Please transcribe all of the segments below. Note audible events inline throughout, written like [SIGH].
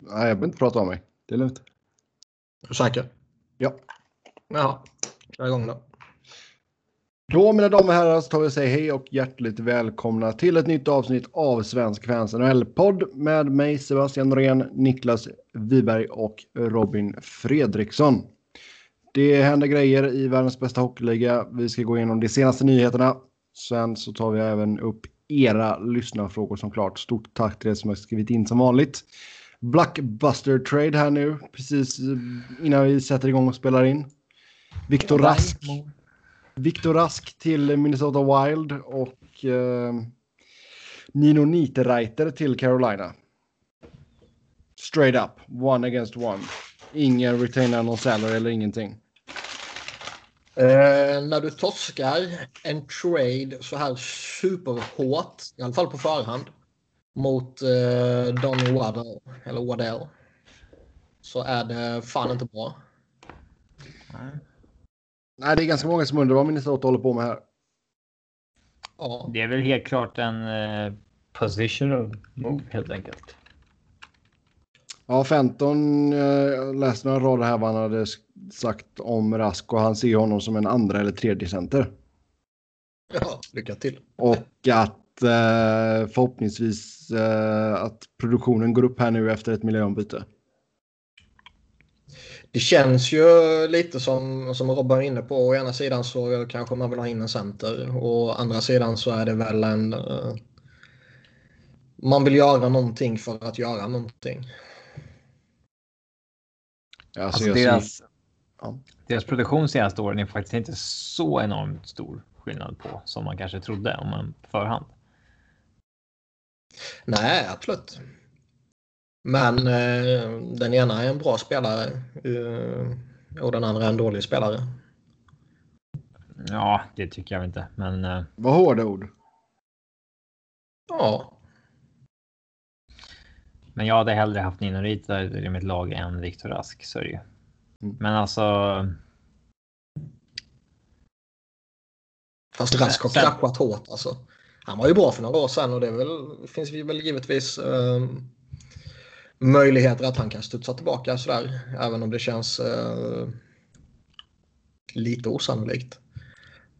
Nej, jag behöver inte prata om mig. Det är lugnt. Är du säker? Ja. Ja, kör igång då. Då mina damer och herrar så tar vi och säger hej och hjärtligt välkomna till ett nytt avsnitt av Svensk Fans NHL-podd med mig Sebastian Norén, Niklas Wiberg och Robin Fredriksson. Det händer grejer i världens bästa hockeyliga. Vi ska gå igenom de senaste nyheterna. Sen så tar vi även upp era lyssnarfrågor som klart. Stort tack till er som har skrivit in som vanligt. Blackbuster trade här nu, precis innan vi sätter igång och spelar in. Viktor Rask. Viktor Rask till Minnesota Wild och eh, Nino Niederreiter till Carolina. Straight up, one against one. Ingen retainer någon salary eller ingenting. Eh, när du torskar en trade så här superhårt, i alla fall på förhand, mot eh, Donny Waddell, eller Waddell, så är det fan inte bra. Nej, det är ganska många som undrar vad Minnesota håller på med här. Ja. Det är väl helt klart en eh, positional move helt enkelt. Ja, Fenton eh, läste några rader här vad han hade sagt om Rask och han ser honom som en andra eller tredje center. ja, lycka till. Och att förhoppningsvis eh, att produktionen går upp här nu efter ett miljöombyte. Det känns ju lite som, som Robban var inne på. Å ena sidan så kanske man vill ha in en center. Och å andra sidan så är det väl en... eh, man vill göra någonting för att göra någonting. Alltså, Alltså deras, ja. deras produktion senaste åren är faktiskt inte så enormt stor skillnad på som man kanske trodde om man förhand. Nej, absolut. Men eh, den ena är en bra spelare eh, och den andra är en dålig spelare. Ja, det tycker jag inte, men eh, Vad hårda ord. Ja, men jag hade hellre haft Nino Rita i mitt lag än Viktor Rask, så är det ju. Mm. Men alltså, fast Rask har kraschat hårt alltså. Han var ju bra för några år sedan och det väl, finns väl givetvis eh, möjligheter att han kan studsa tillbaka sådär. Även om det känns eh, lite osannolikt.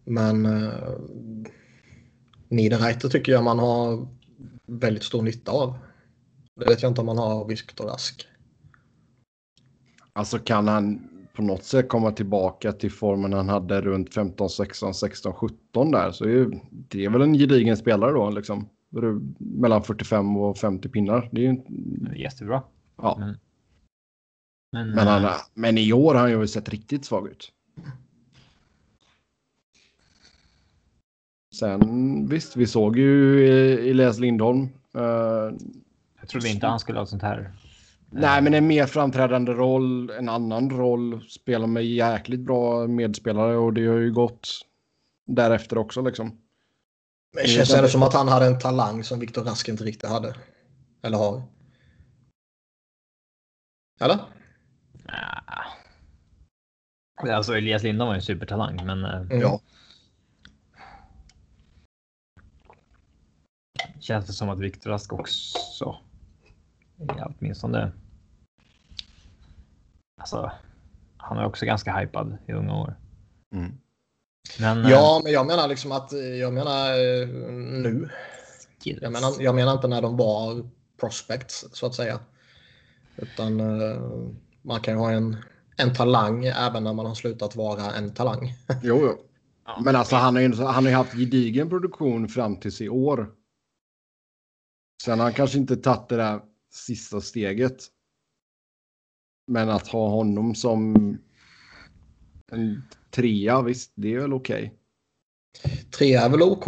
Men eh, Niederreiter tycker jag man har väldigt stor nytta av. Det vet jag inte om man har av Viktor Rask. Alltså kan han på något sätt komma tillbaka till formen han hade runt 15, 16, 16, 17 där så det är väl en gedigen spelare då liksom. Mellan 45 och 50 pinnar. Det är ju, jättebra. ja. Men, men, Men, han, eh, men i år har han ju sett riktigt svag ut. Sen visst, vi såg ju eh, Elias Lindholm. eh, jag trodde inte han skulle ha sånt här. Nej, men en mer framträdande roll, en annan roll. Spelar med jäkligt bra medspelare och det har ju gått därefter också liksom. Men det känns ändå som att han hade en talang som Viktor Rask inte riktigt hade. Eller har. Eller? Ah. Alltså Elias Lindholm var en supertalang, men eh, Mm. Ja. känns det som att Viktor Rask också. Ja, åtminstone. Alltså, han är också ganska hypad i unga år. Mm. Men eh, Ja, men jag menar liksom att jag menar eh, nu. Jag menar, jag menar inte när de var prospects så att säga. Utan eh, man kan ju ha en, en talang även när man har slutat vara en talang. [LAUGHS] Jo, jo. Ja. Men alltså han har ju han har haft gedigen produktion fram tills i år. Sen har han kanske inte tagit det där sista steget. Men att ha honom som en trea, visst, det är väl okej. Tre är väl OK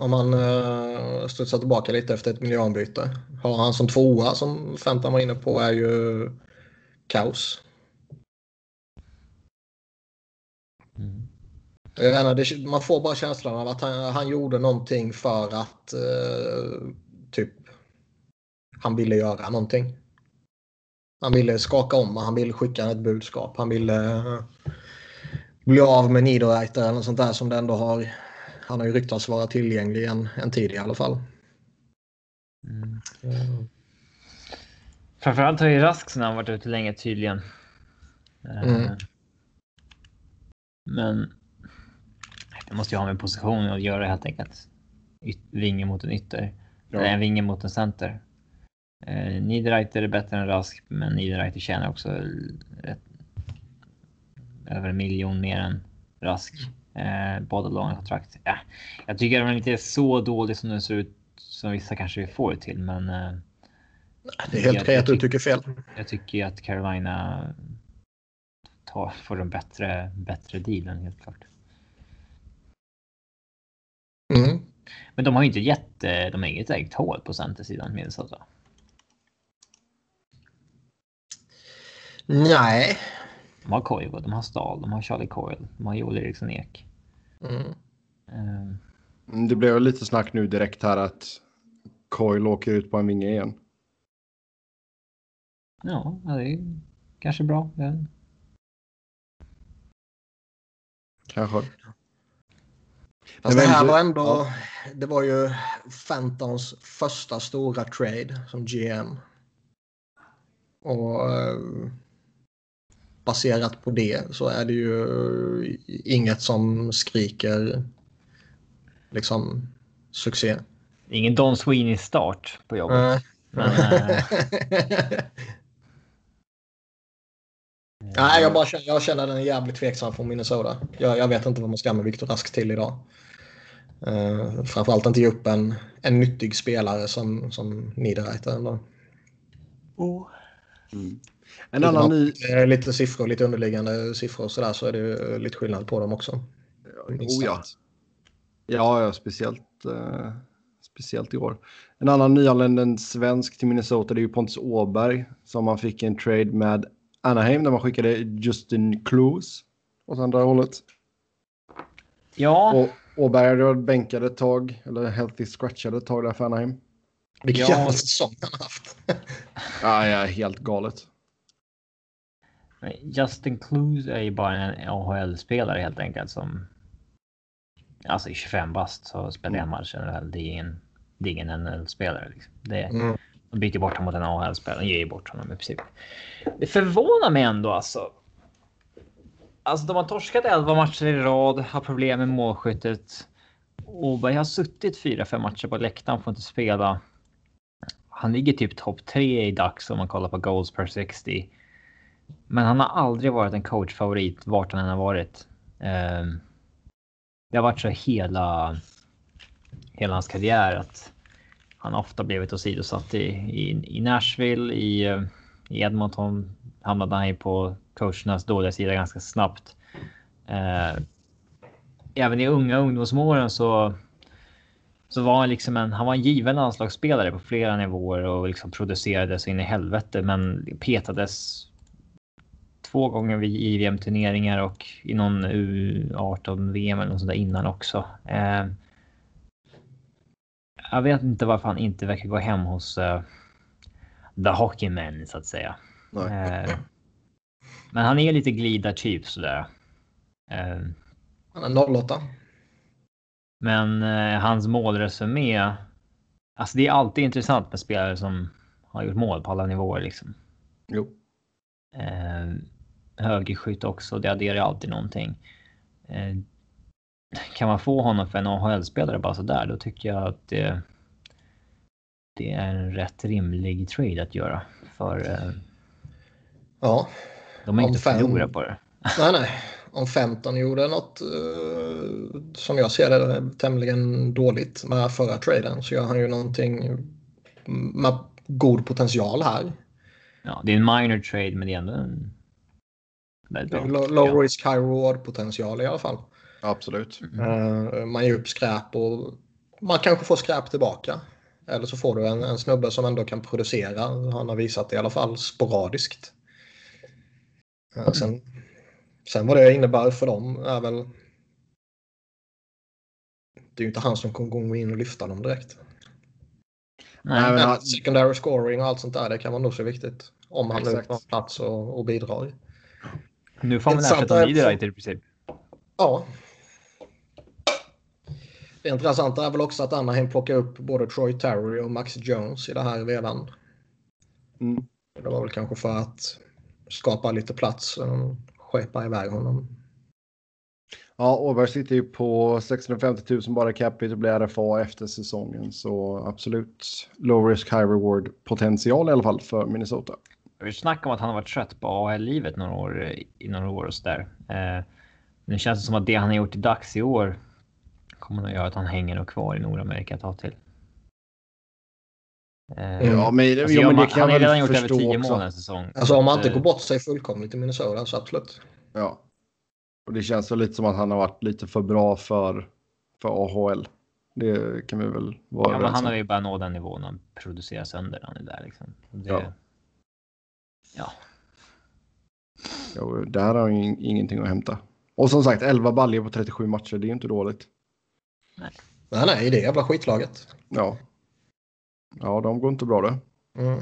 om man uh, studsar tillbaka lite efter ett miljöombyte. Har han som tvåa som Fenton var inne på är ju kaos. Mm. Jag vet inte, det, man får bara känslan av att han, han gjorde någonting för att eh, typ han ville göra någonting. Han ville skaka om och han ville skicka ett budskap. Han ville eh, bli av med Niederreiter eller något sånt där som det ändå har. Han har ju ryktats vara tillgänglig en, en tid i alla fall. Mm. Framförallt har ju Rask sen han varit ute länge tydligen. Eh, Mm. Men det måste ju ha med positionen att göra helt enkelt. Vinge mot en ytter. Ja. Eller en vinge mot en center. Eh, Niederreiter är bättre än Rask, men Niederreiter tjänar också rätt, över en miljon mer än Rask. Eh, båda långa kontrakt. Ja, jag tycker att de inte är så dålig som det ser ut som vissa kanske vill få det till, men eh, Det är helt okej att du jag tycker fel. jag tycker att Carolina tar, får en bättre, bättre dealen helt klart. Mm. Men de har ju inte jätte, de har inget eget hål på centersidan Minnesota. Nej. De har Koivu, de har Stahl, de har Charlie Coyle, de har Joel Eriksson Ek. Mm. Mm, Det blev lite snack nu direkt här att Coil åker ut på en vinge igen. ja, det är kanske bra. Ja. Kanske. Fast Men det här var ändå, ja. det var ju Fantons första stora trade som GM. Och eh, baserat på det så är det ju inget som skriker liksom succé. Ingen Don Sweeney start på jobbet. Nej. Men, eh, [LAUGHS] Nej, jag, bara känner, jag känner den är jävligt tveksam från Minnesota. Jag, jag vet inte vad man ska med Viktor Rask till idag. Uh, framförallt inte ge upp en, en nyttig spelare som, som Niederreiter. ändå. Mm. En annan ny... Eh, Lite siffror, lite underliggande siffror och sådär så är det ju lite skillnad på dem också. Oh, ja. Ja, ja, speciellt, eh, speciellt i år. En annan nyanländ, en svensk till Minnesota, det är ju Pontus Åberg som man fick en trade med Anaheim där man skickade Justin Clues åt andra hållet. ja, Och Åberg hade varit bänkad ett tag, eller healthy scratchad ett tag där för Anaheim. Vilken Ja. jävla säsong han har haft. [LAUGHS] Ja, ja, helt galet. Justin Clues är ju bara en AHL-spelare helt enkelt som alltså i 25 bast så spelar en match eller väl. Det är ingen, det är ingen NHL-spelare. Liksom. Det, Mm. De byter bort honom mot en AHL-spelare. De ger ju bort honom i princip. Det förvånar mig ändå alltså. Alltså de har torskat 11 matcher i rad, har problem med målskyttet. Åberg har suttit 4-5 matcher på läktaren, får inte spela. Han ligger typ topp 3 i dags om man kollar på goals per 60. Men han har aldrig varit en coachfavorit vart han än har varit. Ehm, det har varit så hela, hela hans karriär att han ofta blivit åsidosatt i, i, i Nashville, i, eh, i Edmonton hamnade han ju på coachernas dåliga sida ganska snabbt. Ehm, även i unga ungdomsåren så så var han liksom en, han var en given landslagsspelare på flera nivåer och liksom producerade så in i helvete men petades två gånger vid JVM-turneringar och i någon U18-VM eller något sånt där innan också. Eh, jag vet inte varför han inte verkar gå hem hos eh, The Hockeymen så att säga. Eh, men han är lite glidartyp sådär. Eh, Han är 08. men eh, hans målresumé. Alltså det är alltid intressant med spelare som har gjort mål på alla nivåer liksom. Jo. Eh, högerskytt också, det adderar alltid någonting. Eh, kan man få honom för en AHL-spelare bara sådär, då tycker jag att det, det är en rätt rimlig trade att göra. För eh, Ja, de Om inte fem- förlorat på det. nej nej. Om 15 gjorde något eh, som jag ser det tämligen dåligt med förra traden så gör han ju någonting med god potential här. Ja, det är en minor trade, men det är ändå en bra. Low, low risk, high reward potential i alla fall. Absolut. Eh, man ger upp skräp och man kanske får skräp tillbaka. Eller så får du en, en snubbe som ändå kan producera. Han har visat det i alla fall sporadiskt. Eh, sen, sen vad det innebär för dem är väl... Det är ju inte han som kommer gå in och lyfta dem direkt. Nej, Nej, men Men secondary scoring och allt sånt där, det kan vara nog så viktigt. Om han nu får plats och, och bidrar. Nu får man ersätta är- Niederreiter i princip. Ja. Det intressanta är väl också att Anaheim plockar upp både Troy Terry och Max Jones i det här redan. Mm. Det var väl kanske för att skapa lite plats. och Skepa iväg honom. Ja, Åberg sitter ju på 650 000 bara capita och blir RFA efter säsongen. Så absolut low risk high reward potential i alla fall för Minnesota. Vi snackade om att han har varit trött på AHL-livet några år i några år och sådär. Eh, nu känns det som att det han har gjort i dags i år kommer att göra att han hänger och kvar i Nordamerika ett tag till. Eh, ja, men, alltså, ja, men det kan han har redan gjort över tio mål en säsong. Alltså om han inte går bort sig fullkomligt i Minnesota så absolut. Ja. Och det känns väl lite som att han har varit lite för bra för, för AHL. Det kan vi väl vara Ja, men han har ju bara nått den nivån han producerar sönder. Han är där liksom. Det, Ja. Ja. Ja, där har han ju ingenting att hämta. Och som sagt, 11 baljor på 37 matcher, det är ju inte dåligt. Nej, nej, det är jävla skitlaget. Ja. Ja, de går inte bra det. Mm.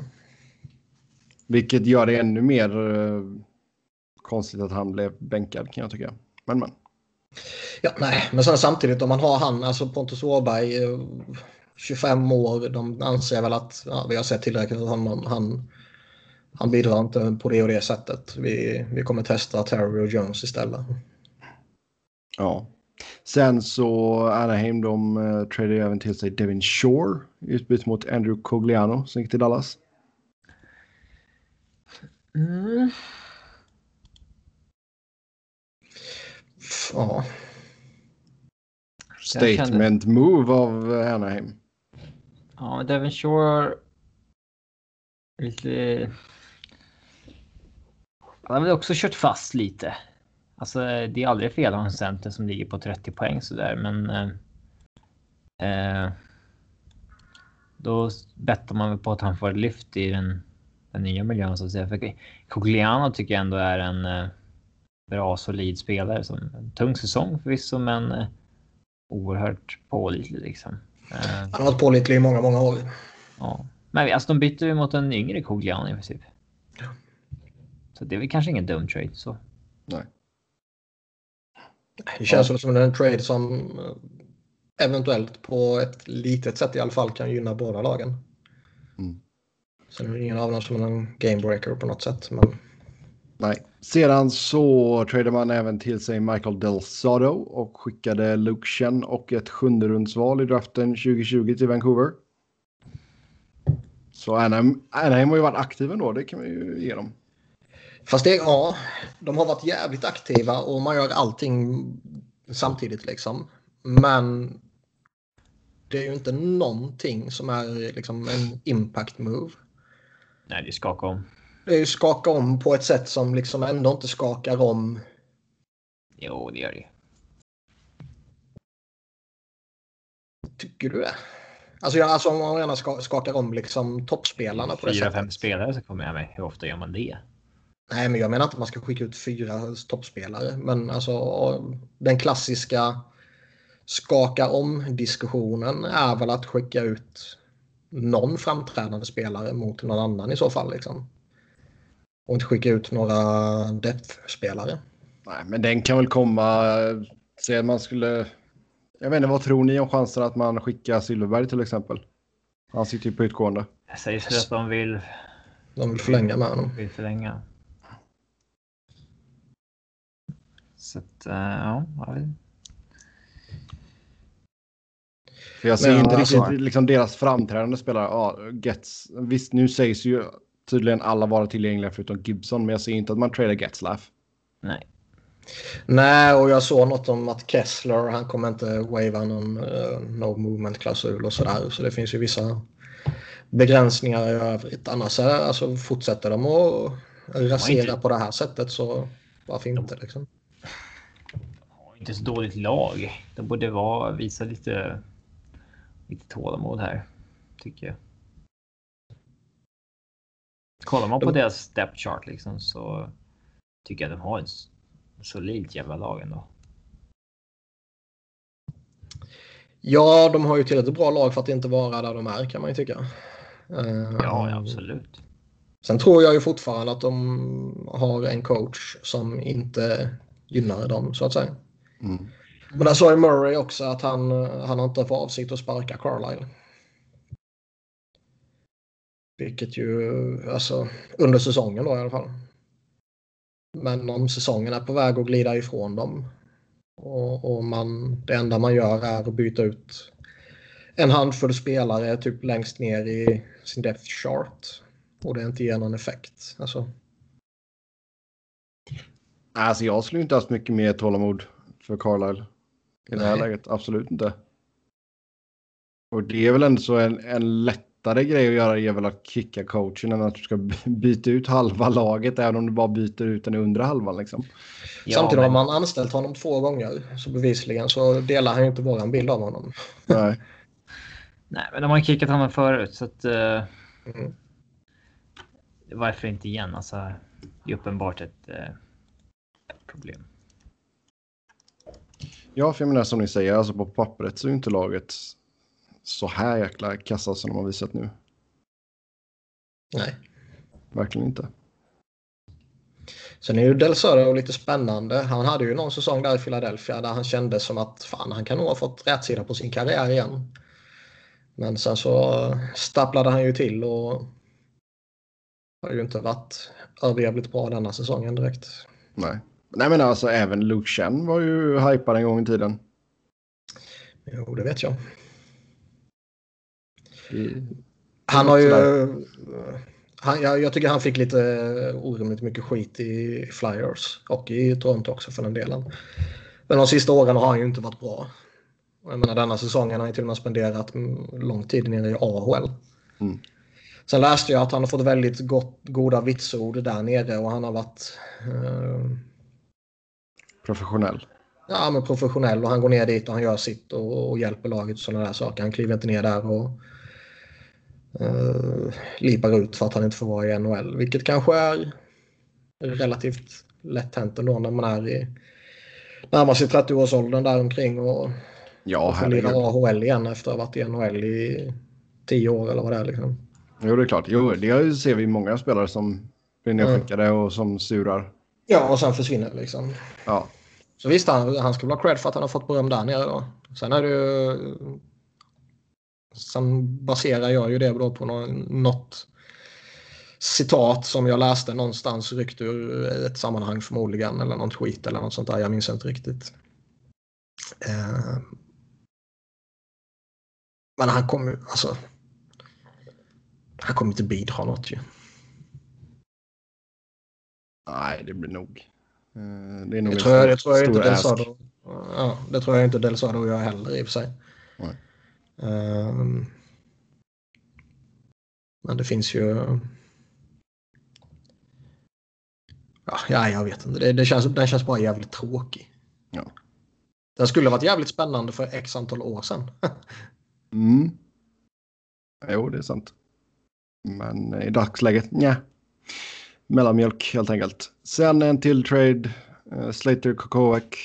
Vilket gör det ännu mer eh, konstigt att han blev bänkad kan jag tycka. Men men. Ja, nej, men sen samtidigt om man har han, alltså Pontus Åberg, eh, 25 år, de anser väl att ja, vi har sett tillräckligt av honom. Han, han bidrar inte på det och det sättet. Vi, vi kommer testa Terry och Jones istället. Ja. Sen så Anaheim, de uh, tradade även till sig Devin Shore i utbyte mot Andrew Cogliano som gick till Dallas. Mm. Ja, Statement move av eh, Anaheim. Ja, Devin Shore. Lite. Han har väl också kört fast lite. Alltså, det är aldrig fel att ha en center som ligger på 30 poäng så där, men. Eh, eh, då bettar man väl på att han får ett lyft i den, den nya miljön så att säga. För Cogliano tycker jag ändå är en eh, bra solid spelare som en tung säsong förvisso, men eh, oerhört pålitlig liksom. Eh, han har varit pålitlig i många, många år. Ja, men alltså de bytte ju mot en yngre Cogliano i princip. Ja. Så det är väl kanske ingen dum trade så. Nej. Det känns väl som en trade som eh, eventuellt på ett litet sätt i alla fall kan gynna båda lagen. Mm. Sen är det ingen av dem som är en gamebreaker på något sätt. Men Nej. Sedan så tradade man även till sig Michael Del Soto och skickade Luke Chen och ett sjunde rundsval i draften 2020 till Vancouver. Så Anaheim, Anaheim har ju varit aktiva ändå, det kan vi ju ge dem. Fast det, ja, de har varit jävligt aktiva och man gör allting samtidigt liksom. Men det är ju inte någonting som är liksom en impact move. Nej, det skakar om. Det är ju skaka om på ett sätt som liksom ändå inte skakar om. Jo, det gör det. Tycker du det? Alltså, jag, alltså om man gärna ska, skakar om liksom toppspelarna på det Fyra, sättet. fem spelare så kommer jag med. Hur ofta gör man det? Nej, men jag menar inte att man ska skicka ut fyra toppspelare. Men alltså den klassiska skaka om-diskussionen är väl att skicka ut någon framträdande spelare mot någon annan i så fall. Liksom. Och inte skicka ut några depth-spelare. Nej, men den kan väl komma. Säg att man skulle. Jag vet inte, vad tror ni om chansen att man skickar Silverberg till exempel? Han sitter ju på utgående. Jag säger så att de vill, De vill förlänga med honom. vill förlänga. Så att, eh, ja. För jag ser Men, inte alltså- riktigt liksom deras framträdande spelare. Ja, Gets. Visst, nu sägs ju tydligen alla vara tillgängliga förutom Gibson, men jag ser inte att man tradar Getzlaff. Nej. Nej, och jag såg något om att Kessler, han kommer inte wava någon uh, no movement-klausul och sådär. Så det finns ju vissa begränsningar i övrigt. Annars är, alltså, fortsätter de att rasera inte- på det här sättet så varför inte liksom. Inte så dåligt lag. De borde vara, visa lite, lite tålamod här, tycker jag. Kollar man på De- deras step chart liksom så tycker jag att de har ett solidt jävla lag ändå. Ja, de har ju tillräckligt bra lag för att inte vara där de är kan man ju tycka. Eh, Ja, absolut. Sen tror jag ju fortfarande att de har en coach som inte gynnar dem så att säga. Mm. Men där sa ju Murray också att han, eh, han har inte för avsikt att sparka Carlisle. Vilket ju, alltså under säsongen då i alla fall. Men om säsongen är på väg att glida ifrån dem och, och man, det enda man gör är att byta ut en handfull spelare typ längst ner i sin depth chart och det inte ger någon effekt. Alltså, Alltså jag skulle inte haft mycket mer tålamod för Carlisle i det här Nej. läget. Absolut inte. Och det är väl ändå så en, en lättare grej att göra är väl att kicka coachen än att du ska by- byta ut halva laget även om du bara byter ut den i undre halvan liksom. Ja, Samtidigt men- har man anställt honom två gånger så bevisligen så delar han ju inte våran bild av honom. Nej. [LAUGHS] Nej, men de har kickat honom förut så att. eh, Mm. Varför inte igen? Alltså, det är uppenbart ett eh, problem. Ja, för jag menar som ni säger, alltså på pappret så är inte laget så här jäkla kassa som de har visat nu. Nej. Verkligen inte. Sen är ju Del Söder lite spännande. Han hade ju någon säsong där i Philadelphia där han kände som att fan, han kan nog ha fått rätt sida på sin karriär igen. Men sen så stapplade han ju till och har ju inte varit överjävligt bra denna säsongen direkt. Nej. Nej men alltså även Luke Chen var ju hypad en gång i tiden. Jo, det vet jag. I, Han har ju... Han, jag, jag tycker han fick lite orimligt mycket skit i Flyers och i Toronto också för den delen. Men de sista åren har han ju inte varit bra. Jag menar denna säsongen har han till och med spenderat lång tid nere i AHL. Mm. Sen läste jag att han har fått väldigt gott, goda vitsord där nere och han har varit eh, professionell. ja, men professionell och han går ner dit och han gör sitt och, och hjälper laget och sådana där saker. Han kliver inte ner där och uh, lipar ut för att han inte får vara i NHL. Vilket kanske är relativt lätt hänt ändå när man är i närmar sig 30-årsåldern där omkring och Ja, får lira. AHL igen efter att ha varit i NHL i 10 år eller vad det är. Liksom. Jo, det är klart. Jo, det ser vi många spelare som blir nedskickade och som surar. Ja, och sen försvinner liksom. Ja, så visst, han, han ska väl ha cred för att han har fått beröm där nere då. Sen är det ju... Sen baserar jag ju det då på något citat som jag läste någonstans ryckt ur ett sammanhang förmodligen eller någon tweet eller något sånt där. Jag minns inte riktigt. Eh, men han kommer ju, alltså. Han kommer inte bidra något ju. nej, det blir nog eh, Det är nog Det tror jag, det tror jag inte stor Del ask. Söder, ja, det tror jag inte Del gör heller i och för sig. Ehm, men det finns ju... Ja, ja jag vet inte. Det, det känns, den känns bara jävligt tråkig. Ja. Den skulle varit jävligt spännande för x antal år sedan. [LAUGHS] Mm. Jo, det är sant. Men i dagsläget, ja. Mellanmjölk helt enkelt. Sen en till trade. eh, Slater Kokoak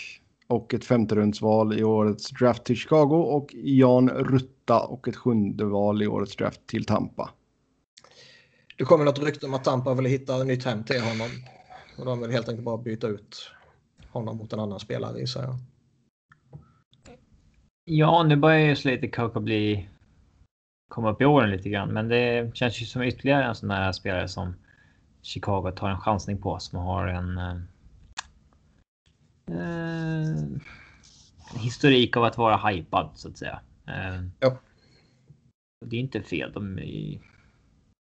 och ett femterumsval i årets draft till Chicago och Jan Rutta och ett sjunde val i årets draft till Tampa. Det kommer något rykte om att Tampa vill hitta ett nytt hem till honom. Och de vill helt enkelt bara byta ut honom mot en annan spelare gissar jag. Ja, nu börjar ju Slater Coco bli komma upp i åren lite grann, men det känns ju som ytterligare en sån där spelare som Chicago tar en chansning på som har en. Eh, eh, historik av att vara hypad så att säga. Eh, Ja. och Det är inte fel. De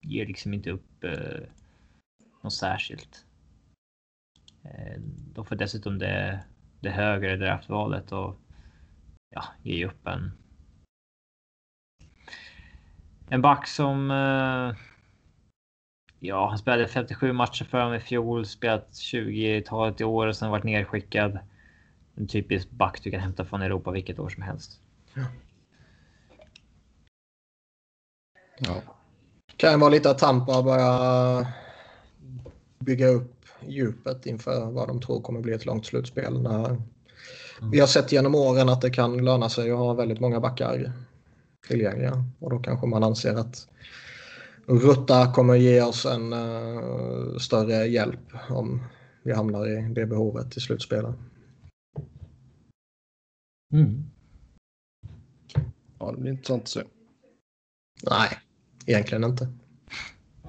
ger liksom inte upp eh, något särskilt. Eh, de får dessutom det, det högre draftvalet och ja, ger upp en. En back som. Eh, ja, han spelade 57 matcher för dem i fjol, spelat 20-talet i år och sen varit nerskickad. En typisk back du kan hämta från Europa vilket år som helst. Ja. Kan ju vara lite att Tampa börjar bygga upp djupet inför vad de tror kommer bli ett långt slutspel. När vi har sett genom åren att det kan löna sig att ha väldigt många backar tillgängliga. Och då kanske man anser att Rutta kommer ge oss en eh, större hjälp om vi hamnar i det behovet i slutspelet. Mm. ja, det blir intressant att se. Nej, egentligen inte.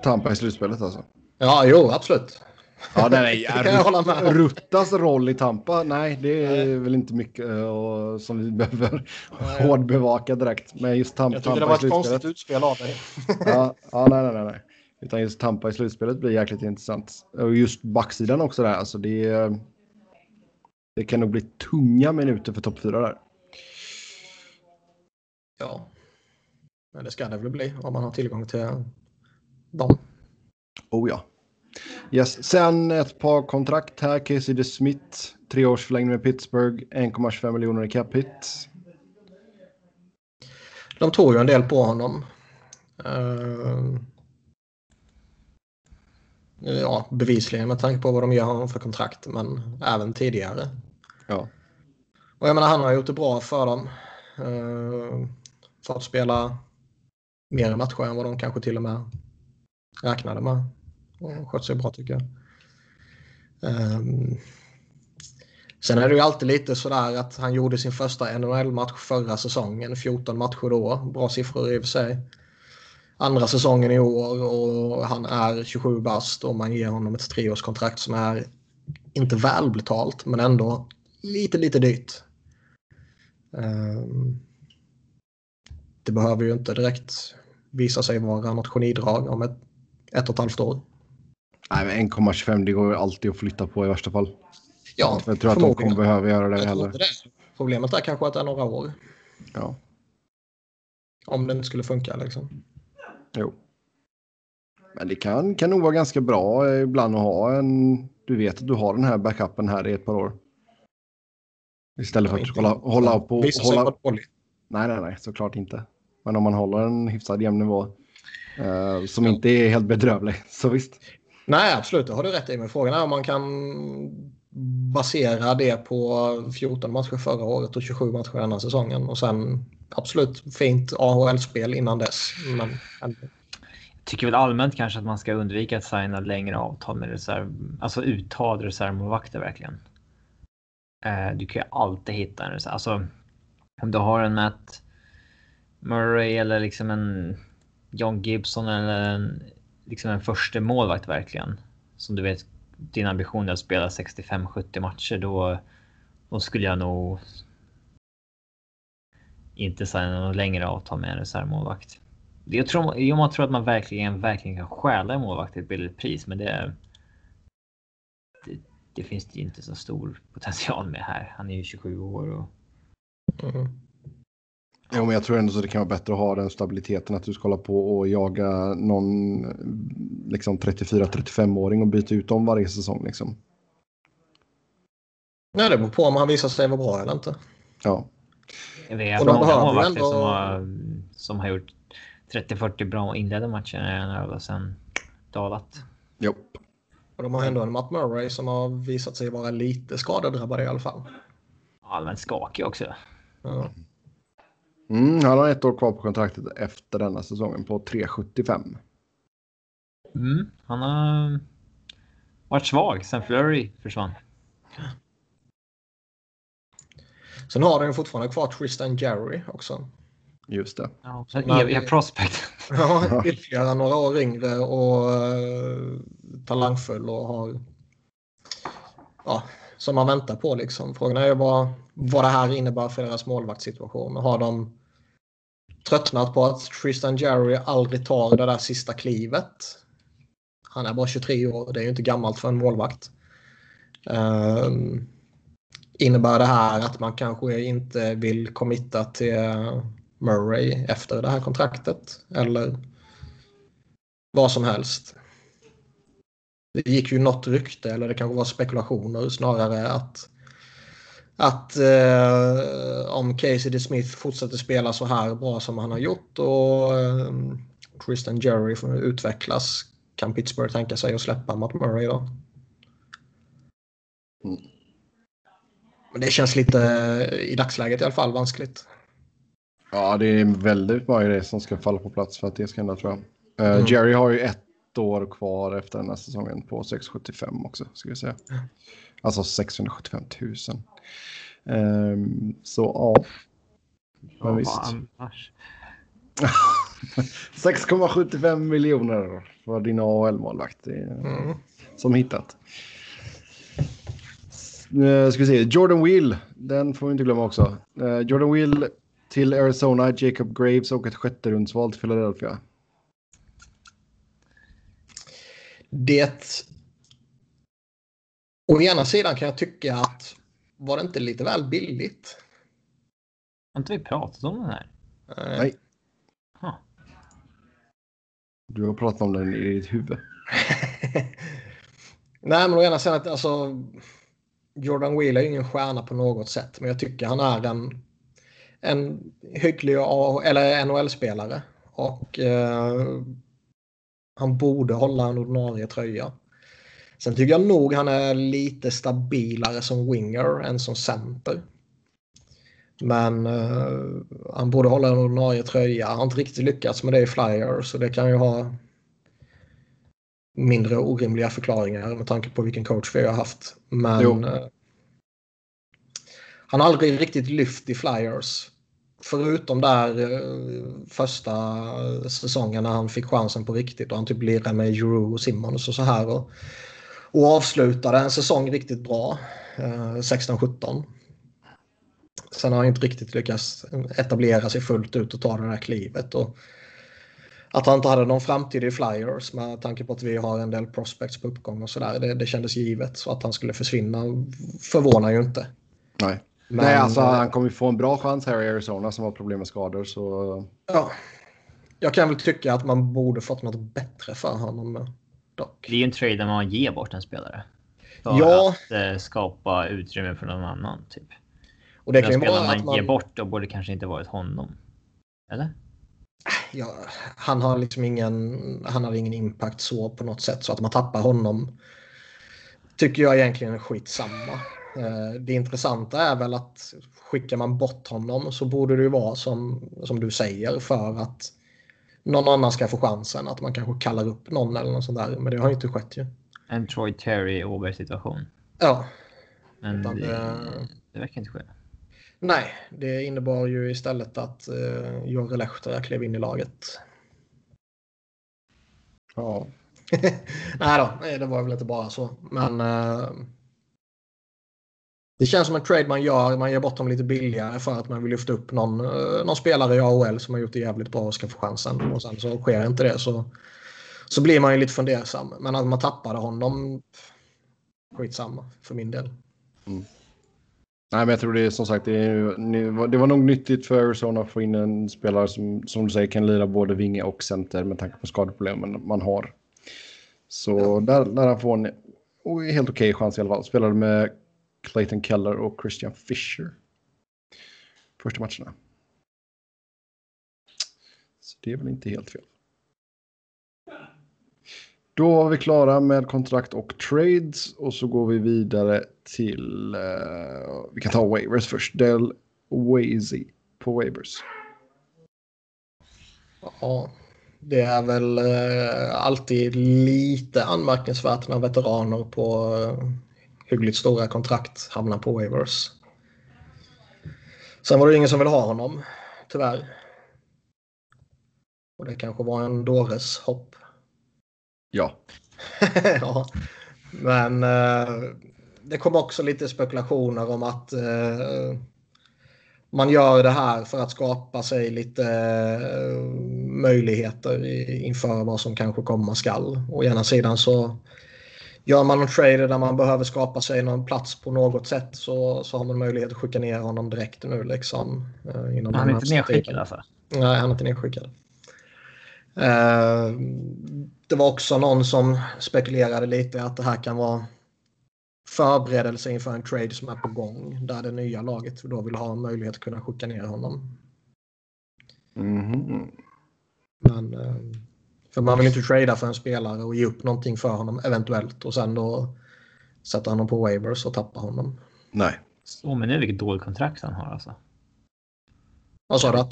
Tampa i slutspelet alltså. Ja, jo, absolut. Ja, nej, [LAUGHS] Det om. Ruttas roll i Tampa, nej, det är väl inte mycket uh, som vi [LAUGHS] behöver Nej. hårdbevaka direkt. Men just Tampa, Jag tycker det Tampa var i ett konstigt utspel av dig. [LAUGHS] Ja, ja, nej, nej, nej, nej. Utan just Tampa i slutspelet blir jäkligt intressant. Och just backsidan också där, alltså det, är- det kan nog bli tunga minuter för topp fyra där. Ja. Men det ska det väl bli om man har tillgång till dem. Oh ja. Yes. Sen ett par kontrakt här. Casey DeSmith, treårsförlängning med Pittsburgh, 1,25 miljoner i cap hit. De tog ju en del på honom. Eh, ja, bevisligen med tanke på vad de ger honom för kontrakt, men även tidigare. Ja. Och jag menar, han har gjort det bra för dem. Uh, fått spela mer matcher än vad de kanske till och med räknade med. Och skött sig bra tycker jag. Um, sen är det ju alltid lite sådär att han gjorde sin första NHL-match förra säsongen. 14 matcher då. Bra siffror i och för sig. Andra säsongen i år och han är 27 bast och man ger honom ett treårskontrakt som är inte välbetalt men ändå lite, lite dyrt. Um, det behöver ju inte direkt visa sig vara något genidrag om ett, ett och ett halvt år. Nej, men 1,25 det går ju alltid att flytta på i värsta fall. Ja, Jag tror att de kommer behöva göra det heller. det. Problemet är kanske att det är några år. Ja, Om det inte skulle funka liksom. jo. Men det kan, kan nog vara ganska bra eh, ibland att ha en... Du vet att du har den här backupen här i ett par år. Istället för att inte- hålla, hålla på... Vissa sig Hålla, vara dålig. nej, nej, nej, såklart inte. Men om man håller en hyfsad jämn nivå eh, som inte är helt bedrövlig, [LAUGHS] så visst. Nej, absolut. Det har du rätt i. Men frågan är om man kan basera det på 14 matcher förra året och 27 matcher denna säsongen. Och sen absolut fint AHL-spel innan dess. Men Jag Tycker väl allmänt kanske att man ska undvika att signa längre avtal med reserv, alltså uttag reservmålvakter verkligen. Eh, du kan ju alltid hitta en reserv, alltså om du har en Matt Murray eller liksom en John Gibson eller en, liksom en första målvakt verkligen. Som du vet, din ambition är att spela 65-70 matcher, då, då skulle jag nog inte signa något längre avtal med en reservmålvakt. Jag tror, jo, man tror att man verkligen, verkligen kan stjäla en målvakt till ett billigt pris, men det, det, det finns det ju inte så stor potential med här. Han är ju 27 år och Mm. Jo, men jag tror ändå så det kan vara bättre att ha den stabiliteten att du ska hålla på och jaga någon liksom 34-35-åring och byta ut dem varje säsong. Liksom. Nej, det beror på om han visar sig vara bra eller inte. Ja, jag vet Och att de många målvakter ändå- som, har, som har gjort 30-40 bra inledande matcher och sen dalat. jo. Och de har ändå en Matt Murray som har visat sig vara lite skadedrabbad i alla fall. Allmänt skakig också. Ja. Mm, han har ett år kvar på kontraktet efter denna säsongen på 3,75. Mm, han har varit svag sen Flurry försvann. Sen har de ju fortfarande kvar Tristan Jerry också. Just det. Ja, Nej, eviga prospect. [LAUGHS] Ja, ytterligare några år yngre och uh, talangfull och har... Ja, som man väntar på liksom. Frågan är ju vad, vad det här innebär för deras målvaktssituation. Har de tröttnat på att Tristan Jerry aldrig tar det där sista klivet? Han är bara 23 år, det är ju inte gammalt för en målvakt. Um, innebär det här att man kanske inte vill committa till Murray efter det här kontraktet? Eller vad som helst. Det gick ju något rykte, eller det kanske var spekulationer snarare att att eh, om Casey DeSmith fortsätter spela så här bra som han har gjort och eh, Tristan Jerry utvecklas kan Pittsburgh tänka sig att släppa Matt Murray då. Mm. Men det känns lite, i dagsläget i alla fall, vanskligt. Ja, det är väldigt många grejer som ska falla på plats för att det ska hända tror jag. Eh, Mm. Jerry har ju ett år kvar efter den här säsongen på 675 också, ska vi säga. Alltså 675 000. Ehm, så ja. Men visst. Annars. [LAUGHS] 6,75 miljoner för din AHL-målvakt. Mm. Som hittat. Uh, ska vi se, Jordan Wheel, den får vi inte glömma också. Uh, Jordan Wheel till Arizona, Jacob Graves och ett sjätte rundsval till Philadelphia. Det... Å ena sidan kan jag tycka att var det inte lite väl billigt? Har inte vi pratat om den här? Nej. Huh. Du har pratat om den i ditt huvud. [LAUGHS] Nej, men å ena sidan alltså. Jordan Wheel är ingen stjärna på något sätt, men jag tycker han är en, en hygglig eller NHL-spelare. Och eh, han borde hålla en ordinarie tröja. Sen tycker jag nog han är lite stabilare som winger än som center. Men uh, han borde hålla en ordinarie tröja. Han har inte riktigt lyckats med det i Flyers så det kan ju ha mindre orimliga förklaringar med tanke på vilken coach vi har haft. Men uh, han har aldrig riktigt lyft i Flyers. Förutom där eh, första säsongen när han fick chansen på riktigt och han typ lirade med Euro och Simmons och så här. Och, och avslutade en säsong riktigt bra. Eh, 16-17. Sen har han inte riktigt lyckats etablera sig fullt ut och ta det där klivet. Och att han inte hade någon framtid i Flyers med tanke på att vi har en del prospects på uppgång och sådär. Det, det kändes givet. Så att han skulle försvinna förvånar ju inte. Nej. Men, Nej, alltså han kommer ju få en bra chans här i Arizona som har problem med skador. Så... Ja. Jag kan väl tycka att man borde fått något bättre för honom. Dock. Det är ju en trade där man ger bort en spelare. För ja. att eh, skapa utrymme för någon annan. Typ. Och det kan ju vara man, man ger bort och borde kanske inte varit honom. Eller? Ja, han har liksom ingen, han har ingen impact så på något sätt så att man tappar honom tycker jag egentligen är skitsamma. Eh, det intressanta är väl att skickar man bort honom så borde det ju vara som, som du säger för att någon annan ska få chansen. Att man kanske kallar upp någon eller något sånt där. Men det har ju inte skett ju. En Troy Terry Åberg situation. Ja. Men det, det, det verkar inte ske. Nej, det innebar ju istället att uh, Jorre Lehtera klev in i laget. Ja. [LAUGHS] nej då, nej, det var väl inte bara så. Men uh, det känns som en trade man gör. Man ger bort dem lite billigare för att man vill lyfta upp någon, uh, någon spelare i AHL som har gjort det jävligt bra och ska få chansen. Och sen så sker inte det så, så blir man ju lite fundersam. Men att man tappade honom, skitsamma för min del. Mm. Nej, men jag tror det är som sagt, det, är, det var nog nyttigt för Arizona att få in en spelare som, som du säger kan lira både vinge och center med tanke på skadeproblemen man har. Så ja. där, där han får en helt okej okay chans i alla fall. Spelade med Clayton Keller och Christian Fisher. Första matcherna. Så det är väl inte helt fel. Då var vi klara med kontrakt och trades och så går vi vidare till, uh, vi kan ta waivers först. Del Wazy på waivers. Ja, det är väl uh, alltid lite anmärkningsvärt när veteraner på uh, hyggligt stora kontrakt hamnar på waivers. Sen var det ingen som ville ha honom, tyvärr. Och det kanske var en dåres hopp. Ja. [LAUGHS] ja. Men eh, det kom också lite spekulationer om att eh, man gör det här för att skapa sig lite eh, möjligheter inför vad som kanske komma skall. Å ena sidan så gör man en trader där man behöver skapa sig någon plats på något sätt så, så har man möjlighet att skicka ner honom direkt nu. Liksom, eh, innan han är inte nedskickad alltså? Nej, han är inte nedskickad. Eh, det var också någon som spekulerade lite att det här kan vara förberedelse inför en trade som är på gång där det nya laget då vill ha möjlighet att kunna skicka ner honom. Mm. Men, eh, för man vill inte trada för en spelare och ge upp någonting för honom eventuellt och sen då sätta honom på waivers och tappa honom. Nej. Slå mig nu vilket dåligt kontrakt han har alltså. Vad sa du?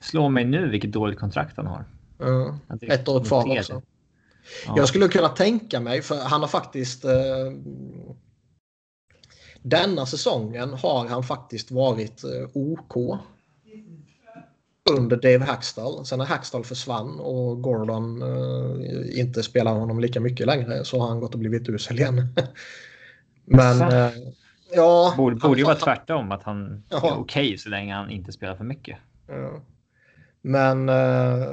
Slå mig nu vilket dåligt kontrakt han har. Uh, ett år kvar också. Ja. Jag skulle kunna tänka mig, för han har faktiskt... Eh, denna säsongen har han faktiskt varit eh, OK. Under Dave Hackstall. Sen när Hackstall försvann och Gordon uh, inte spelar honom lika mycket längre så har han gått och blivit usel igen. [LAUGHS] Men uh, ja. Borde, borde ju vara tvärtom att han ja. är okej okay så länge han inte spelar för mycket. Ja. Men uh,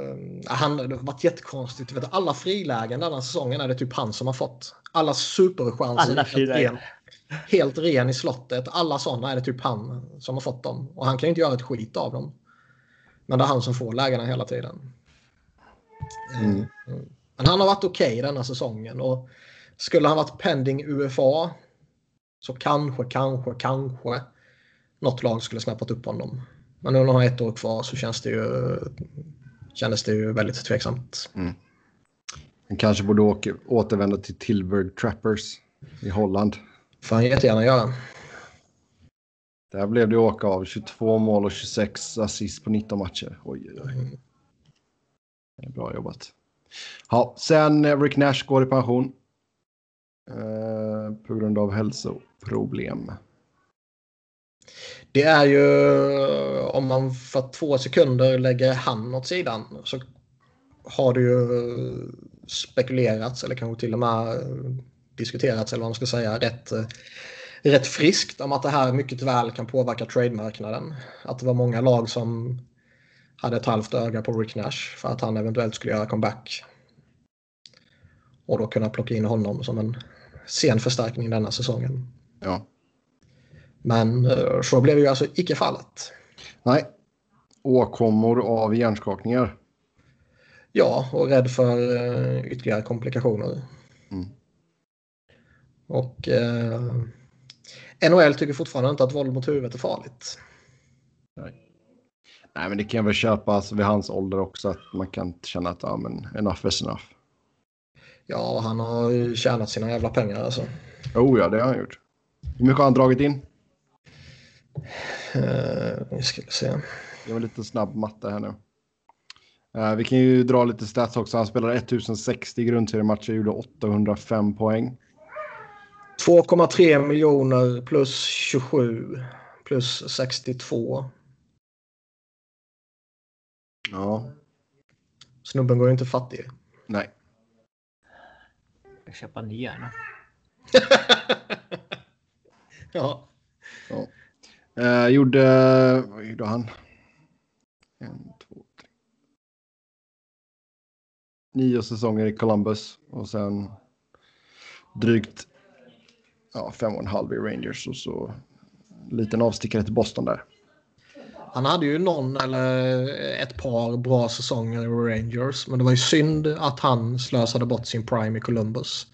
han det har varit jättekonstigt. Vet, alla frilägen denna säsongen är det typ han som har fått. Alla superchanser. Alla frilägen. Helt ren i slottet. Alla sådana är det typ han som har fått dem. Och han kan ju inte göra ett skit av dem. Men det är han som får lägena hela tiden. Mm. mm. Men han har varit okej okay denna säsongen. Och skulle han varit pending UFA så kanske, kanske, kanske något lag skulle snappat upp honom. Men nu när han har ett år kvar så känns det ju, kändes det ju väldigt tveksamt. Mm. Han kanske borde åka, återvända till Tilburg Trappers i Holland. får han jättegärna göra. Där blev det åka av 22 mål och 26 assist på 19 matcher. Oj, oj, oj. Det är bra jobbat. Ja, sen Rick Nash går i pension. Eh, på grund av hälsoproblem. Det är ju om man för två sekunder lägger han åt sidan så har det ju spekulerats eller kanske till och med diskuterats eller vad man ska säga rätt eh, rätt friskt om att det här mycket väl kan påverka trademarknaden. Att det var många lag som hade ett halvt öga på Rick Nash för att han eventuellt skulle göra comeback. Och då kunna plocka in honom som en sen förstärkning denna säsongen. Ja. Men eh, så blev ju alltså icke fallet. Nej. Åkommor av hjärnskakningar. Ja, och rädd för uh, ytterligare komplikationer. Mm. Och uh, NHL tycker fortfarande inte att våld mot huvudet är farligt. Nej. Nej, men det kan väl köpas vid hans ålder också att man kan känna att ja, men enough is enough. Ja, han har ju tjänat sina jävla pengar alltså. Oh ja, det har han gjort. Hur mycket har han dragit in? Uh, vi ska se. Det var lite snabb matte här nu. Uh, vi kan ju dra lite stats också. Han spelade 1060 grundseriematcher och gjorde 805 poäng. 2,3 miljoner plus 27 plus 62. Ja. Snubben går ju inte fattig. Nej. Jag köpa ny gärna. [LAUGHS] ja. ja. Eh, gjorde... Vad gjorde han? En, två, tre. Nio säsonger i Columbus och sen drygt ja, fem och en halv i Rangers och så en liten avstickare till Boston där. Han hade ju någon eller ett par bra säsonger i Rangers. Men det var ju synd att han slösade bort sin prime i Columbus.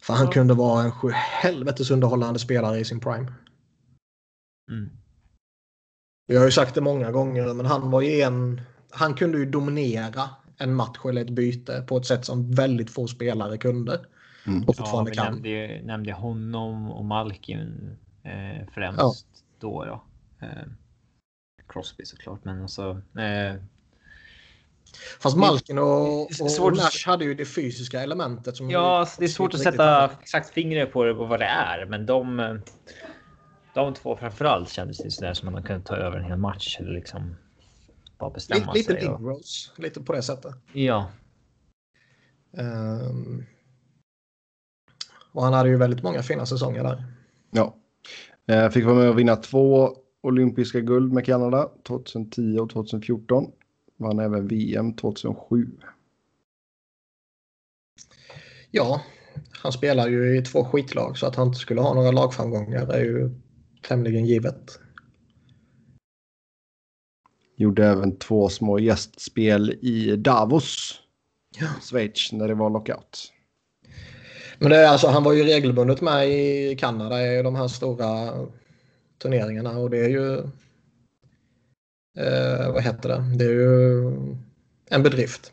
För han kunde vara en sju helvetes underhållande spelare i sin prime. Mm. Jag har ju sagt det många gånger, men han var ju en... Han kunde ju dominera en match eller ett byte på ett sätt som väldigt få spelare kunde. Mm. Och fortfarande ja, vi kan. Nämnde, nämnde honom och Malkin eh, främst ja. då. då. Eh, Crosby såklart, men alltså. Eh, Fast Malkin och, och, och Nash hade ju det fysiska elementet. Som ja, det är svårt att sätta exakt fingret på det och vad det är, men de. De två framförallt kändes det sådär som man kunde ta över en hel match eller liksom. Bara bestämma lite, sig. Lite Big Rose, lite på det sättet. Ja. Um, och han hade ju väldigt många fina säsonger där. Ja. Eh, fick vara med och vinna två olympiska guld med Kanada 2010 och 2014. Vann även VM 2007. Ja, han spelar ju i två skitlag så att han inte skulle ha några lagframgångar är ju tämligen givet. Gjorde även två små gästspel i Davos, ja. Schweiz, när det var lockout. Men det är alltså, han var ju regelbundet med i Kanada i de här stora turneringarna och det är ju... Eh, vad heter det? Det är ju en bedrift.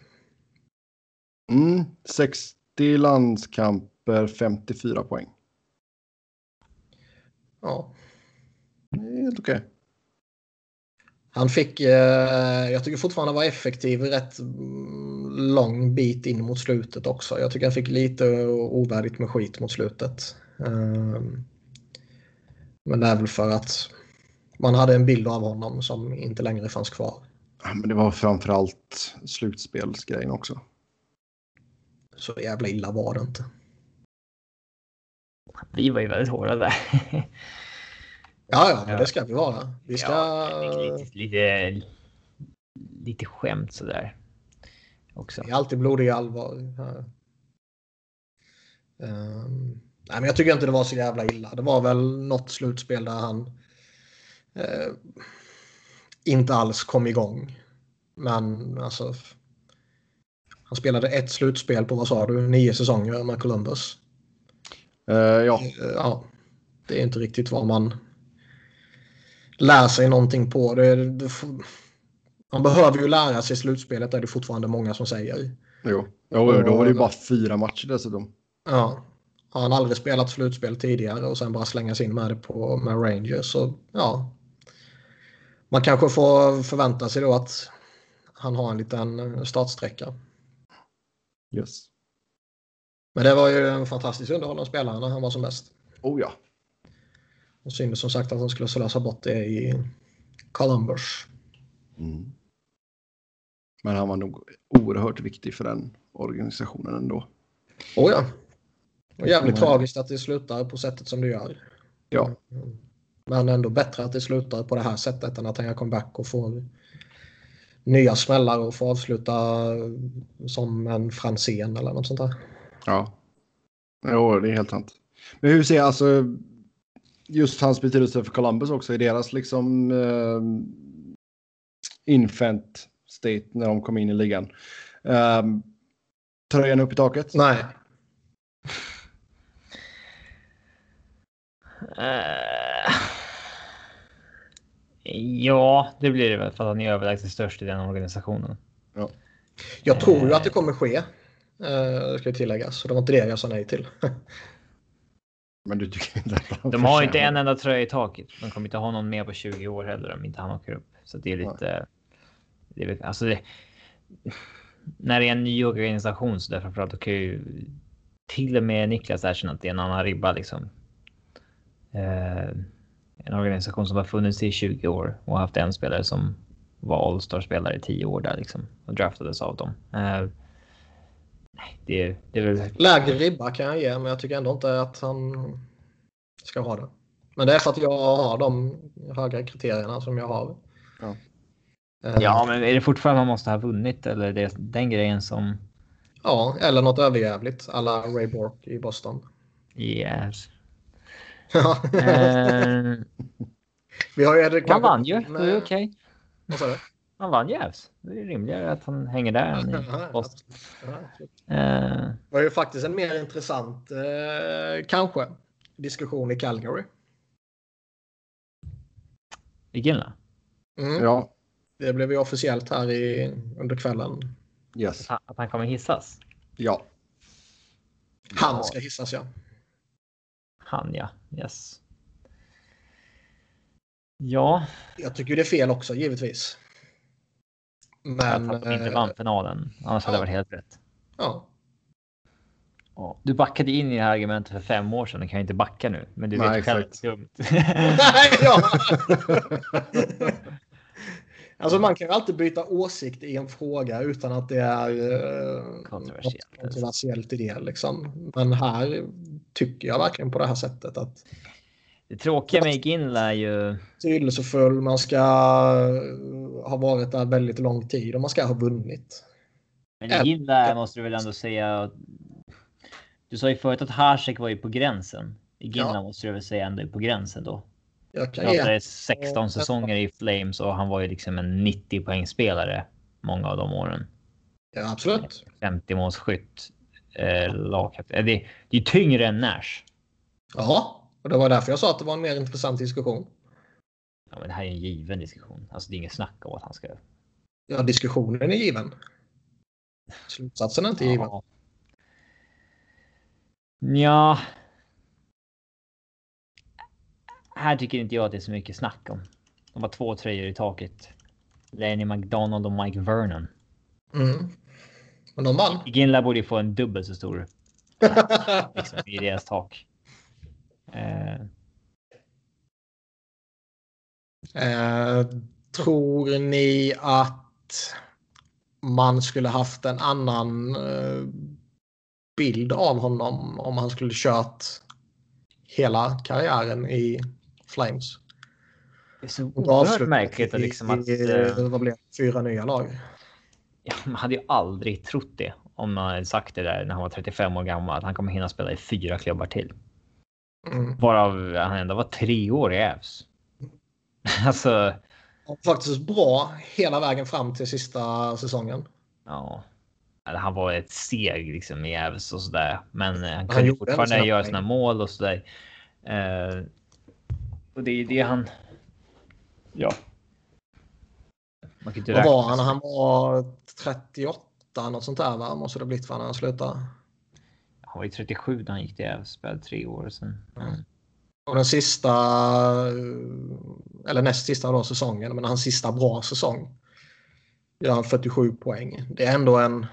Mm, 60 landskamper, 54 poäng. Ja. Det är helt okej. Okay. Han fick, eh, jag tycker fortfarande var effektiv rätt lång bit in mot slutet också. Jag tycker han fick lite ovärdigt med skit mot slutet. Eh, men det är väl för att man hade en bild av honom som inte längre fanns kvar. Ja, men det var framförallt slutspelsgrejen också. Så jävla illa var det inte. Vi var ju väldigt hårda där. [LAUGHS] Ja, ja, det ska vi vara. Vi ska... Ja, lite, lite, lite skämt sådär. Också. Det är alltid blodig allvar. Um, nej, men jag tycker inte det var så jävla illa. Det var väl något slutspel där han uh, inte alls kom igång. Men alltså. Han spelade ett slutspel på vad sa du? Nio säsonger med Columbus. Uh, ja. Uh, ja. Det är inte riktigt vad man lär sig någonting på. Det, det, man behöver ju lära sig slutspelet, är det fortfarande många som säger. Jo, jo då var det ju bara fyra matcher dessutom. Ja. Har han aldrig spelat slutspel tidigare och sen bara slängas in med det på med Rangers så ja. Man kanske får förvänta sig då att han har en liten startsträcka. Yes. Men det var ju en fantastiskt underhållande spelare när han var som bäst. Oh ja. Och synd som sagt att han skulle slösa bort det i Columbus. Mm. Men han var nog oerhört viktig för den organisationen ändå. Oh ja. Och jävligt mm. tragiskt att det slutar på sättet som det gör. Ja. Men ändå bättre att det slutar på det här sättet än att han gör comeback och får nya smällar och får avsluta som en Franzén eller något sånt där. Ja. Jo, det är helt sant. Men hur ser alltså just hans betydelse för Columbus också i deras liksom uh, infant state när de kom in i ligan. Um, tröjan upp i taket? Nej. Uh, ja, det blir det väl för att han är överlägset störst i den organisationen. Ja. Jag tror ju att det kommer ske. Uh, ska tilläggas. Så det var inte det jag sa nej till. [LAUGHS] Men du tycker inte att han De har inte en enda tröja i taket. De kommer inte ha någon mer på 20 år heller om inte han åker upp. Så det är lite... Det är, alltså det, när det är en ny organisation så därför att då kan ju till och med Niklas erkänna att det är en annan ribba liksom. Eh, en organisation som har funnits i 20 år och haft en spelare som var All-star-spelare i 10 år där liksom och draftades av dem. Eh, det, det är väl... Lägre ribba kan jag ge, men jag tycker ändå inte att han ska ha det. Men det är för att jag har de höga kriterierna som jag har. Ja. Eh, Ja, men är det fortfarande man måste ha vunnit eller är det den grejen som... Ja, eller något överjävligt alla Ray Bork i Boston. Yes. Ja. Eh, [LAUGHS] Vi har ju han vann ju. Det är okej. Vad sa du? Han vann Jävs. Det är rimligare att han hänger där än i [LAUGHS] Boston. Eh, Det var ju faktiskt en mer intressant, eh, kanske, diskussion i Calgary. vilken då? Mm. Ja, Det blev ju officiellt här i, under kvällen. yes. Att att han kommer hissas? Ja. Han ska hissas ja. Han ja. Yes. Ja, Jag tycker det är fel också givetvis. Men... att han inte eh, vann finalen. Annars hade det varit helt rätt. ja. Ja. Du backade in i det här argumentet för fem år sedan. Du kan ju inte backa nu. Men du Nej, vet själv att det är dumt. [LAUGHS] Nej, ja. [LAUGHS] Alltså man kan ju alltid byta åsikt i en fråga utan att det är eh, Kontroversiellt. kontroversiellt i det. Liksom. Men här tycker jag verkligen på det här sättet att Det tråkiga med Ginla är ju... betydelsefull, man ska eh, ha varit där väldigt lång tid och man ska ha vunnit. Men Ginla måste du väl ändå säga... Du sa ju förut att Hasek var ju på gränsen. I Ginla Ja. måste du väl säga ändå är på gränsen då. Jag kan ge. är 16 säsonger i Flames och han var ju liksom en 90 poängspelare många av de åren. Ja, absolut. 50 målsskytt. Eh. Eh, Det, det är tyngre än Nash. Ja, och det var därför jag sa att det var en mer intressant diskussion. Ja, men det här är en given diskussion. Alltså det är inget snack om att han ska... Ja, diskussionen är given. Slutsatsen är inte given. Ja. Ja. Här tycker inte jag att det är så mycket snack om. De har två tröjor i taket. Lenny McDonald och Mike Vernon. Mm. Men de vann. Ginla borde få en dubbelt så stor [LAUGHS] liksom, i deras tak. Eh, tror ni att man skulle haft en annan eh, bild av honom om han skulle kört hela karriären i Flames. Det är så oerhört märkligt att liksom att... i, eh, vad blev? Fyra nya lag. Ja, man hade ju aldrig trott det om man hade sagt det där när han var 35 år gammal. Att han kommer hinna spela i fyra klubbar till. Mm. Varav han ändå var tre år i Ävs. [LAUGHS] alltså, Han faktiskt bra hela vägen fram till sista säsongen. ja. Eller Han var ett steg liksom i Ävs och sådär. Men eh, han Han kunde gjorde fortfarande göra sina mål och sådär. Eh, och det är det han... Ja. Man kan inte Vad var han? Han var 38 något sånt där va? Måste det blivit för när han slutade. Han var ju 37 när han gick till. Spelade tre år sen. Mm. Och den sista, eller näst sista då, säsongen, men hans sista bra säsong. Gör han 47 poäng. Det är ändå en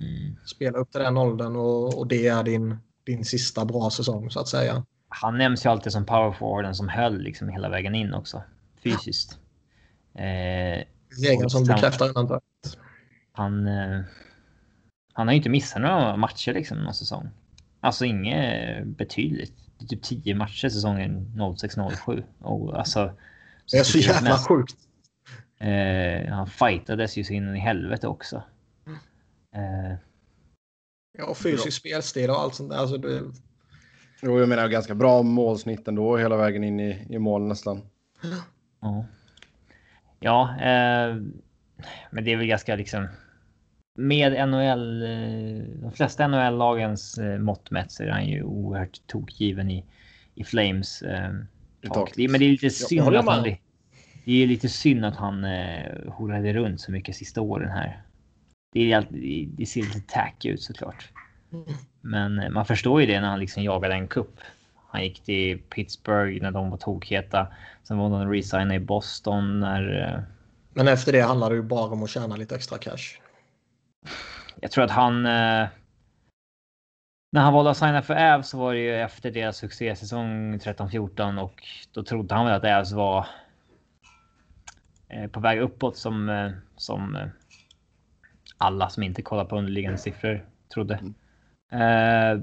Mm. spela upp till den åldern och, och det är din, din sista bra säsong så att säga. Han nämns ju alltid som powerforwarden som höll liksom hela vägen in också. Fysiskt. Eh, Regeln som bekräftar undantaget. han, eh, han har ju inte missat några matcher liksom någon säsong. Alltså inget betydligt. Det är typ 10 matcher säsongen 06-07. Och alltså. Det är så jävla mest- sjukt. Eh, han fightades ju så in i helvete också. Eh, Ja, fysisk spelstil och allt sånt där. Alltså det, Jo, jag menar ganska bra målsnitt ändå hela vägen in i, i mål nästan. Ja. Ja, eh, men det är väl ganska liksom. Med NHL, eh, de flesta NHL-lagens eh, mått mätt så är han ju oerhört tokgiven i, i Flames. Eh, tak. det, men det är lite jag synd att han, det är lite synd att han eh, horade runt så mycket sista åren här. Det, är alltid, det ser lite tacky ut såklart. Men eh, man förstår ju det när han liksom jagade en kupp. Han gick till Pittsburgh när de var tokheta. Sen var de resigna i Boston när... eh, men efter det handlar det ju bara om att tjäna lite extra cash. Jag tror att han... eh, När han valde att signa för Avs så var det ju efter deras succésäsong 13-14 och då trodde han väl att Avs var eh, på väg uppåt som, eh, som eh, alla som inte kollar på underliggande siffror trodde. Eh,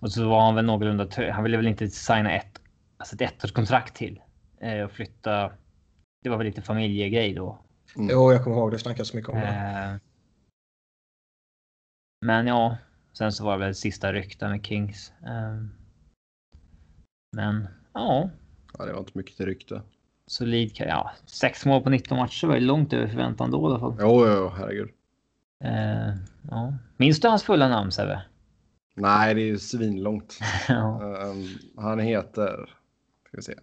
och så var han väl någorlunda... Han ville väl inte signa ett, alltså ett ettårskontrakt till eh, och flytta. Det var väl lite familjegrej då. Mm. Jo, jag kommer ihåg det snackas mycket om det. Eh, men ja, sen så var det väl sista rykten med Kings. Eh, men ja, Ja, det var inte mycket till rykte. solid. Ja, sex mål på 19 matcher var ju långt över förväntan då i alla fall. Jo, jo, jo, herregud. Eh, ja. Minns du hans fulla namn Sebbe? Nej, det är ju svinlångt. [LAUGHS] ja. Ehm, han heter... Ska vi se.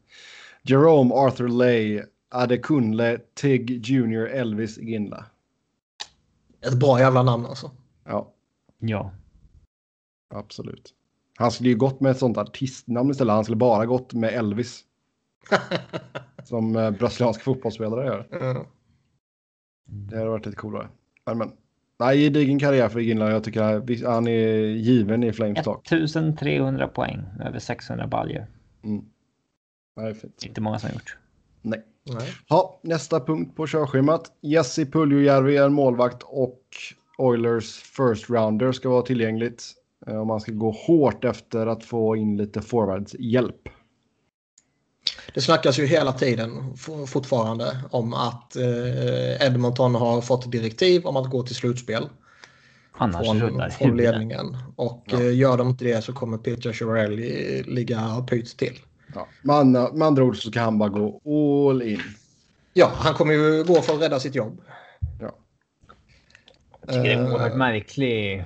Jerome Arthur Lay Adekunle Tig Jr. Elvis Ginla. Ett bra jävla namn alltså. Ja, ja. absolut. Han skulle ju gått med ett sånt artistnamn istället. Han skulle bara gått med Elvis. [LAUGHS] Som eh, brasilianska fotbollsspelare gör. Ja. Det hade varit lite coolare. Men, men. Nej, gedigen karriär för Ginla. Jag tycker han- han är given i Flames tak. 1300 poäng, över 600 baljor. Mm. Nej, fint. Inte många som har gjort. Nej. Nej. Ja, nästa punkt på körschemat. Jesse Puljujärvi är målvakt och Oilers first rounder ska vara tillgängligt. Eh, Om man ska gå hårt efter att få in lite forwardshjälp. Det snackas ju hela tiden fortfarande om att eh, Edmonton har fått direktiv om att gå till slutspel Annars från, rullar från ledningen. Och Ja. eh, gör de inte det så kommer Peter Chiarelli ligga pyrt till. Ja. Med, andra, med andra ord så kan han bara gå all in. Ja, han kommer ju gå för att rädda sitt jobb. Ja. Jag tycker det är Eh, oerhört märklig,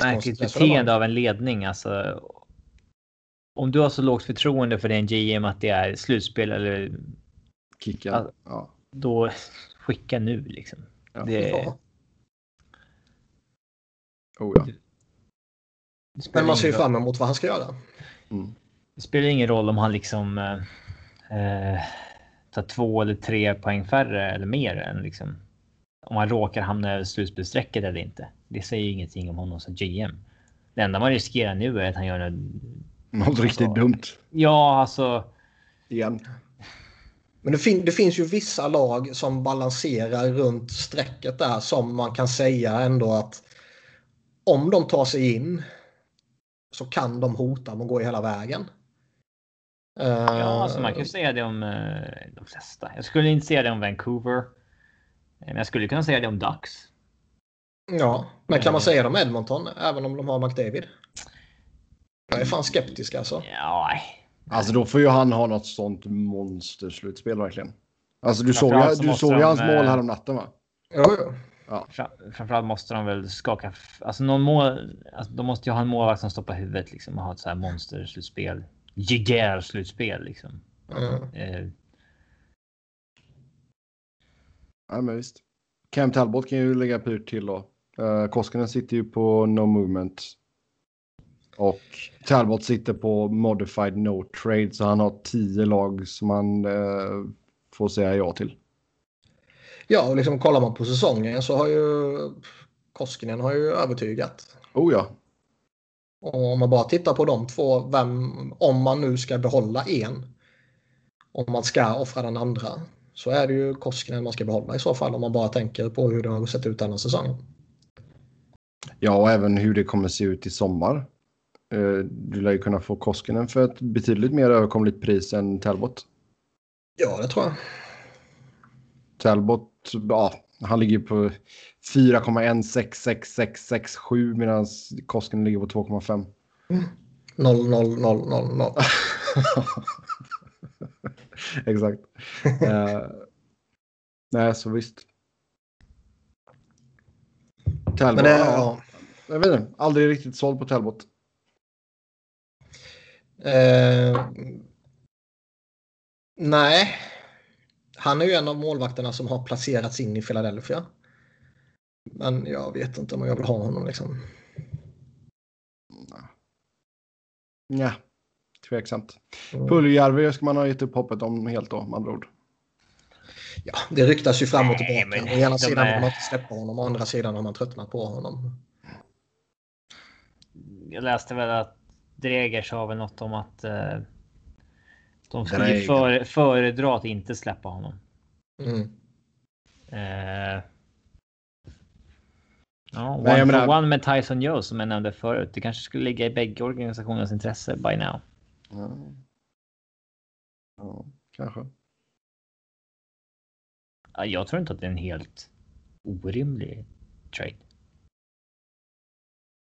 märkligt resonemang. beteende av en ledning. Alltså, om du har så lågt förtroende för din GM att det är slutspel eller Kicken. Ja. Ja. då skicka nu liksom. Ja. Det, Ja. Oh, ja. Men man ser ju fram emot vad han ska göra. Mm. Det spelar ingen roll om han liksom eh, eh, tar två eller tre poäng färre eller mer än liksom om han råkar hamna över slutspelsstrecket eller inte. Det säger ingenting om honom som GM. Det enda man riskerar nu är att han gör något. Något Alltså- riktigt dumt. Ja, alltså. Igen. Men det, fin det, finns ju vissa lag som balanserar runt strecket där som man kan säga ändå att om de tar sig in så kan de hota med att gå hela vägen. Ja, alltså man kan ju säga det om uh, de flesta. Jag skulle inte säga det om Vancouver. Men jag skulle kunna säga det om Ducks. Ja, men kan man säga det om Edmonton även om de har McDavid? Jag är fan skeptisk alltså. Ja, Alltså då får ju han ha något sånt monsterslutspel verkligen. Alltså du såg, ju, du såg ju hans mål här om natten va? Jo, jo. Ja. Framförallt måste de väl skaka. Alltså någon mål. Alltså, de måste ju ha en målvakt som stoppar huvudet liksom och ha ett så här monsterslutspel. Jigär slutspel liksom. Mm. Eh, Ja, men visst. Cam Talbot kan ju lägga pyrt till då. Uh, Koskinen sitter ju på no movement. Och Talbot sitter på modified no trade så han har tio lag som han uh, får säga ja till. Ja, och liksom kollar man på säsongen så har ju Koskinen har ju övertygat. Oh ja. Och om man bara tittar på de två, vem, om man nu ska behålla en, om man ska offra den andra, så är det ju Koskinen man ska behålla i så fall om man bara tänker på hur det har sett ut denna säsongen. Ja, och även hur det kommer se ut i sommar. Eh, Du lär ju kunna få Koskinen för ett betydligt mer överkomligt pris än Talbot. Ja, det tror jag. Talbot, ja, han ligger på 4,166667 medan Koskinen ligger på 2,5. 0, 0, 0, 0, 0. Exakt. Eh, nej, så visst. Talbot, Men ja, ja. jag vet inte, aldrig riktigt såld på Talbot. Eh, nej. Han är ju en av målvakterna som har placerats in i Philadelphia. Men jag vet inte om jag vill ha honom liksom. Ja, tveksamt. Mm. Puljärvi ska man ha gett upp hoppet om helt då, med andra ord. Ja, det ryktas ju fram och Nej, tillbaka. men Å ena sidan är- vill man inte släppa honom, å andra sidan har man tröttnat på honom. jag läste väl att Dreger sa väl något om att eh, de skulle Dreger. för, föredra att inte släppa honom. Mm. Eh, ja, one, Nej, menar- one med Tyson Joe som jag nämnde förut. Det kanske skulle ligga i bägge organisationernas intresse by now. Ja, ja kanske. Ja, Jag tror inte att det är en helt orimlig trade.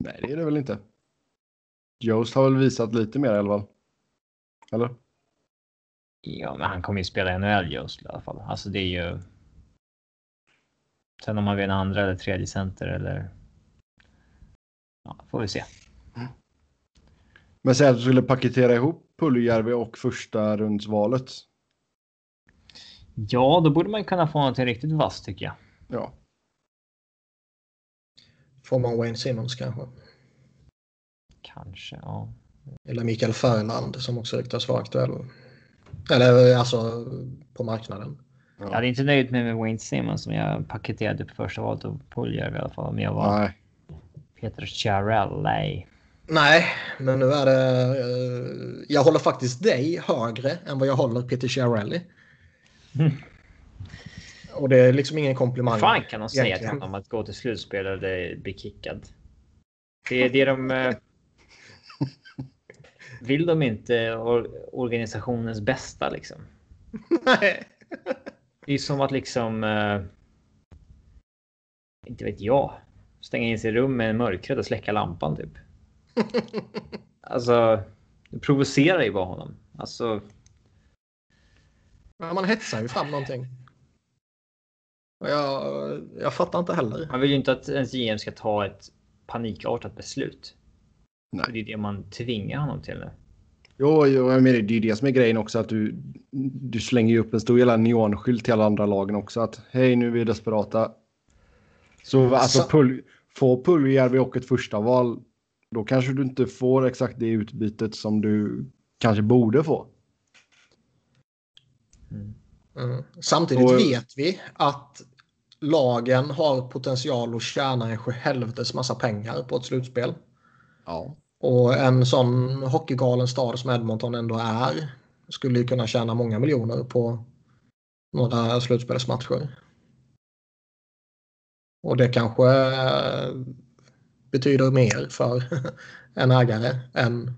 Nej, det är det väl inte. Jost har väl visat lite mer i alla fall. Eller? Ja, men han kommer ju spela i NHL just i alla fall. Alltså det är ju. Sen om man vill en andra eller tredje center eller. Ja, får vi se. Men säg att du skulle paketera ihop Puljärvi och första rundsvalet. Ja, då borde man kunna få något riktigt vasst tycker jag. Ja, Får man Wayne Simmons kanske? Kanske, ja. Eller Mikael Färland som också ryktas vara aktuell. Eller alltså på marknaden. Jag hade inte nöjt mig med Wayne Simmons som jag paketerade på första valet och Puljärvi i alla fall. Om jag var nej. Peter Chiarelli. Nej, men nu är det... eh, jag håller faktiskt dig högre än vad jag håller Peter Chiarelli. Mm. [LAUGHS] Och det är liksom ingen komplimang. fan kan de säga till egentligen. honom att gå till slutspel eller bli kickad? Det är det de... Vill de inte or- organisationens bästa liksom? Nej. Det är som att liksom... eh, inte vet jag. Stänga in sig i rum med mörkret och släcka lampan typ. [LAUGHS] Alltså, det provocerar ju bara honom. Alltså, Men man hetsar ju fram någonting. Och jag, jag fattar inte heller. man vill ju inte att ens GM ska ta ett panikartat beslut. Nej. Det är det man tvingar honom till nu. Jo, jo jag menar, det är ju det som är grejen också att du, du slänger ju upp en stor jävla neonskylt till alla andra lagen också att hej nu är vi desperata. Så alltså Så- pull, få Puljärvi och ett första val då kanske du inte får exakt det utbytet som du kanske borde få. Mm. Mm. Samtidigt Och- vet vi att lagen har potential att tjäna en sjuhelvetes massa pengar på ett slutspel. Ja. Och en sån hockeygalen stad som Edmonton ändå är skulle ju kunna tjäna många miljoner på några slutspelsmatcher. Och det kanske eh, betyder mer för [LAUGHS] en ägare än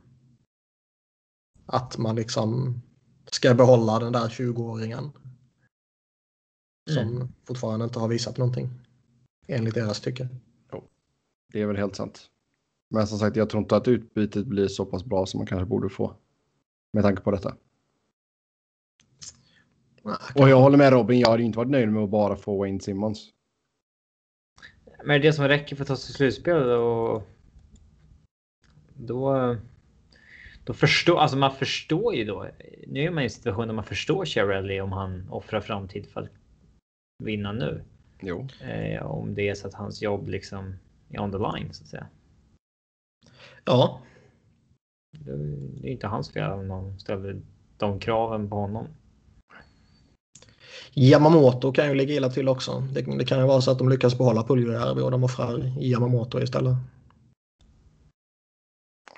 att man liksom ska behålla den där 20-åringen. Som Mm. fortfarande inte har visat någonting. Enligt deras tycke. Det är väl helt sant. Men som sagt, jag tror inte att utbytet blir så pass bra som man kanske borde få. Med tanke på detta. Och jag håller med Robin, jag hade inte varit nöjd med att bara få Wayne Simmons. Men det är det som räcker för att ta sig till slutspel och då. Då förstår, alltså man förstår ju då. Nu är man i en situation där man förstår Chiarelli om han offrar framtid för att vinna nu. Jo. Eh, om det är så att hans jobb liksom är on the line så att säga. Ja, Det är inte hans fel om någon ställer de kraven på honom. Yamamoto kan ju ligga illa till också. Det, det kan ju vara så att de lyckas behålla Puljujärvi och de offrar Yamamoto istället.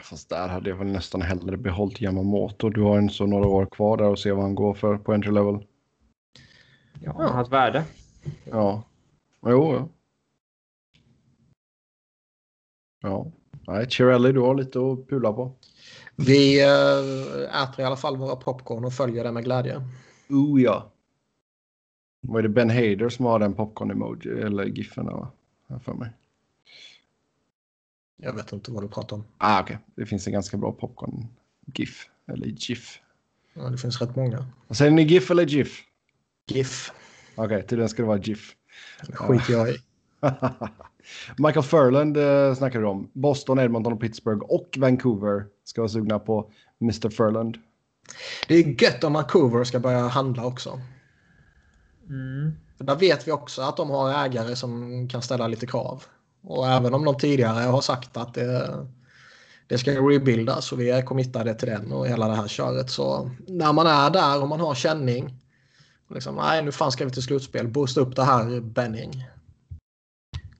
Fast där hade jag väl nästan hellre behållit Yamamoto. Du har en så några år kvar där och se vad han går för på entry level. Ja, han har ett värde. Ja. Jo, ja. Ja. Nej, Chirelli, du har lite att pula på. Vi eh, äter i alla fall våra popcorn och följer det med glädje. Oh ja. Vad är det Ben Hader som har den popcorn-emoji eller giffen? Va? Här för mig. Jag vet inte vad du pratar om. Ah, okej. Det finns en ganska bra popcorn-gif. Eller GIF. Ja, det finns rätt många. Vad säger ni, GIF eller GIF? GIF. Okej, tydligen ska det vara GIF. Det skiter jag i. [LAUGHS] Michael Furland eh, snackar vi om. Boston, Edmonton och Pittsburgh och Vancouver ska vara sugna på Mr. Furland. Det är gött om Vancouver ska börja handla också. Mm. För där vet vi också att de har ägare som kan ställa lite krav. Och även om de tidigare har sagt att det, det ska rebuildas och vi är committade till den och hela det här köret. Så när man är där och man har känning. Liksom, nej, nu fan ska vi till slutspel. Boosta upp det här Benning.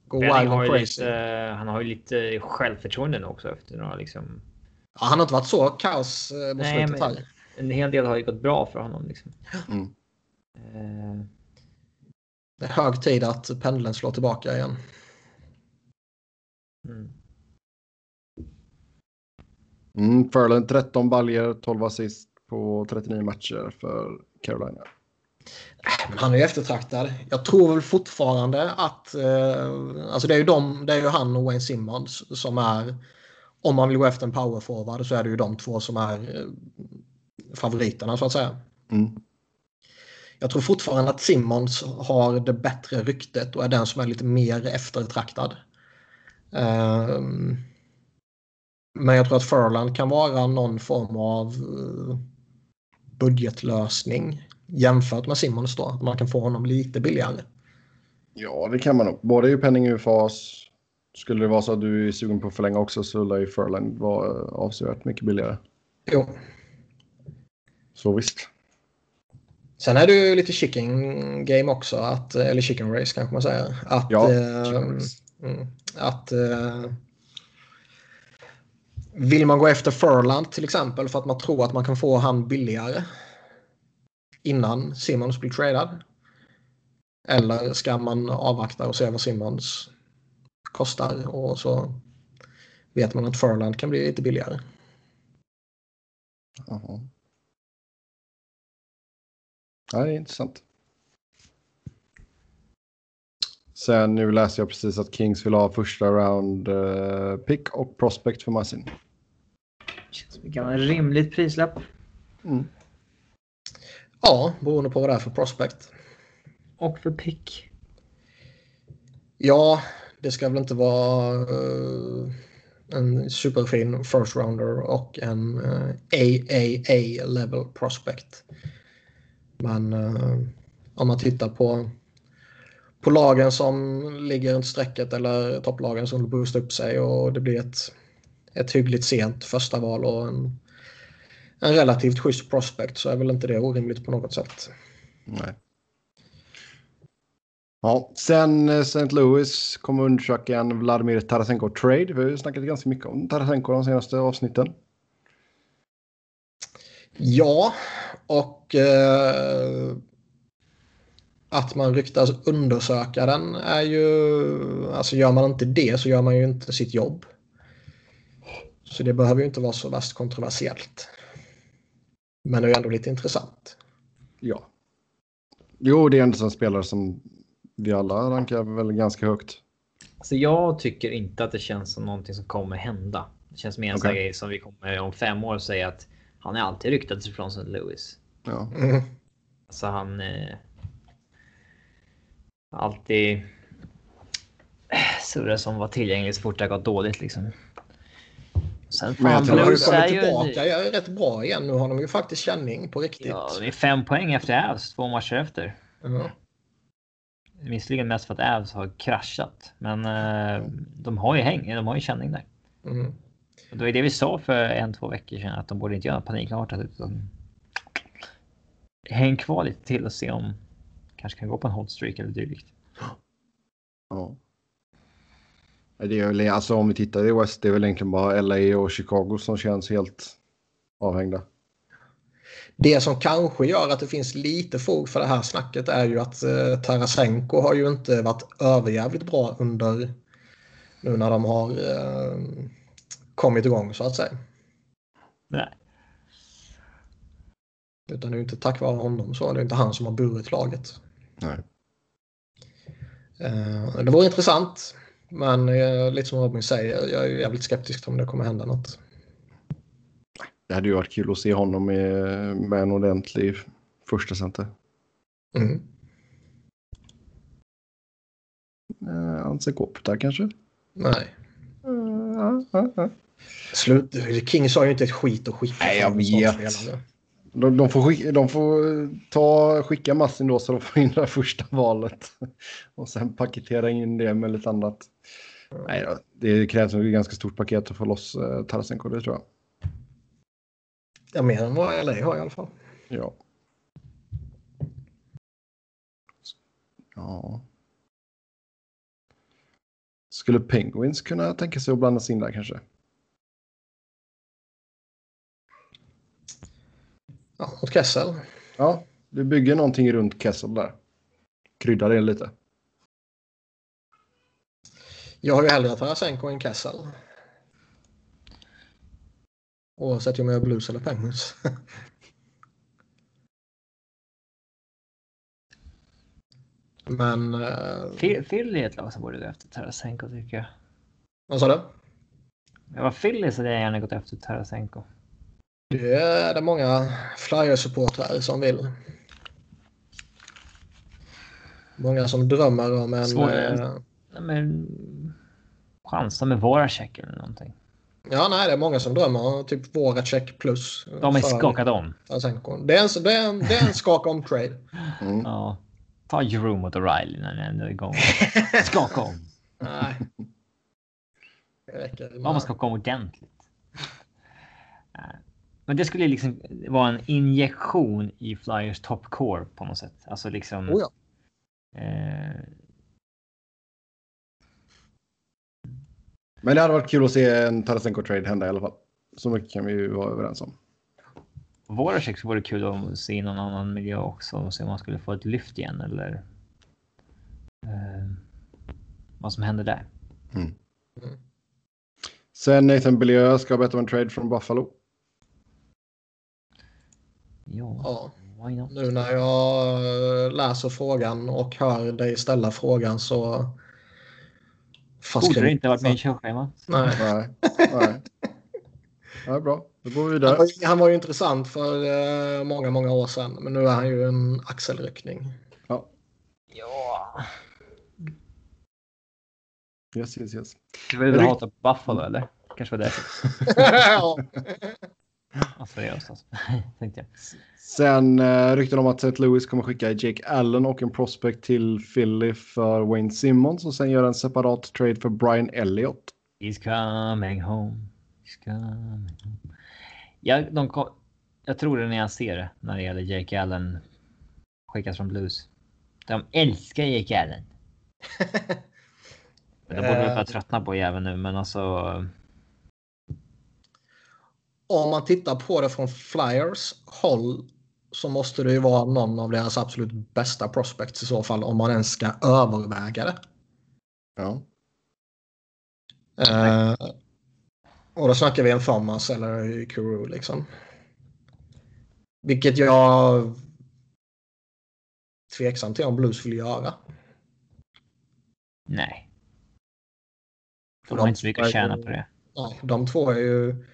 Go wild and crazy. lite, han har ju lite självförtroende nu också efter några liksom. Ja, han har inte varit så kaos eh, mot Nej, slutet här. En hel del har ju gått bra för honom liksom. Mm. Eh, Det är hög tid att pendeln slår tillbaka igen. mm. Mm, Furland 13 baljer, 12 assist på 39 matcher för Carolina. Men han är ju eftertraktad. Jag tror väl fortfarande att... Eh, alltså det är, ju de, det är ju han och Wayne Simmons som är... Om man vill gå efter en powerforward så är det ju de två som är eh, favoriterna så att säga. Mm. Jag tror fortfarande att Simmons har det bättre ryktet och är den som är lite mer eftertraktad. Ehm, men jag tror att Furland kan vara någon form av eh, budgetlösning jämfört med Simmons då. Man kan få honom lite billigare. Ja, det kan man nog. Både i penning och fas. Skulle det vara så att du är sugen på att förlänga också så lär ju Furland vara eh, avsevärt mycket billigare. Jo. Så visst. Sen är det ju lite chicken game också. Att, eller chicken race kanske man säger. Att, Ja, eh, mm, att eh, vill man gå efter Furland till exempel för att man tror att man kan få han billigare innan Simmons blir tradad? Eller ska man avvakta och se vad Simmons kostar och så vet man att Furland kan bli lite billigare. Jaha. Ja, det är intressant. Sen nu läser jag precis att Kings vill ha första round eh, pick och prospect för Massin. Känns som gammalt rimligt prislapp. Mm. Ja, beroende på vad det är för prospect. Och för pick. Ja, det ska väl inte vara eh, en superfin first rounder och en eh, AAA level prospect. Men eh, om man tittar på, på lagen som ligger runt strecket eller topplagen som vill boosta upp sig och det blir ett, ett hyggligt sent första val och en, en relativt schysst prospect så är väl inte det orimligt på något sätt. Nej. Ja, sen eh, St. Louis kommer undersöka en Vladimir Tarasenko-trade. Vi har ju snackat ganska mycket om Tarasenko de senaste avsnitten. Ja, och eh, att man ryktas undersöka den är ju... Alltså gör man inte det så gör man ju inte sitt jobb. Så det behöver ju inte vara så värst kontroversiellt. Men det är ju ändå lite intressant. Ja. Jo, det är ändå en spelare som vi alla rankar väl ganska högt. Alltså jag tycker inte att det känns som någonting som kommer hända. Det känns mer en sån Okej. grej som vi kommer om fem år säga att han är alltid ryktad från St. Louis. Ja. Mm. Alltså han... Eh, alltid surrar som var tillgänglig så fort det har gått dåligt liksom. Sen Men jag tror ju är kommit ju... tillbaka jag är rätt bra igen. Nu har de ju faktiskt känning på riktigt. Ja, det är fem poäng efter Avs två matcher efter. Ja. Visserligen mest för att Avs har kraschat, men eh, de har ju häng, de har ju känning där. Mm. Och det var ju det vi sa för en, två veckor sedan, att de borde inte göra panikartat utan häng kvar lite till och se om kanske kan gå på en hot streak eller dylikt. ja. Det är väl, alltså om vi tittar i West, det är väl egentligen bara LA och Chicago som känns helt avhängda. Det som kanske gör att det finns lite fog för det här snacket är ju att eh, Tarasenko har ju inte varit överjävligt bra under nu när de har eh, kommit igång så att säga. Nej. Utan det är ju inte tack vare honom så. Det är inte han som har burit laget. Nej. Eh, det vore intressant. Men eh, lite som Robin säger, jag är jävligt skeptisk om det kommer hända något. Det hade ju varit kul att se honom med, med en ordentlig första center. Mm. Eh, Anse Kopitar kanske? Nej. Eh, ja, ja, ja. Slut. Kings har ju inte ett skit att skicka. Nej, jag vet. De, de, får skicka, de får ta, skicka Massin då så de får in det första valet. [LAUGHS] Och sen paketera in det med lite annat. Nej då, det krävs nog ett ganska stort paket att få loss eh, Tarasenko, det tror jag. Ja, mer än vad LA har i alla fall. Ja. Ja. Skulle Penguins kunna tänka sig att blanda sig in där kanske? Ja, mot Kessel. Ja, du bygger någonting runt Kessel där. Krydda det lite. Jag har ju hellre Tarasenko än Kessel. Oavsett om jag är Blues eller Penguins. [LAUGHS] Men... Eh, Phil- Philly är ett lag som borde gå efter Tarasenko tycker jag. vad sa du? Jag var Philly så hade jag gärna gått efter Tarasenko. Det är det många Flyers-supportrar som vill. Många som drömmer om en... Svår- Eh, men chansa med Voracek eller någonting. ja, nej, det är många som drömmer om typ Voracek plus. De är för skakade om. Det är en, det är en, det är en skaka om trade. [LAUGHS] Mm. Ja. Ta Jerome mot O'Reilly när ni ändå är igång. Skaka om. [LAUGHS] Nej. Det räcker. Man skaka om ordentligt. [LAUGHS] Eh, Men det skulle liksom vara en injektion i Flyers top core på något sätt. Alltså liksom. Oh ja. eh, Men det hade varit kul att se en Tarasenko-trade hända i alla fall. Så mycket kan vi ju vara överens om. Voracek så vore det kul att se i någon annan miljö också och se om man skulle få ett lyft igen eller. Eh, vad som händer där. Sen Nathan Beaulieu ska betta om en trade från Buffalo. Ja, Ja. why not? Nu när jag eh, läser frågan och hör dig ställa frågan så... Fast Borde det inte varit med i körschemat? Nej. Nej. Nej. Ja, bra, då går vi Han vidare. var, ju- han var ju intressant för eh, många, många år sedan. Men nu är han ju en axelryckning. Ja, Ja. yes, yes, yes. Du vill hata Buffalo eller? Kanske var det. [LAUGHS] ja. [LAUGHS] Ja, seriöst alltså. [LAUGHS] Tänkte jag. Sen uh, rykten om att St. Louis kommer skicka Jake Allen och en prospect till Philly för Wayne Simmons och sen göra en separat trade för Brian Elliott. He's coming home. He's coming home. Jag, de, kom- jag tror det när jag ser det när det gäller Jake Allen skickas från Blues. De älskar Jake Allen. [LAUGHS] Men de borde väl Eh. börja tröttna på jäveln nu, men alltså. Om man tittar på det från Flyers håll så måste det ju vara någon av deras absolut bästa prospects i så fall om man ens ska överväga det. Ja. Eh, och då snackar vi en Thomas eller Kuru liksom. Vilket jag tveksam till om Blues vill göra. Nej. De har inte så mycket att tjäna på det. Nej, de två är ju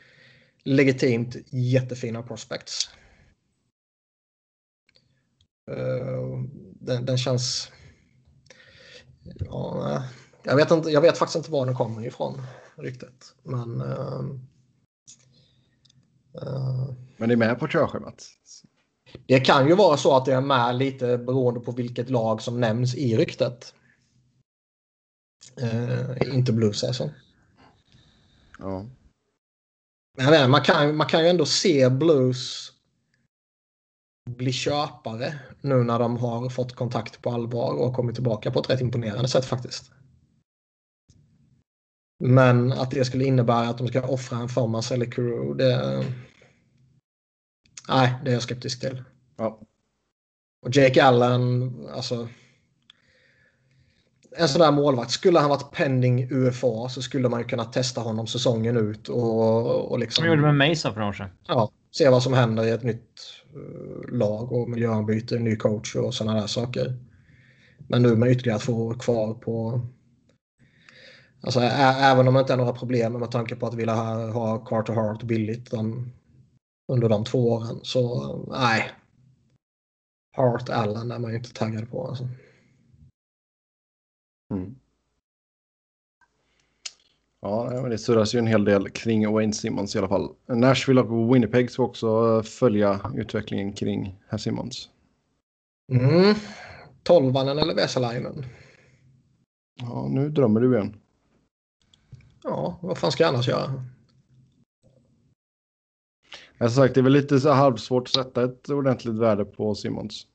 legitimt jättefina prospects. Uh, den, den, känns... Ja, jag, vet inte, jag vet faktiskt inte var den kommer ifrån riktigt. Men... Uh, uh, men det är med på körschemat? Det kan ju vara så att det är med lite beroende på vilket lag som nämns i ryktet. inte Blues alltså. Ja. Men man, kan, man kan ju ändå se Blues bli köpare nu när de har fått kontakt på allvar och kommit tillbaka på ett rätt imponerande sätt faktiskt. Men att det skulle innebära att de ska offra en Thomas eller Kuro, det... Nej, det är jag skeptisk till. Ja. Och Jake Allen, alltså en sån där målvakt. Skulle han varit pending UFA så skulle man ju kunna testa honom säsongen ut. Och, och liksom, Som gjorde med Mason för några år sedan. Ja, se vad som händer i ett nytt uh, lag och miljöombyte, ny coach och sådana där saker. Men nu med ytterligare två år kvar på... Alltså även om det inte är några problem med tanke på att vilja ha, ha Carter Hart billigt de, under de två åren så nej. Hart Allen är man ju inte taggad på alltså. Mm. Ja, det surras ju en hel del kring Wayne Simmons i alla fall. Nashville och Winnipeg ska också följa utvecklingen kring herr Simmons. Mm. Tolvanen eller Vesalainen? Ja, nu drömmer du igen. Ja, vad fan ska jag annars göra? Jag har sagt, det är väl lite så halvsvårt att sätta ett ordentligt värde på Simmons.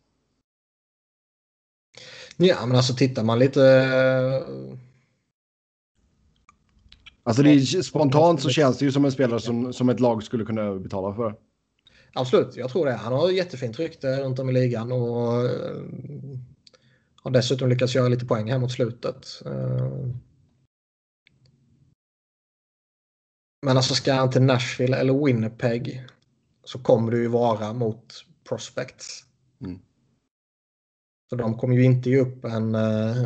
Ja, men alltså tittar man lite... Alltså det är, spontant så känns det ju som en spelare som, som ett lag skulle kunna betala för. Absolut, jag tror det. Han har jättefint rykte runt om i ligan och uh, har dessutom lyckats göra lite poäng här mot slutet. Uh, men alltså ska han till Nashville eller Winnipeg så kommer det ju vara mot prospects. Så de kommer ju inte ge upp en, eh,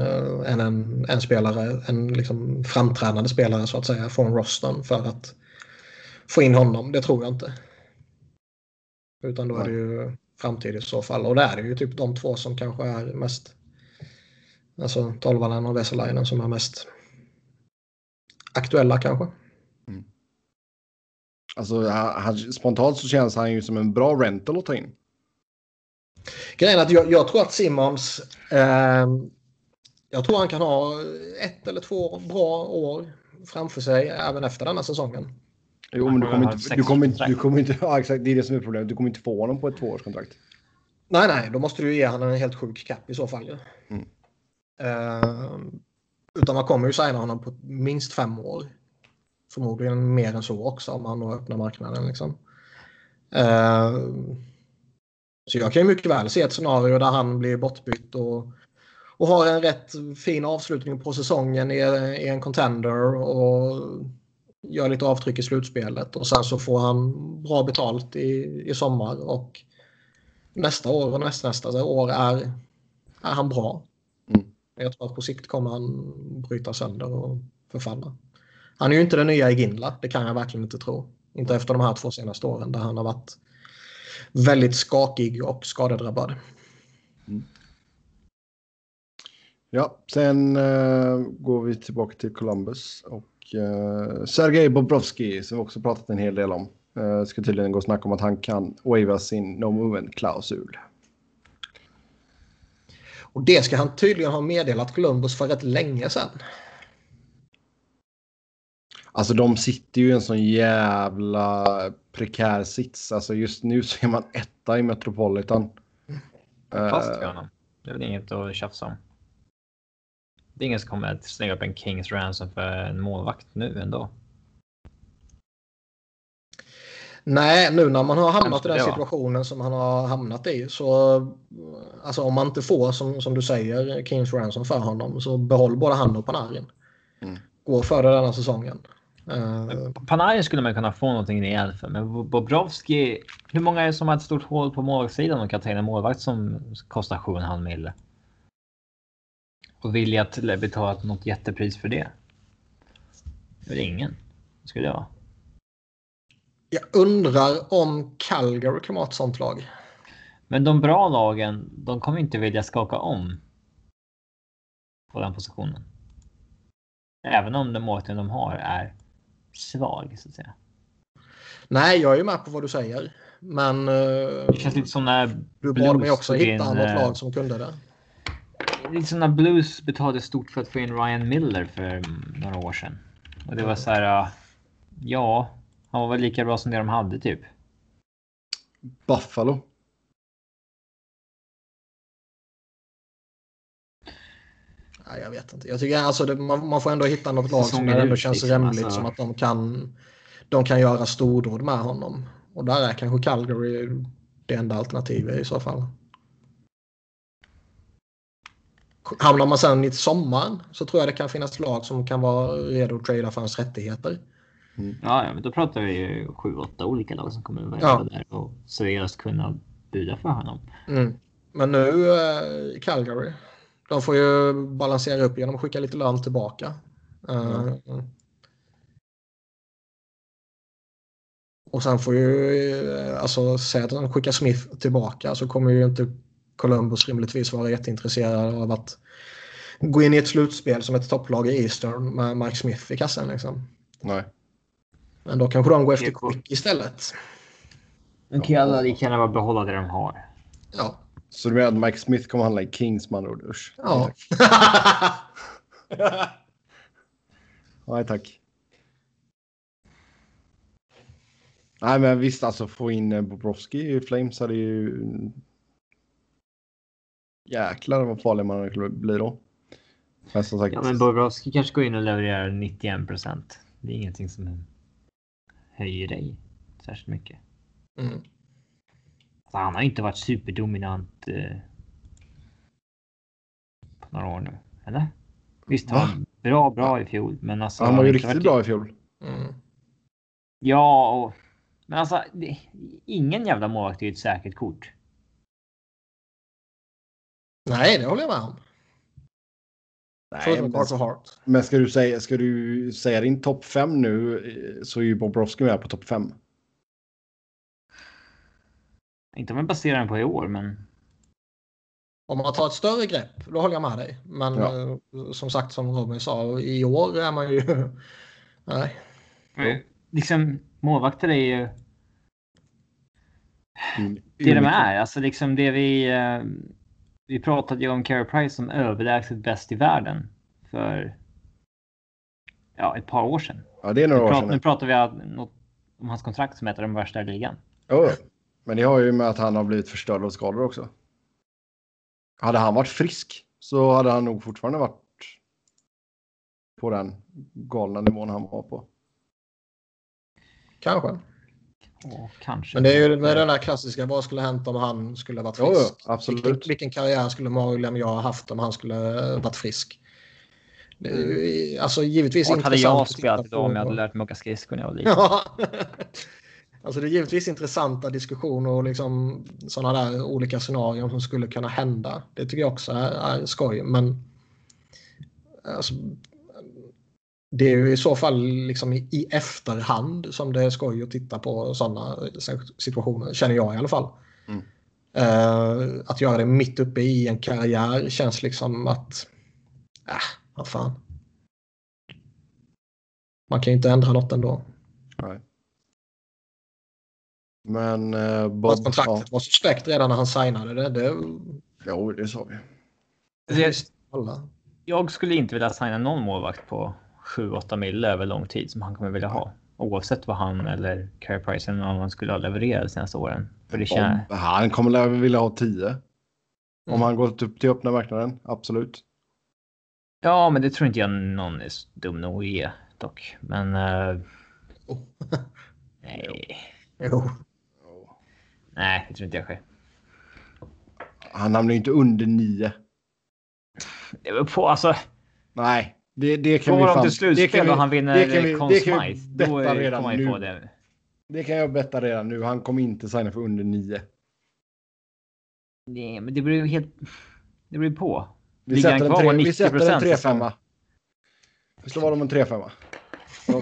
en, en, en spelare, en liksom framträdande spelare så att säga från rosten för att få in honom. Det tror jag inte. Utan då är det ju framtid i så fall. Och det är det ju typ de två som kanske är mest Alltså Tolvanen och Vesalainen som är mest aktuella kanske. Mm. Alltså han, spontant så känns han ju som en bra rental att ta in. Grejen är att jag, jag tror att Simmons... Eh, jag tror han kan ha ett eller två bra år framför sig även efter denna säsongen. Jo, men du kommer inte... Du kommer inte, du kommer inte ja, exakt, det är det som är problemet. Du kommer inte få honom på ett tvåårskontrakt. Nej, nej, då måste du ge honom en helt sjuk cap i så fall. Mm. Uh, utan man kommer ju signa honom på minst fem år. Förmodligen mer än så också om han då öppnar marknaden. Liksom. Uh, så jag kan ju mycket väl se ett scenario där han blir bortbytt och, och har en rätt fin avslutning på säsongen i, i en contender och gör lite avtryck i slutspelet och sen så får han bra betalt i, i sommar och nästa år och nästnästa år är, är han bra. Mm. Jag tror att på sikt kommer han bryta sönder och förfalla. Han är ju inte den nya Ginla, det kan jag verkligen inte tro. Inte efter de här två senaste åren där han har varit väldigt skakig och skadedrabbad. Mm. Ja, sen uh, går vi tillbaka till Columbus och uh, Sergej Bobrovski som vi också pratat en hel del om. Uh, ska tydligen gå snack om att han kan waiva sin no movement-klausul. Och det ska han tydligen ha meddelat Columbus för rätt länge sedan. Alltså de sitter ju i en sån jävla prekär sits. Alltså just nu så är man etta i Metropolitan. Fast för honom. Det är väl inget att tjafsa om. Det är ingen som kommer att slänga upp en Kings ransom för en målvakt nu ändå. Nej, nu när man har hamnat i den situationen som han har hamnat i så alltså om man inte får som, som du säger Kings Ransom för honom så behåll både han och Panarin. Mm. Gå för det denna säsongen. Eh, Panarin skulle man kunna få någonting rejält för, men Bobrovski. Hur många är det som har ett stort hål på målvaktssidan och kan ta in en målvakt som kostar 7,5 mille? Och vilja att betala något jättepris för det? Det är ingen. Skulle jag. jag undrar om Calgary kan vara ett sånt lag. Men de bra lagen, de kommer inte vilja skaka om. På den positionen. Även om den målvakten de har är svag så att säga. Nej, jag är ju med på vad du säger. Men eh, Det känns lite som när du bad mig också hitta in, något eh, lag som kunde det. Lite som när Blues betalade stort för att få in Ryan Miller för mm, några år sedan. Och det var så här. Ja, han var väl lika bra som det de hade typ. Buffalo. Nej, jag vet inte. Jag tycker alltså det, man, man får ändå hitta något lag som ändå känns rimligt alltså. som att de kan, de kan göra stordåd med honom. Och där är kanske Calgary det enda alternativet i så fall. Hamnar man sen i sommaren så tror jag det kan finnas lag som kan vara redo att trada för hans rättigheter. Ja, ja, men då pratar vi ju sju, åtta olika lag som kommer att vara Ja. där och seriöst kunna buda för honom. Mm. Men nu eh, Calgary. De får ju balansera upp genom att skicka lite lön tillbaka. Eh, Och sen får ju, eh, alltså säg att de skickar Smith tillbaka så kommer ju inte Columbus rimligtvis vara jätteintresserade av att gå in i ett slutspel som ett topplag i Eastern med Mike Smith i kassen liksom. Nej. Men då kanske de går efter. Quick istället. De kan ju alla lika gärna bara behålla det de har. Ja. Så du menar att Mike Smith kommer handla i Kings med andra ord? Usch. Ja. [LAUGHS] Nej tack. Nej men visst alltså få in eh, Bobrovski i Flames hade ju... Jäklar vad farlig man skulle bli då. Men som sagt. Ja, men Bobrovski kanske går in och levererar 91 procent. Det är ingenting som höjer dig särskilt mycket. Mm. Alltså, han har inte varit superdominant eh, på några år nu. Eller? Visst, han var bra, bra i fjol, men alltså. han var ju riktigt varit- bra i fjol. Mm. Ja, och, men alltså det, ingen jävla målvakt är ju ett säkert kort. Nej, det håller jag med om. Förutom men, Hart. men ska du säga, ska du säga din topp fem nu eh, så är ju Bobrovski med på topp fem. Inte om jag baserar den på i år, men Om man tar ett större grepp, då håller jag med dig. Men Ja. eh, som sagt, som Robin sa, i år är man ju... [LAUGHS] Nej. liksom målvakter är ju Mm. det de är. Alltså liksom det vi. Eh, vi pratade ju om Carey Price som överlägset bäst i världen för. Ja, ett par år sedan. Ja, det är Nu, några år prat, sedan. nu pratar vi om hans kontrakt som är ett av de värsta i ligan. Jo, men det har ju med att han har blivit förstörd av skador också. Hade han varit frisk så hade han nog fortfarande varit på den galna nivån han var på. Kanske. Och kanske. Men det är ju med den där klassiska, vad skulle hänt om han skulle varit Jo, jo, frisk? absolut. Vilken, vilken karriär skulle Mario Lemieux ha haft om han skulle varit frisk? Det är ju, alltså givetvis Vart hade intressant jag spelat idag om jag hade lärt mig åka skridskor när jag var [LAUGHS] liten? Alltså det är givetvis intressanta diskussioner och liksom sådana där olika scenarion som skulle kunna hända. Det tycker jag också är, är skoj. Men alltså, det är ju i så fall liksom i, i efterhand som det är skoj att titta på sådana situationer, känner jag i alla fall. Mm. Eh, att göra det mitt uppe i en karriär känns liksom att, äh, vad fan. Man kan ju inte ändra något ändå. Nej. Men eh, Bob... kontraktet var suspekt redan när han signade det. Det Ja, jo, det sa vi. Jag, alla. jag skulle inte vilja signa någon målvakt på 7-8 mille över lång tid som han kommer vilja ha. Oavsett vad han eller Carey Price eller någon annan skulle ha levererat de senaste åren. För det känns... Bob, han kommer väl vilja ha 10. Om Mm. han gått upp till öppna marknaden, absolut. Ja, men det tror inte jag någon är dum nog att ge dock. Men... eh, Oh. [LAUGHS] nej. Jo. Nej, det tror inte jag sker. Han hamnar ju inte under nio. Det beror på alltså. Nej, det, det kan vi Går de fan... till slutspel och han vinner det kan vi- Conn det kan vi Smythe, då är- redan kommer nu. få det. Det kan jag betta redan nu. Han kommer inte signa för under nio. Nej, men det ju helt... Det ju på. Vi Ligger sätter en, på tre, vi sätter en 90% 3-5. Vi slår vad om en 3-5.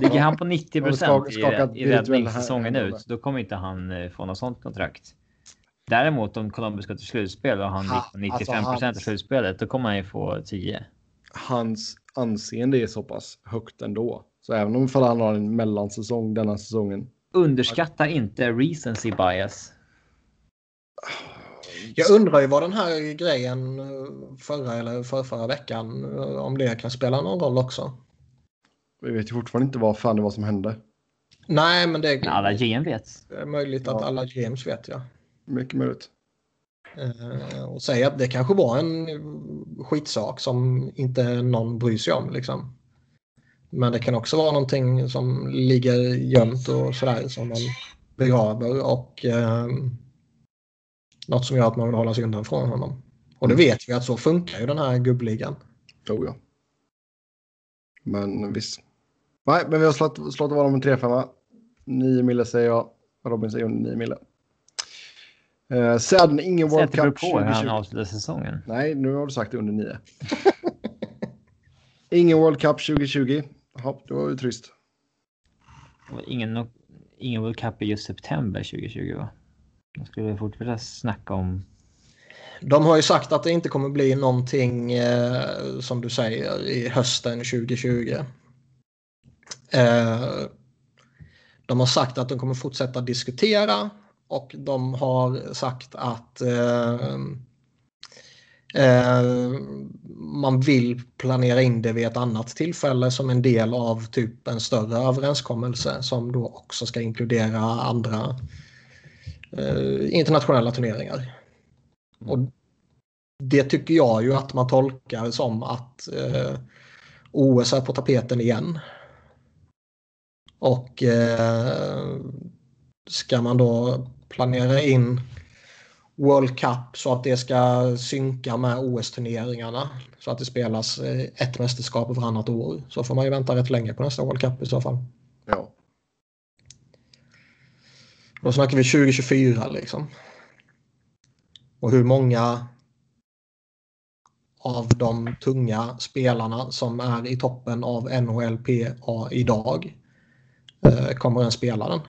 Ligger han på 90 Har vi procent i, i räddning säsongen här- ut, då kommer inte han eh, få något sånt kontrakt. Däremot om Columbus går till slutspel och han Ha, på 95 alltså, procent han- i slutspelet, då kommer han ju få 10. Hans anseende är så pass högt ändå. Så även om han har en mellansäsong denna säsongen. Underskatta inte recency bias. Jag undrar ju vad den här grejen eh, förra eller för förra veckan, eh, om det kan spela någon roll också. Vi vet ju fortfarande inte vad fan det var som hände. Nej, men det Men alla GM vet. är möjligt att Ja. alla GMs vet ja. Mycket möjligt. Eh, Och säga att det kanske var en skitsak som inte någon bryr sig om liksom. Men det kan också vara någonting som ligger gömt och sådär som man begraver och eh, något som gör att man vill hålla sig undan från honom. Och det Mm. vet vi att så funkar ju den här gubbligan. Tror jag. Men visst. Nej, men vi har slått, slått om en 3-5. 9 mille säger jag. Robin säger under 9 mille. Uh, sen ingen World Cup på hur han 2020. avslutar säsongen. Nej, nu har du sagt det under 9. ingen World Cup 2020. Jaha, det var ju trist. Ingen, ingen World Cup i just september 2020 va? Då skulle vi fortfarande snacka om... De har ju sagt att det inte kommer bli någonting eh, som du säger i hösten 2020. Eh, de har sagt att de kommer fortsätta diskutera och de har sagt att eh, eh, man vill planera in det vid ett annat tillfälle som en del av typ en större överenskommelse som då också ska inkludera andra internationella turneringar. Och det tycker jag ju att man tolkar som att OS är på tapeten igen. Och eh, ska man då planera in World Cup så att det ska synka med OS-turneringarna så att det spelas eh, ett mästerskap varannat år så får man ju vänta rätt länge på nästa World Cup i så fall. Ja. Då snackar vi 2024 liksom. Och hur många av de tunga spelarna som är i toppen av NHLPA idag kommer en spela den.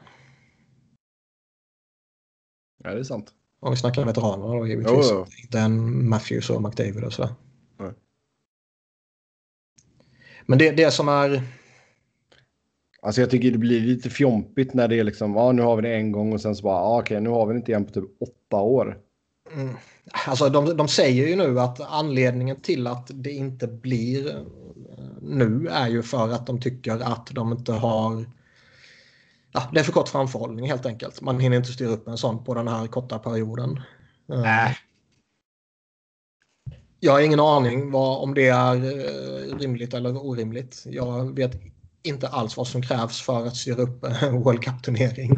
ja, det är sant. Om vi snackar veteranerna då givetvis. Jo. Inte en Matthews och McDavid och sådär. Nej. Men det, det som är... Alltså jag tycker det blir lite fjompigt när det är liksom, ja nu har vi det en gång och sen så bara, ja, okej nu har vi det inte igen på typ åtta år. Mm. Alltså de, de säger ju nu att anledningen till att det inte blir eh, nu är ju för att de tycker att de inte har... Ja, det är för kort framförhållning helt enkelt. Man hinner inte styra upp en sån på den här korta perioden. Eh, Äh. Jag har ingen aning vad, om det är eh, rimligt eller orimligt. Jag vet inte alls vad som krävs för att styra upp en [LAUGHS] World Cup-turnering.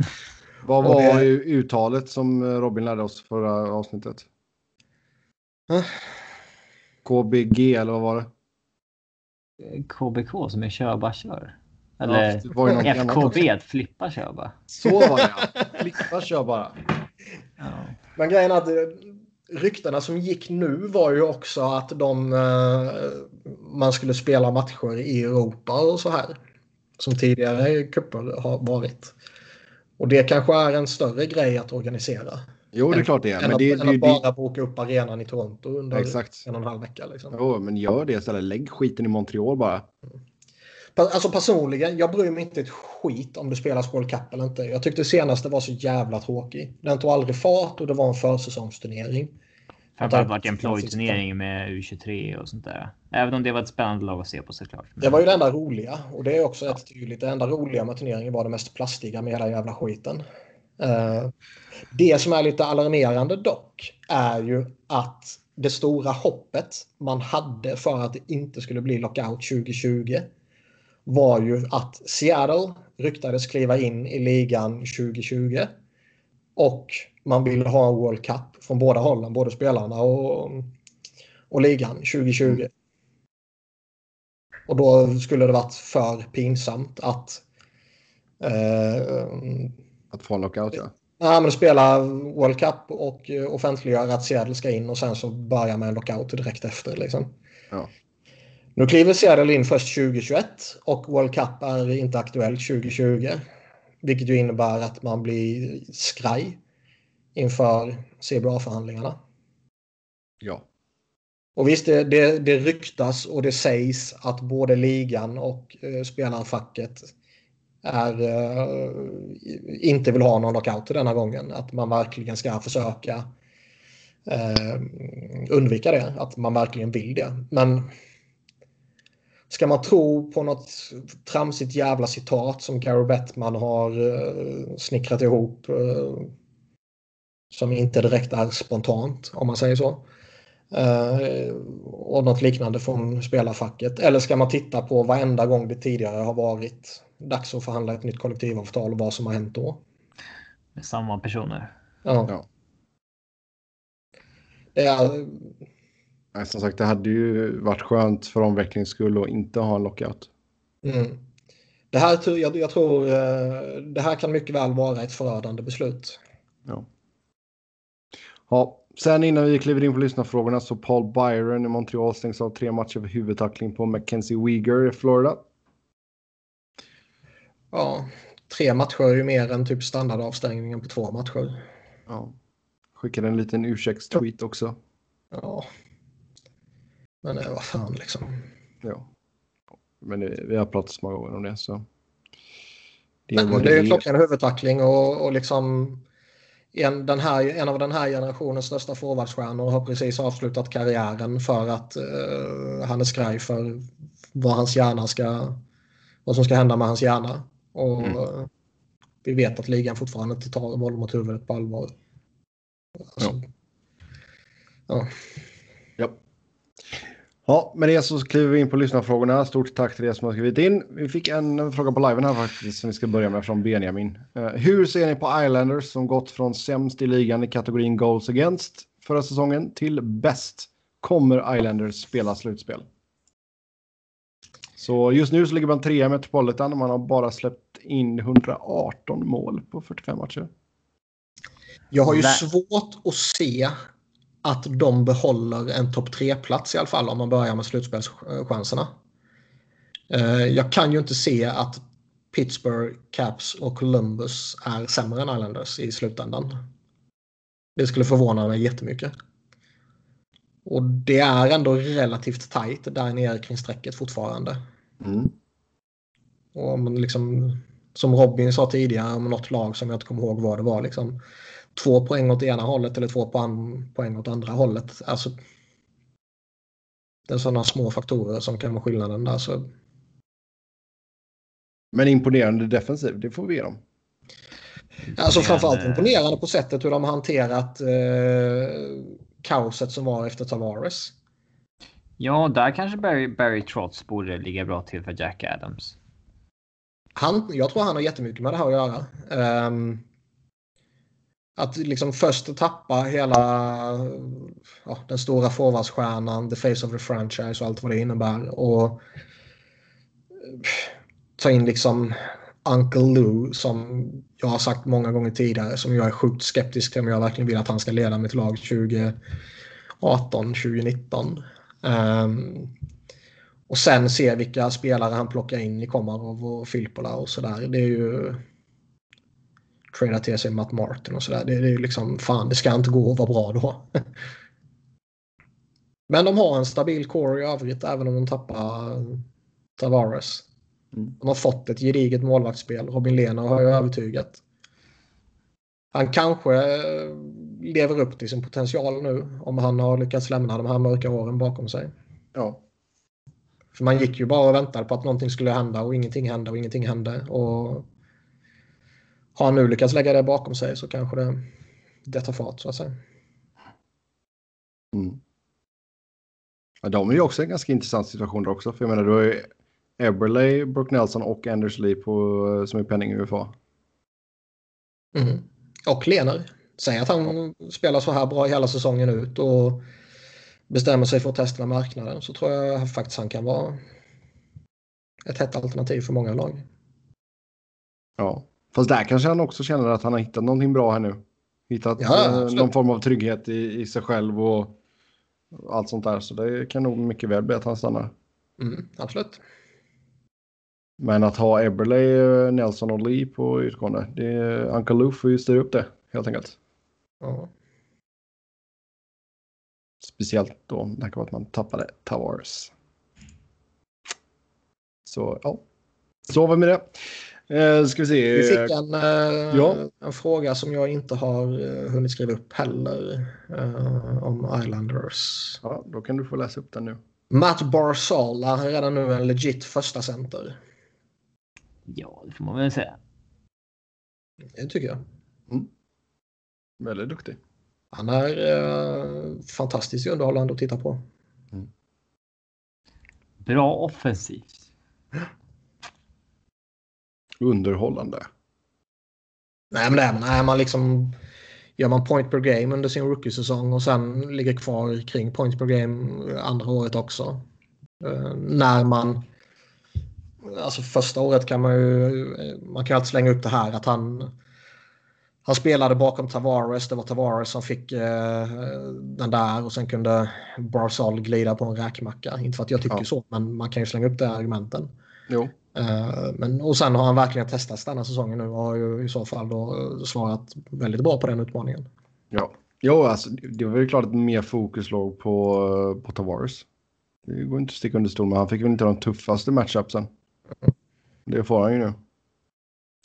Vad var det- uttalet som Robin lärde oss förra avsnittet? Eh? KBG eller vad var det? KBK som är kör bara kör. Ja, Eller det också. FKB, att flippa kör bara. Så var det ja. Flippa kör bara. Ja. Men grejen är att eh, ryktena som gick nu var ju också att de, eh, man skulle spela matcher i Europa och så här. Som tidigare cuper har varit. Och det kanske är en större grej att organisera. Jo, det är klart det är. än Men att, det, än det, att det, bara boka upp arenan i Toronto under Exakt. en och en halv vecka. Liksom. Jo, men gör det istället. Lägg skiten i Montreal bara. Pa- Alltså personligen, jag bryr mig inte ett skit om det spelas World Cup eller inte. Jag tyckte senaste var så jävla tråkig. Den tog aldrig fart och det var en försäsongsturnering. Framförallt vart det en plojturnering med U23 och sånt där. Även om det var ett spännande lag att se på såklart. Det var ju det enda roliga och det är också rätt tydligt. Det enda roliga med turneringen var det mest plastiga med hela jävla skiten. Eh, det som är lite alarmerande dock är ju att det stora hoppet man hade för att det inte skulle bli lockout 2020 var ju att Seattle ryktades kliva in i ligan 2020 och man ville ha en World Cup från båda hållen, både spelarna och, och ligan 2020. Mm. Och då skulle det varit för pinsamt att... Eh, att få en lockout, ja. Ja, men spela World Cup och offentliggöra att Seattle ska in och sen så börja med en lockout direkt efter. Liksom. Ja. Nu kliver Seattle in först 2021 och World Cup är inte aktuellt 2020. Vilket ju innebär att man blir skraj inför CBA-förhandlingarna. Ja. Och visst, det, det, det ryktas och det sägs att både ligan och eh, spelarfacket är, eh, inte vill ha någon lockout denna gången. Att man verkligen ska försöka eh, undvika det. Att man verkligen vill det. Men ska man tro på något tramsigt jävla citat som Gary Bettman har eh, snickrat ihop eh, som inte direkt är spontant om man säger så. Eh, och något liknande från spelarfacket. Eller ska man titta på varenda gång det tidigare har varit dags att förhandla ett nytt kollektivavtal och vad som har hänt då? Med samma personer. Ja. ja. Det är... Nej, som sagt, det hade ju varit skönt för omvecklings skull att inte ha en lockout. Mm. Det här, jag, jag tror eh, det här kan mycket väl vara ett förödande beslut. Ja. Ja, sen innan vi kliver in på lyssnarfrågorna så Paul Byron i Montreal stängs av tre matcher för huvudtackling på Mackenzie Weegar i Florida. Ja, tre matcher är ju mer än typ standardavstängningen på två matcher. Ja. Skickade en liten ursäktstweet också. Ja. Men det vad fan liksom. Ja. Men det, vi har pratat så många gånger om det så. Det är, Nej, det är klockan huvudtackling och, och liksom en, den här, en av den här generationens största forwardstjärnor har precis avslutat karriären för att uh, han är skraj för vad hans hjärna ska, vad som ska hända med hans hjärna. Och mm. uh, vi vet att ligan fortfarande inte tar våld mot huvudet på allvar. Alltså, ja. ja. Ja, med det så kliver vi in på lyssnarfrågorna. Stort tack till er som har skrivit in. Vi fick en fråga på liven här faktiskt som vi ska börja med från Benjamin. Uh, hur ser ni på Islanders som gått från sämst i ligan i kategorin goals against förra säsongen till bäst? Kommer Islanders spela slutspel? Så just nu så ligger man trea i Metropolitan och man har bara släppt in 118 mål på 45 matcher. Jag har ju svårt att se att de behåller en topp 3-plats i alla fall om man börjar med slutspelschanserna. Eh, jag kan ju inte se att Pittsburgh, Caps och Columbus är sämre än Islanders i slutändan. Det skulle förvåna mig jättemycket. Och det är ändå relativt tajt där nere kring strecket fortfarande. Mm. Och man liksom, som Robin sa tidigare om något lag som jag inte kommer ihåg vad det var. Liksom, två poäng åt ena hållet eller två poäng åt andra hållet. Alltså, det är sådana små faktorer som kan vara skillnaden där. Så... Men imponerande defensiv, det får vi ge dem. Alltså framförallt eh, imponerande på sättet hur de har hanterat eh, kaoset som var efter Tavares. Ja, där kanske Barry, Barry Trotz borde ligga bra till för Jack Adams. Han, jag tror han har jättemycket med det här att göra. Um, att liksom först tappa hela ja, den stora forwardsstjärnan, the face of the franchise och allt vad det innebär. Och ta in liksom Uncle Lou som jag har sagt många gånger tidigare som jag är sjukt skeptisk till om jag verkligen vill att han ska leda mitt lag 2018, 2019. Um, och sen se vilka spelare han plockar in i Komarov och Filippola och sådär. Det är ju trada till sig Matt Martin och sådär. Det, det är ju liksom, fan det ska inte gå att vara bra då. [LAUGHS] Men de har en stabil core i övrigt även om de tappar Tavares. Mm. De har fått ett gediget målvaktsspel. Robin Lehner har ju övertygat. Han kanske eh, lever upp till sin potential nu om han har lyckats lämna de här mörka åren bakom sig. Ja. För man gick ju bara och väntade på att någonting skulle hända och ingenting hände och ingenting hände. Och har han nu lyckats lägga det bakom sig så kanske det, det tar fart så att säga. Mm. Ja, de är ju också en ganska intressant situation där också. För jag menar, du har ju Eberley, Brook Nelson och Anders Lee på, som är penning UFA. Mm. Och Lener. Säg att han spelar så här bra hela säsongen ut och bestämmer sig för att testa marknaden så tror jag faktiskt han kan vara ett hett alternativ för många lag. Ja, fast där kanske han också känner att han har hittat någonting bra här nu. Hittat Ja, eh, någon form av trygghet i, i sig själv och allt sånt där. Så det kan nog mycket väl bli att han stannar. Mm, absolut. Men att ha Eberley, eh, Nelson och Lee på utgående, det, Uncle Lou får ju styra upp det helt enkelt. Ja. Speciellt då med tanke på att man tappade Tavares. Så ja, så var vi med det. Eh, ska vi se. Vi fick en, eh, Ja. en fråga som jag inte har eh, hunnit skriva upp heller eh, om Islanders. Ja, då kan du få läsa upp den nu. Matt Barzal är redan nu en legit första center. Ja, det får man väl säga. Det tycker jag. Väldigt duktig. Han är eh, fantastiskt underhållande att titta på. Bra offensivt. [GASPS] Underhållande. Nej, men det är, nej, man liksom gör man point per game under sin rookie-säsong och sen ligger kvar kring point per game andra året också. Eh, när man Alltså första året kan man ju man kan alltid slänga upp det här att han han spelade bakom Tavares. Det var Tavares som fick eh, den där och sen kunde Barzal glida på en räkmacka. Inte för att jag tycker Ja. så, men man kan ju slänga upp det argumenten. Jo. Eh, Men, och sen har han verkligen testat denna säsongen nu och har ju i så fall då eh, svarat väldigt bra på den utmaningen. Ja. Jo, alltså det var ju klart att mer fokus låg på, på Tavares. Det går inte att sticka under stol med. Han fick väl inte de tuffaste matchupsen. Det får han ju nu.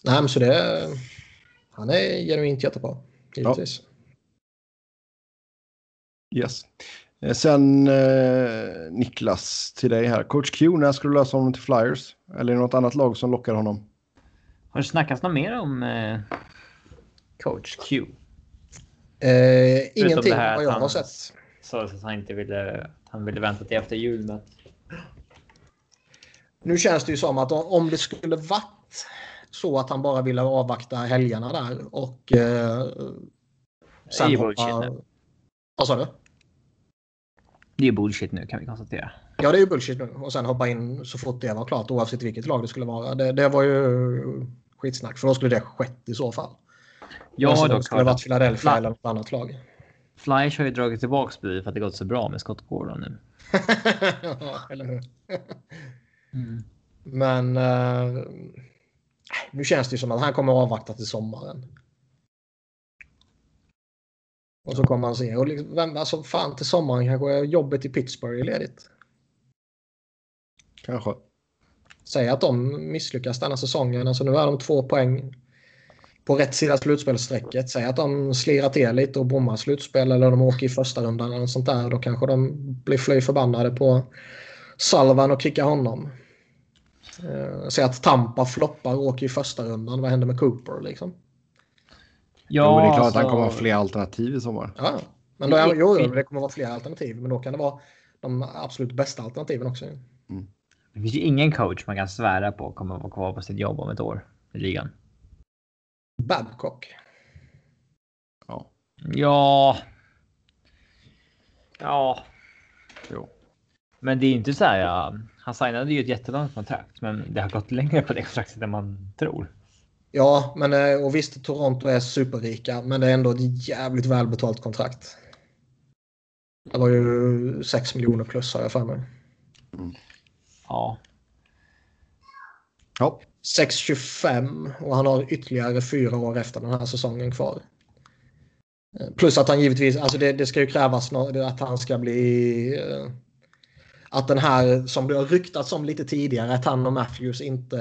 Nej, men så det... Han är genuint jättebra. Givetvis. Yes. Eh, Sen eh, Niklas till dig här. Coach Q, när skulle du lösa honom till Flyers? Eller är det något annat lag som lockar honom? Har det snackats något mer om eh, coach Q? Eh, ingenting det här vad jag har han- sett. Sa att han inte ville, han ville vänta till efter jul. Men... Nu känns det ju som att om det skulle varit så att han bara ville avvakta helgerna där och... Eh, bullshit hoppa- nu. Vad sa du? Det är bullshit nu kan vi konstatera. Ja, det är ju bullshit nu. Och sen hoppa in så fort det var klart oavsett vilket lag det skulle vara. Det, det var ju skitsnack för då skulle det skett i så fall. Alltså, har det skulle hört varit Philadelphia Fly- eller något annat lag. Flyers har ju dragit tillbaka budet för att det gått så bra med Scott Gordon nu. [LAUGHS] ja, eller hur? Mm. Men eh, nu känns det ju som att han kommer att avvakta till sommaren. Och så kommer han se. Och liksom, vem, alltså fan till sommaren kanske jobbet i Pittsburgh är ledigt. Kanske. Säg att de misslyckas denna säsongen. Alltså nu är de två poäng på rätt sida slutspelsstrecket. Säg att de slirar till lite och bommar slutspel eller de åker i första rundan eller sånt där. Då kanske de blir fly förbannade på Salvan och kickar honom. Eh, Säg att Tampa floppar och åker i första rundan. Vad händer med Cooper liksom? Ja, jo, det är klart att han alltså- kommer ha fler alternativ i sommar. Ja, men då, jo, jo, det kommer vara fler alternativ. Men då kan det vara de absolut bästa alternativen också. Det finns ju ingen coach man kan svära på kommer att vara kvar på sitt jobb om ett år i ligan. Babcock. Ja. Ja. Ja, Jo. men det är inte så här. Ja, han signade ju ett jättelångt kontrakt, men det har gått längre på det kontraktet än man tror. Ja, men eh, och visst Toronto är superrika, men det är ändå ett jävligt välbetalt kontrakt. Det var ju 6 miljoner plus har jag för mig. Ja, Ja. 6,25 och han har ytterligare fyra år efter den här säsongen kvar. Eh, Plus att han givetvis, alltså det, det ska ju krävas nå- att han ska bli... eh, Att den här, som det har ryktats om lite tidigare, att han och Matthews inte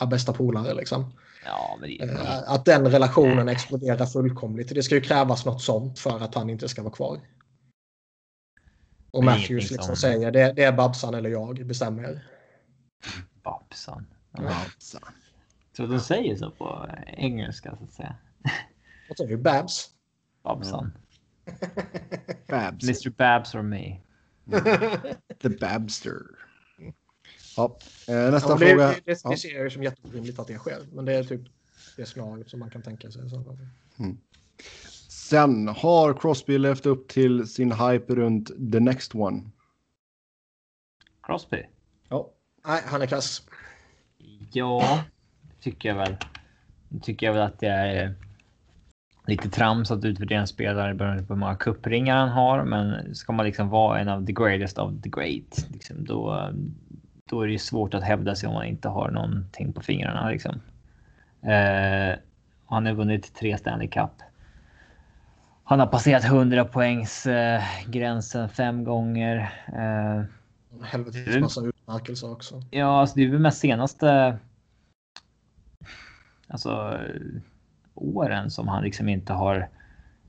är bästa polare liksom. Ja, men det, Eh, Att den relationen exploderar fullkomligt. Det ska ju krävas något sånt för att han inte ska vara kvar. Och Matthews liksom som- säger det, det är Babsan eller jag, bestämmer er. Babsan. Ja. så. Så de säger så på engelska så att säga. Vad säger du? Babs? Babsan. [LAUGHS] Babs. Mr Babs or me. [LAUGHS] The Babster. Ja. Eh, nästa Ja, fråga. det, det, det, det ser jag ju som jätterimligt att det sker. Men det är typ det scenariot som man kan tänka sig. Så. Sen har Crosby levt upp till sin hype runt the next one. Crosby? Ja. Nej, han är kass. Ja, tycker jag väl. Tycker jag väl att det är eh, lite trams att utvärdera en spelare beroende på hur många kuppringar han har. Men ska man liksom vara en av the greatest of the great, liksom, då, eh, då är det ju svårt att hävda sig om man inte har någonting på fingrarna. Liksom. Eh, han har vunnit tre Stanley Cup. Han har passerat 100 poängs eh, gränsen fem gånger. Eh, En helvetes massa utmärkelser också. Ja, alltså det är väl mest senaste. Alltså åren som han liksom inte har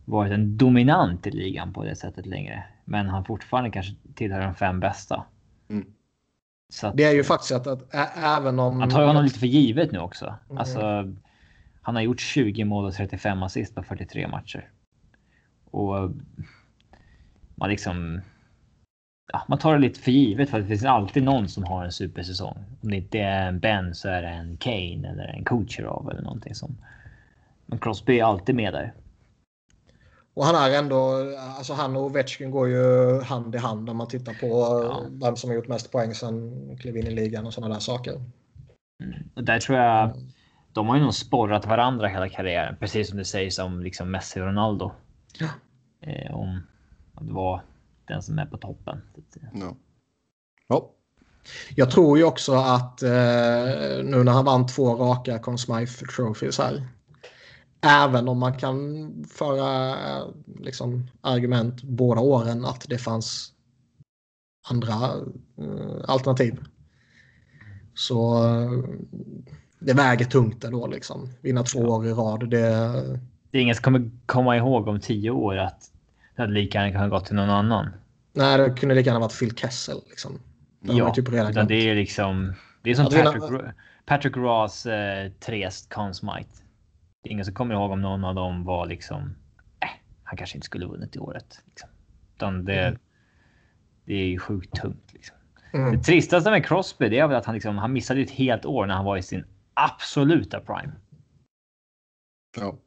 varit en dominant i ligan på det sättet längre. Men han fortfarande kanske tillhör de fem bästa. Mm. Så att, Det är ju faktiskt att, att ä, även om... man tar honom lite för givet nu också. Mm. Alltså, han har gjort 20 mål och 35 assist på 43 matcher. Och man liksom. Ja, man tar det lite för givet för det finns alltid någon som har en supersäsong. Om det inte är en Ben så är det en Kane eller en Kucherov eller någonting som. Men Crosby är alltid med där. Och han är ändå, alltså han och Ovechkin går ju hand i hand om man tittar på Ja. vem som har gjort mest poäng sen klev in i ligan och sådana där saker. Mm. Och där tror jag de har ju nog sporrat varandra hela karriären, precis som det sägs om liksom Messi och Ronaldo. Ja. Eh, om att vara den som är på toppen. Ja. Ja. Jag tror ju också att eh, nu när han vann två raka Conn Smythe Trophies här. Även om man kan föra eh, liksom, argument båda åren att det fanns andra eh, alternativ. Så eh, det väger tungt ändå liksom. Vinna två år i rad. Det, Det är ingen som kommer komma ihåg om tio år att det hade lika gärna kunnat gått till någon annan. nej, det kunde lika gärna varit Phil Kessel. Liksom. Man Ja, typ redan det är liksom. Det är som Patrick, Ro- Patrick Ross eh, trest Conn Smythe. Det är ingen som kommer ihåg om någon av dem var liksom. Eh, han kanske inte skulle vunnit i året. Liksom. Utan det. Mm. Det är ju sjukt tungt. Liksom. Mm. Det tristaste med Crosby det är väl att han, liksom, han missade ett helt år när han var i sin absoluta prime. ja.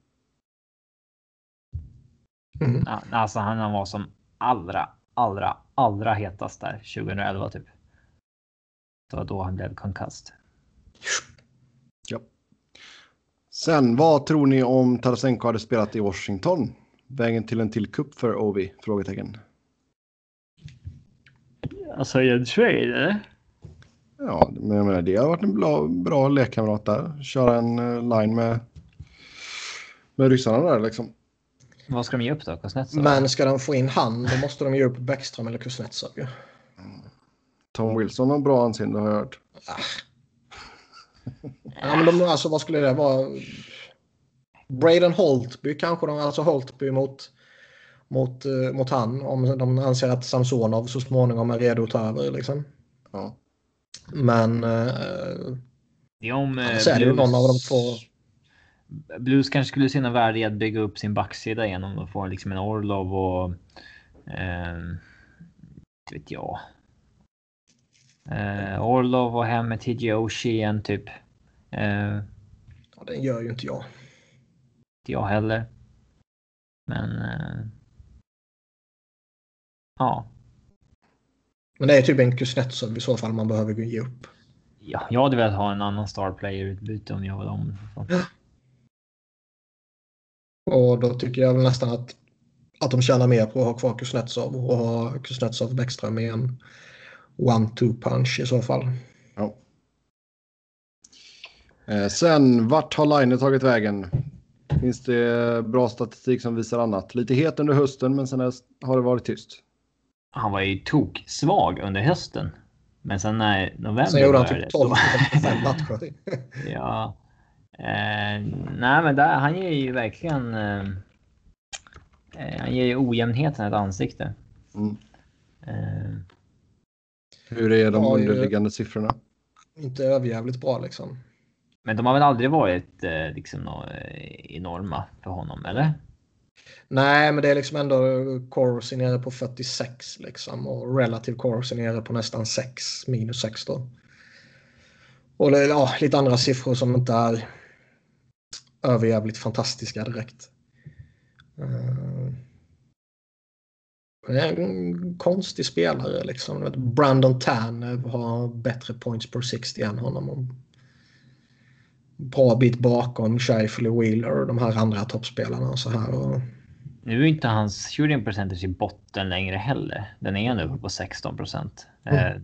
Mm. Ja, Alltså han, han var som allra, allra, allra hetast där 2011 typ. Det var då han blev konkast. Ja. Sen, vad tror ni om Tarasenko hade spelat i Washington? Vägen till en till kupp för Ovi? Frågetecken. Alltså i en trade? Ja, men jag menar, det har varit en bra, bra lekkamrat där. Köra en eh, line med, med ryssarna där liksom. Vad ska de ge upp då? Kuznetsov? Men ska de få in han då måste de ge upp Bäckström eller Kuznetsov ju. Tom Wilson har bra anseende har jag hört. Ja, men de, alltså, vad skulle det vara? Braden Holtby kanske de, alltså Holtby mot, mot, eh, mot han om de anser att Samsonov så småningom är redo att ta över liksom. Ja. Men eh, Det är om eh, så är det ju någon av de två. Blues kanske skulle se någon värde i att bygga upp sin backsida igen om de får liksom en Orlov och... Eh, inte vet jag. Eh, Orlov och hem med TJ Oshie igen typ. Eh, Ja, den gör ju inte jag. inte jag heller. Men... Eh, ja. Men det är typ en Kuznetsov i så fall man behöver ge upp. ja. Jag hade velat ha en annan star player utbyte om jag var dem. Och då tycker jag nästan att, att de tjänar mer på att ha kvar Kuznetsov och ha Kuznetsov Bäckström i en one-two punch i så fall. Eh, sen, vart har Line tagit vägen? Finns det bra statistik som visar annat? Lite het under hösten, men sen har det varit tyst. Han var ju tok svag under hösten. Men sen när november Sen gjorde han började, typ 12 då- på fem matcher. Ja. Eh, nej, men där, han ger ju verkligen. Eh, eh, han ger ju ojämnheten ett ansikte. Mm. Eh, Hur är de underliggande siffrorna? Inte överjävligt bra liksom men de har väl aldrig varit eh, liksom eh, enorma för honom, eller? Nej, men det är liksom ändå Corsi nere på 46 liksom och relativ Corsi nere på nästan 6 minus 6 då. Och ja, lite andra siffror som inte är överjävligt fantastiska direkt. Eh, det är en konstig spelare liksom. Brandon Tan har bättre points per 60 än honom. Bra bit bakom Scheifele och Wheeler och de här andra toppspelarna och så här. Och, Nu är inte hans shooting percentage i botten längre heller. Den är nu uppe på 16 procent. Mm. Eh,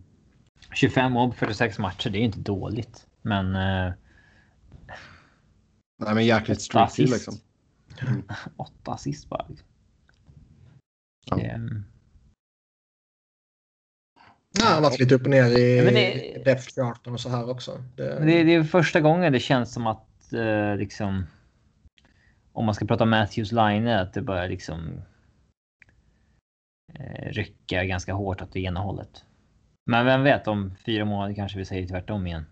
25 mål på 46 matcher, det är inte dåligt. Men eh, Nej, men jäkligt streaky liksom. [LAUGHS] åtta assist bara. Liksom. Ja. Ehm, ja, han har varit lite upp och ner i Ja, det- depth charten och så här också. Det, det, det är första gången det känns som att eh, liksom. Om man ska prata Matthews line att det börjar liksom. Eh, rycka ganska hårt åt det ena hållet. Men vem vet om fyra månader kanske vi säger tvärtom igen.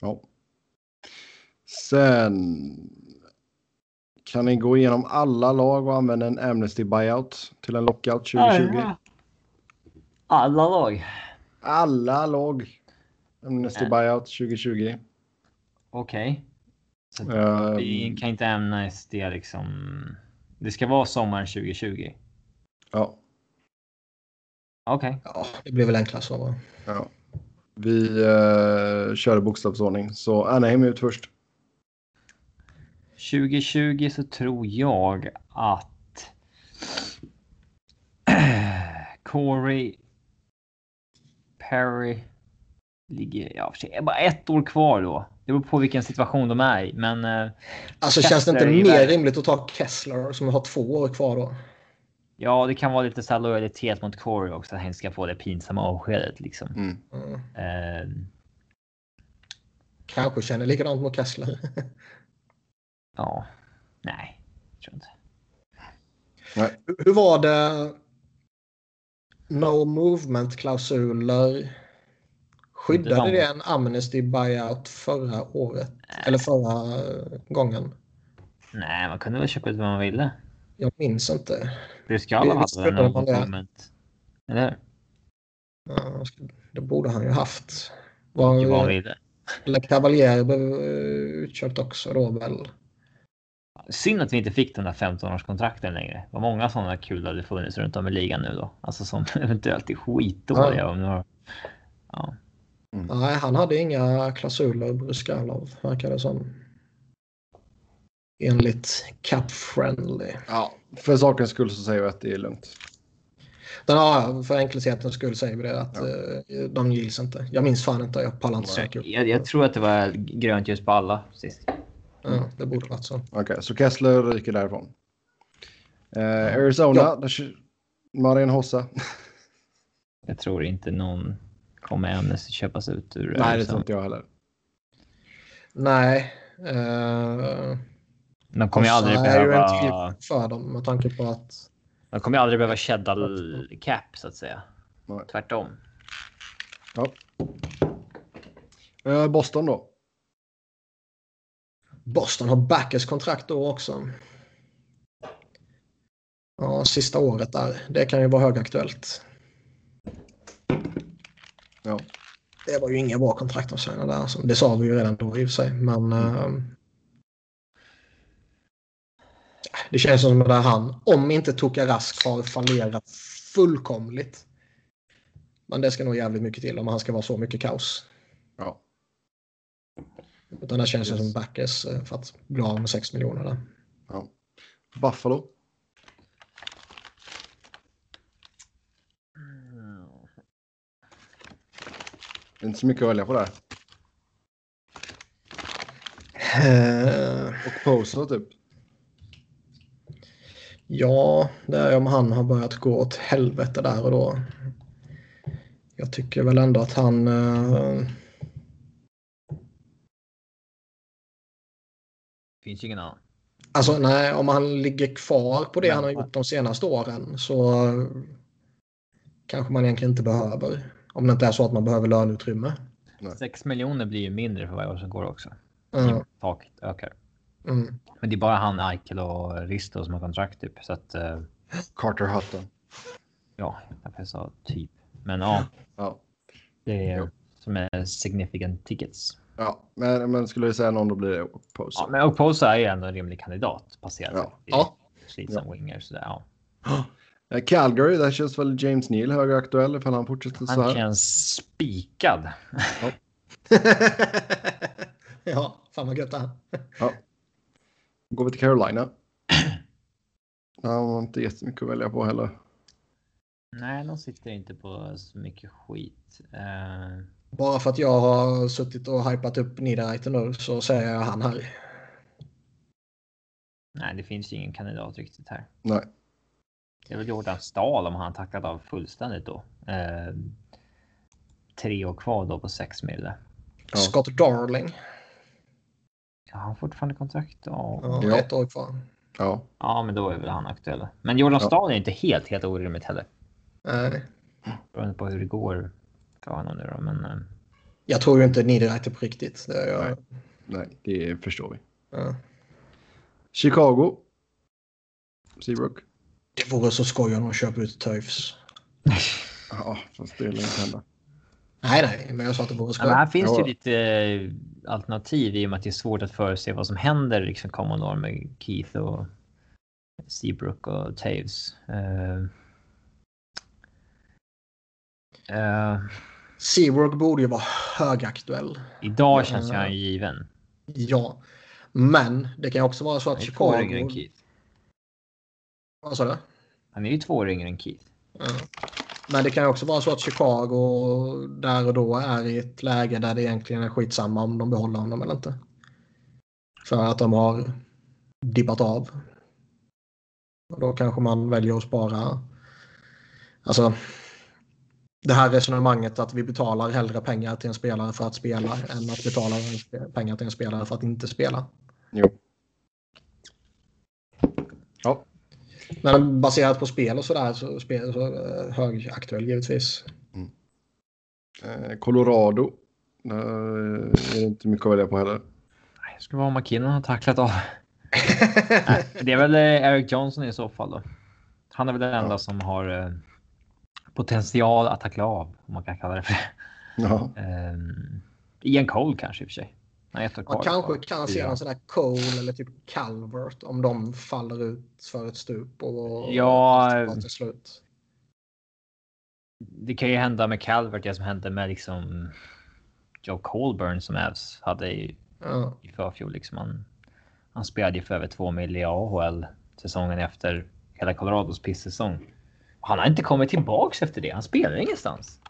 Ja. [LAUGHS] Sen kan ni gå igenom alla lag och använda en Amnesty buyout till en lockout 2020. Alla lag. Alla lag. Amnesty Nej. buyout 2020. Okej. Så Eh, vi kan inte amnesty det liksom. Det ska vara sommaren 2020. ja, Okej. ja, det blir väl enklast så. va? ja. Vi uh, körde bokstavsordning. Så Anaheim ut först. 2020 så tror jag att [CLEARS THROAT] Corey Perry ligger, ja för sig, är bara ett år kvar då. Det beror på vilken situation de är i, men eh, Alltså känns det inte Kessler mer rimligt att ta Kessler som har två år kvar då? ja, det kan vara lite så här lojalitet mot Corey också, att han ska få det pinsamma avskedet liksom. Mm. Mm. Eh, Kanske känner likadant mot Kessler. ja, nej, jag tror inte. Hur- Hur var det? No movement-klausuler. Skyddade det en amnesty buyout förra året? Eller förra eh, gången? Nej, man kunde väl köpa ut vad man ville. Jag minns inte. Bruscala hade väl någon moment. Eller hur? Ja, det borde han ju haft. Han Var ville. Le Cavalier blev eh, utköpt också då väl? Synd att vi inte fick den där 15-årskontrakten längre. Vad många sådana kul hade funnits runt om i ligan nu då. Alltså som [LAUGHS] eventuellt är skitdåliga. Ja. Om några... ja. Nej, han hade inga klausuler, Bruskalov, verkar det som. Enligt Cap Friendly. Ja, för sakens skull så säger vi att det är lugnt. Den, ja, för enkelhetens skull säger vi det att Ja. eh, de gills inte. Jag minns fan inte, jag pallar inte söka upp. jag, jag tror att det var grönt ljus på alla sist. Ja, det borde varit så. Okej, så Kessler ryker därifrån. Eh, Arizona, Ja. Marian Hossa. Jag tror inte någon kommer Amnesty köpas ut ur Nej, det Arizona. tror inte jag heller. Nej. Eh, De kommer ju aldrig behöva... tillgång för dem med tanke på att De kommer ju aldrig behöva kedda cap så att säga. Nej. Tvärtom. Ja. Eh, Boston då? Boston har Backers kontrakt då också. Ja, sista året där. Det kan ju vara högaktuellt. Ja. Det var ju inga bra kontrakt de signade där. Alltså. Det sa vi ju redan då i och för sig. Men ehm, det känns som att han, om inte Toka Rask har fallerat fullkomligt. Men det ska nog jävligt mycket till om han ska vara så mycket kaos. Ja. Utan det känns Yes. som backers eh, för att bli av med 6 miljoner där. ja. Buffalo? Det är inte så mycket att välja på där. Eh, Och Poso typ. Ja, det är om han har börjat gå åt helvete där och då. Jag tycker väl ändå att han... eh, Finns ingen annan. Alltså nej, om han ligger kvar på det Men- han har gjort de senaste åren så kanske man egentligen inte behöver. Om det inte är så att man behöver löneutrymme. 6 miljoner blir ju mindre för varje år som går också. Mm, Taket ökar. mm. Men det är bara han, Eichel och Risto som har kontrakt typ. Så att eh, Carter Hutton. ja, därför jag sa typ. Men ja, Ja. det är som är significant tickets. Ja, men, men skulle du säga någon då blir det Oposo. Ja, men Oposo är ju ändå en rimlig kandidat baserat Ja. Ja. slitsam ja. winger. Så där, ja. [GASPS] Eh, Calgary, där känns väl James Neal högaktuell ifall han fortsätter så Han här. känns spikad. ja, [LAUGHS] [LAUGHS] fan vad gött det. Ja. Går vi till Carolina. [CLEARS THROAT] Han har inte jättemycket att välja på heller. Nej, de sitter inte på så mycket skit. Uh, Bara för att jag har suttit och hypat upp Niederreiter nu så säger jag han här. nej, det finns ju ingen kandidat riktigt här. Nej. Det är väl Jordan Stahl om han tackat av fullständigt då. Uh, tre år kvar då på sex mille. Ja. Scott Darling. Ja, han har fortfarande kontrakt. Ja. Ja, Ja. Ett år kvar. Ja. ja, men då är väl han aktuell. Men Jordan Ja. Stahl är inte helt, helt orimligt heller. Nej. Beroende på hur det går för honom nu då. Men uh, Jag tror ju inte Niederreiter på riktigt. Det är jag. Nej, det förstår vi. Ja. Chicago. Seabrook. Det vore så skoj om de köper ut Toews. Ja, fast det lär inte hända. Nej, nej, men jag sa att det vore Ja, skoj. men här finns det Ja. ju lite eh, alternativ i och med att det är svårt att förutse vad som händer liksom kommande år med Keith och Seabrook och Taves. Uh, uh, Seabrook borde ju vara högaktuell. idag känns ju Ja. han given. Ja. Men det kan också vara så att Han är två år yngre än Chicago... Keith. Vad sa du? Han är ju två år yngre än Keith. Ja. Men det kan ju också vara så att Chicago där och då är i ett läge där det egentligen är skitsamma om de behåller honom eller inte. För att de har dippat av. Och då kanske man väljer att spara. Alltså. Det här resonemanget att vi betalar hellre pengar till en spelare för att spela än att betala pengar till en spelare för att inte spela. Jo. Ja. Men baserat på spel och sådär så, spel, så eh, högaktuell givetvis. Eh, Colorado. Där är det inte mycket att välja på heller. Nej, Det skulle vara om McKinnon har tacklat av. [LAUGHS] Nej, det är väl eh, Eric Johnson i så fall då. Han är väl den enda Ja. som har eh, potential att tackla av, om man kan kalla det för det. Ja. Um, Ian Cole kanske i och för sig. Kvar. Man kanske kan se en sån där Cole eller typ Calvert om de faller ut för ett stup och Ja, till slut. Det kan ju hända med Calvert, det som hände med liksom Joe Colburn som Avs hade i, Ja. i förfjol. Liksom han, han spelade ju för över två mil i AHL säsongen efter hela Colorados pisssäsong. Han har inte kommit tillbaks efter det. Han spelar ingenstans.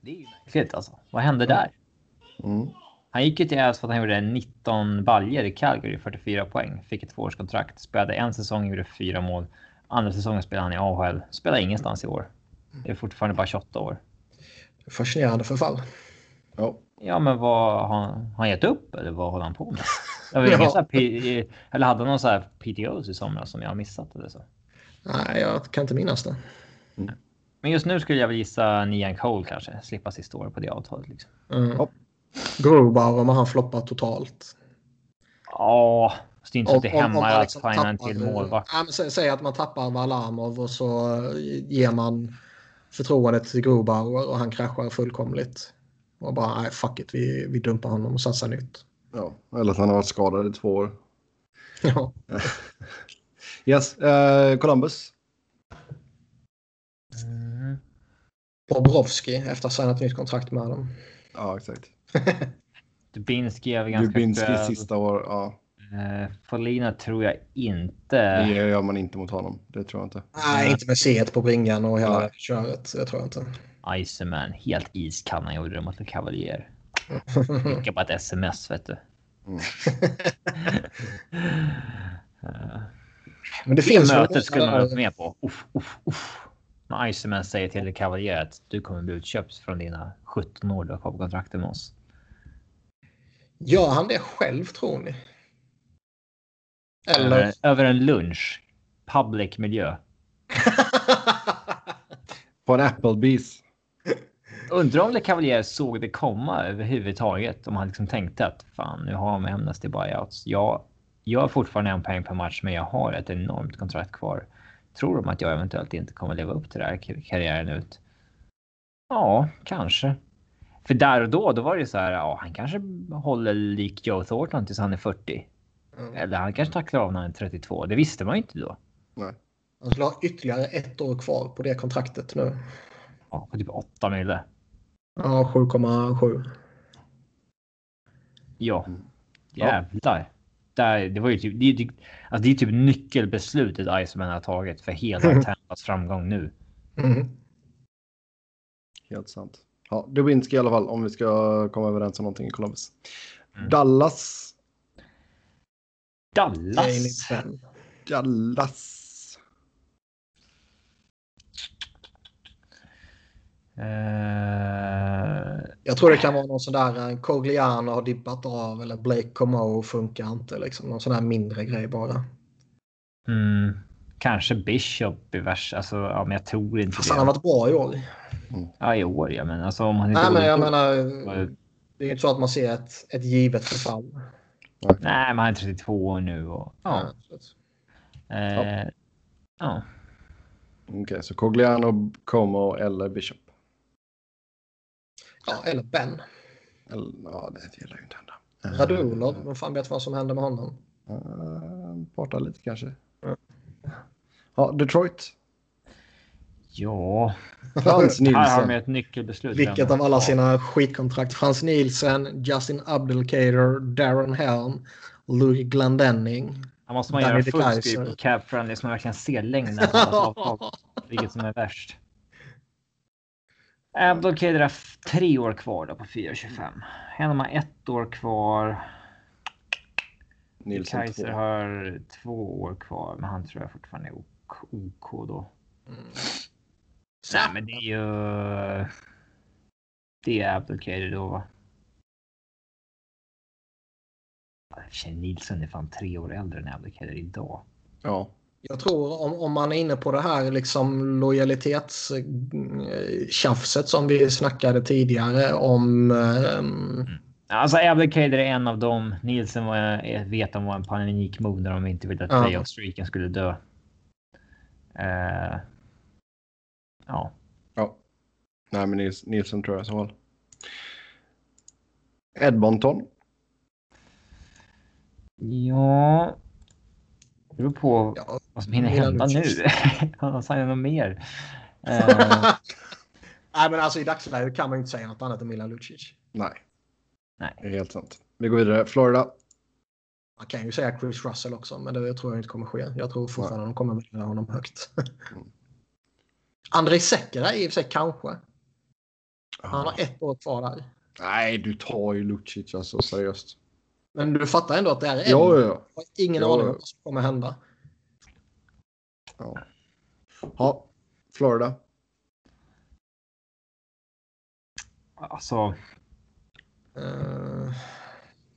Det är ju märkligt alltså. Vad hände där? Mm. Han gick ju till Avs för att han gjorde 19 baljer i Calgary, 44 poäng. Fick ett tvåårskontrakt. Spelade en säsong, gjorde fyra mål. Andra säsongen spelade han i AHL. Spelar ingenstans i år. Det är fortfarande bara 28 år. Fascinerande förfall. Ja. Ja, men vad har han, han gett upp eller vad håller han på med? Jag vet [LAUGHS] Ja. så här, eller hade han någon så här PTOs i somras som jag har missat eller så? Nej, jag kan inte minnas det. Men just nu skulle jag väl gissa Nian Cole kanske. Slippa sista året på det avtalet liksom. Mm. Ja. Grobauer om han floppar totalt. Ja, fast det är inte så att det hämmar man att liksom signa en till målvakt. ja, men sä, säg att man tappar Valamov och så ger man förtroendet till Grobauer och han kraschar fullkomligt. Och bara, nej fuck it, vi, vi dumpar honom och satsar nytt. ja. Eller att han har varit skadad i två år. Ja. [LAUGHS] Yes. Eh, Columbus. Mm. Bobrovski efter att ha signat nytt kontrakt med dem. Ja, exakt. [LAUGHS] Dubinski är väl ganska Dubinski aktuell. sista år. Ja. Eh, Folina tror jag inte. Det gör man inte mot honom. Det tror jag inte. Nej, inte med C1 på bringan och hela Nej. köret. Det tror jag inte. Iceman, helt iskall när han gjorde det mot Le Cavalier. [LAUGHS] Skicka bara ett sms vet du. Mm. [LAUGHS] Eh, Men det det finns mötet skulle man varit med på. Uff, uff, uff. När Iceman säger till Cavalier att du kommer bli utköpt från dina 17 år du har på kontraktet med oss. Gör han det själv tror ni? Eller? Över, över en lunch. Public miljö. [LAUGHS] På en Applebees. Undrar om Le Cavalier såg det komma överhuvudtaget. Om han liksom tänkte att fan, nu har de Amnesty buyouts. Jag, jag har fortfarande en poäng per match, men jag har ett enormt kontrakt kvar. Tror de att jag eventuellt inte kommer leva upp till det här kar- karriären ut? Ja, kanske. För där och då, då var det så här. Ja, han kanske håller lik Joe Thornton tills han är 40. Mm. Eller han kanske tacklar av när han är 32. Det visste man ju inte då. Nej. Han skulle ha ytterligare ett år kvar på det kontraktet nu. Ja, på typ 8 mille. Ja, 7,7. Ja. Mm. Jävlar. Där, det var ju typ, det är, typ, alltså det är typ nyckelbeslutet Iceman har tagit för hela Tampas framgång nu. Mm. Helt sant. Ja, Dubinski i alla fall om vi ska komma överens om någonting i Columbus. Mm. Dallas. Dallas. Dallas. Jag tror det kan vara någon sån där eh, Cogliano har dippat av eller Blake Comeau funkar inte. Liksom. Någon sån där mindre grej bara. mm, kanske Bishop i värsta. Alltså, ja, men jag tror inte Fast det. han har varit bra i år. Ja, i år ja, men alltså om han är Nej, men jag då- menar, det är ju inte så att man ser ett, ett givet förfall. Nej, men han är 32 år nu och ja. att- Eh, ja. Okej, så Cogliano, Como eller Bishop. Ja, eller Ben. Eller, ja, det gillar ju inte hända. Radulov, vem fan vet vad som hände med honom? Uh, borta lite kanske. Ja. Ja, Detroit. Ja, [LAUGHS] Frans här har de Nilsson. ett nyckelbeslut. Vilket av alla sina skitkontrakt? Frans Nielsen, Justin Abdelkader, Darren Helm, Louis Glendenning. Här måste man Danny göra full screen på cap friendly så man verkligen ser längden [LAUGHS] på avtal. Vilket som är värst. Abdelkader har tre år kvar då på 4,25. Henman har ett år kvar. Nilsson Kaiser två. har två år kvar, men han tror jag fortfarande är OK, OK då. Mm. Nej, men det är ju. Det är Abdelkader då va? Nilsson är fan tre år äldre än Abdelkader idag. Ja. Jag tror om, om man är inne på det här liksom lojalitetstjafset som vi snackade tidigare om. ehm, Alltså Abdelkader är en av dem. Nielsen var, jag vet om var en panikmove när de inte ville att Ja. playoff-streaken skulle dö. Eh, ja. ja. Nej, men Nils, Nilsson tror jag så fall. Edmonton. Ja. Det beror på ja, vad som hinner hända nu. Han [LAUGHS] signar något mer. [LAUGHS] Eh, Nej, men alltså i dagsläget kan man ju inte säga något annat än Milan Lucic. Nej. Nej. Det är helt sant. Vi går vidare. Florida. Man kan ju säga Chris Russell också, men det tror jag inte kommer ske. Jag tror fortfarande de kommer välja honom högt. Mm. [LAUGHS] Andrei Sekera i och för sig kanske. Han har ett år kvar där. Nej, du tar ju Lucic alltså seriöst. Men du fattar ändå att det är en. Ja, ja, ja. Jag har ingen Ja, aning om vad som kommer hända. Ja. ja. Florida. alltså, Uh,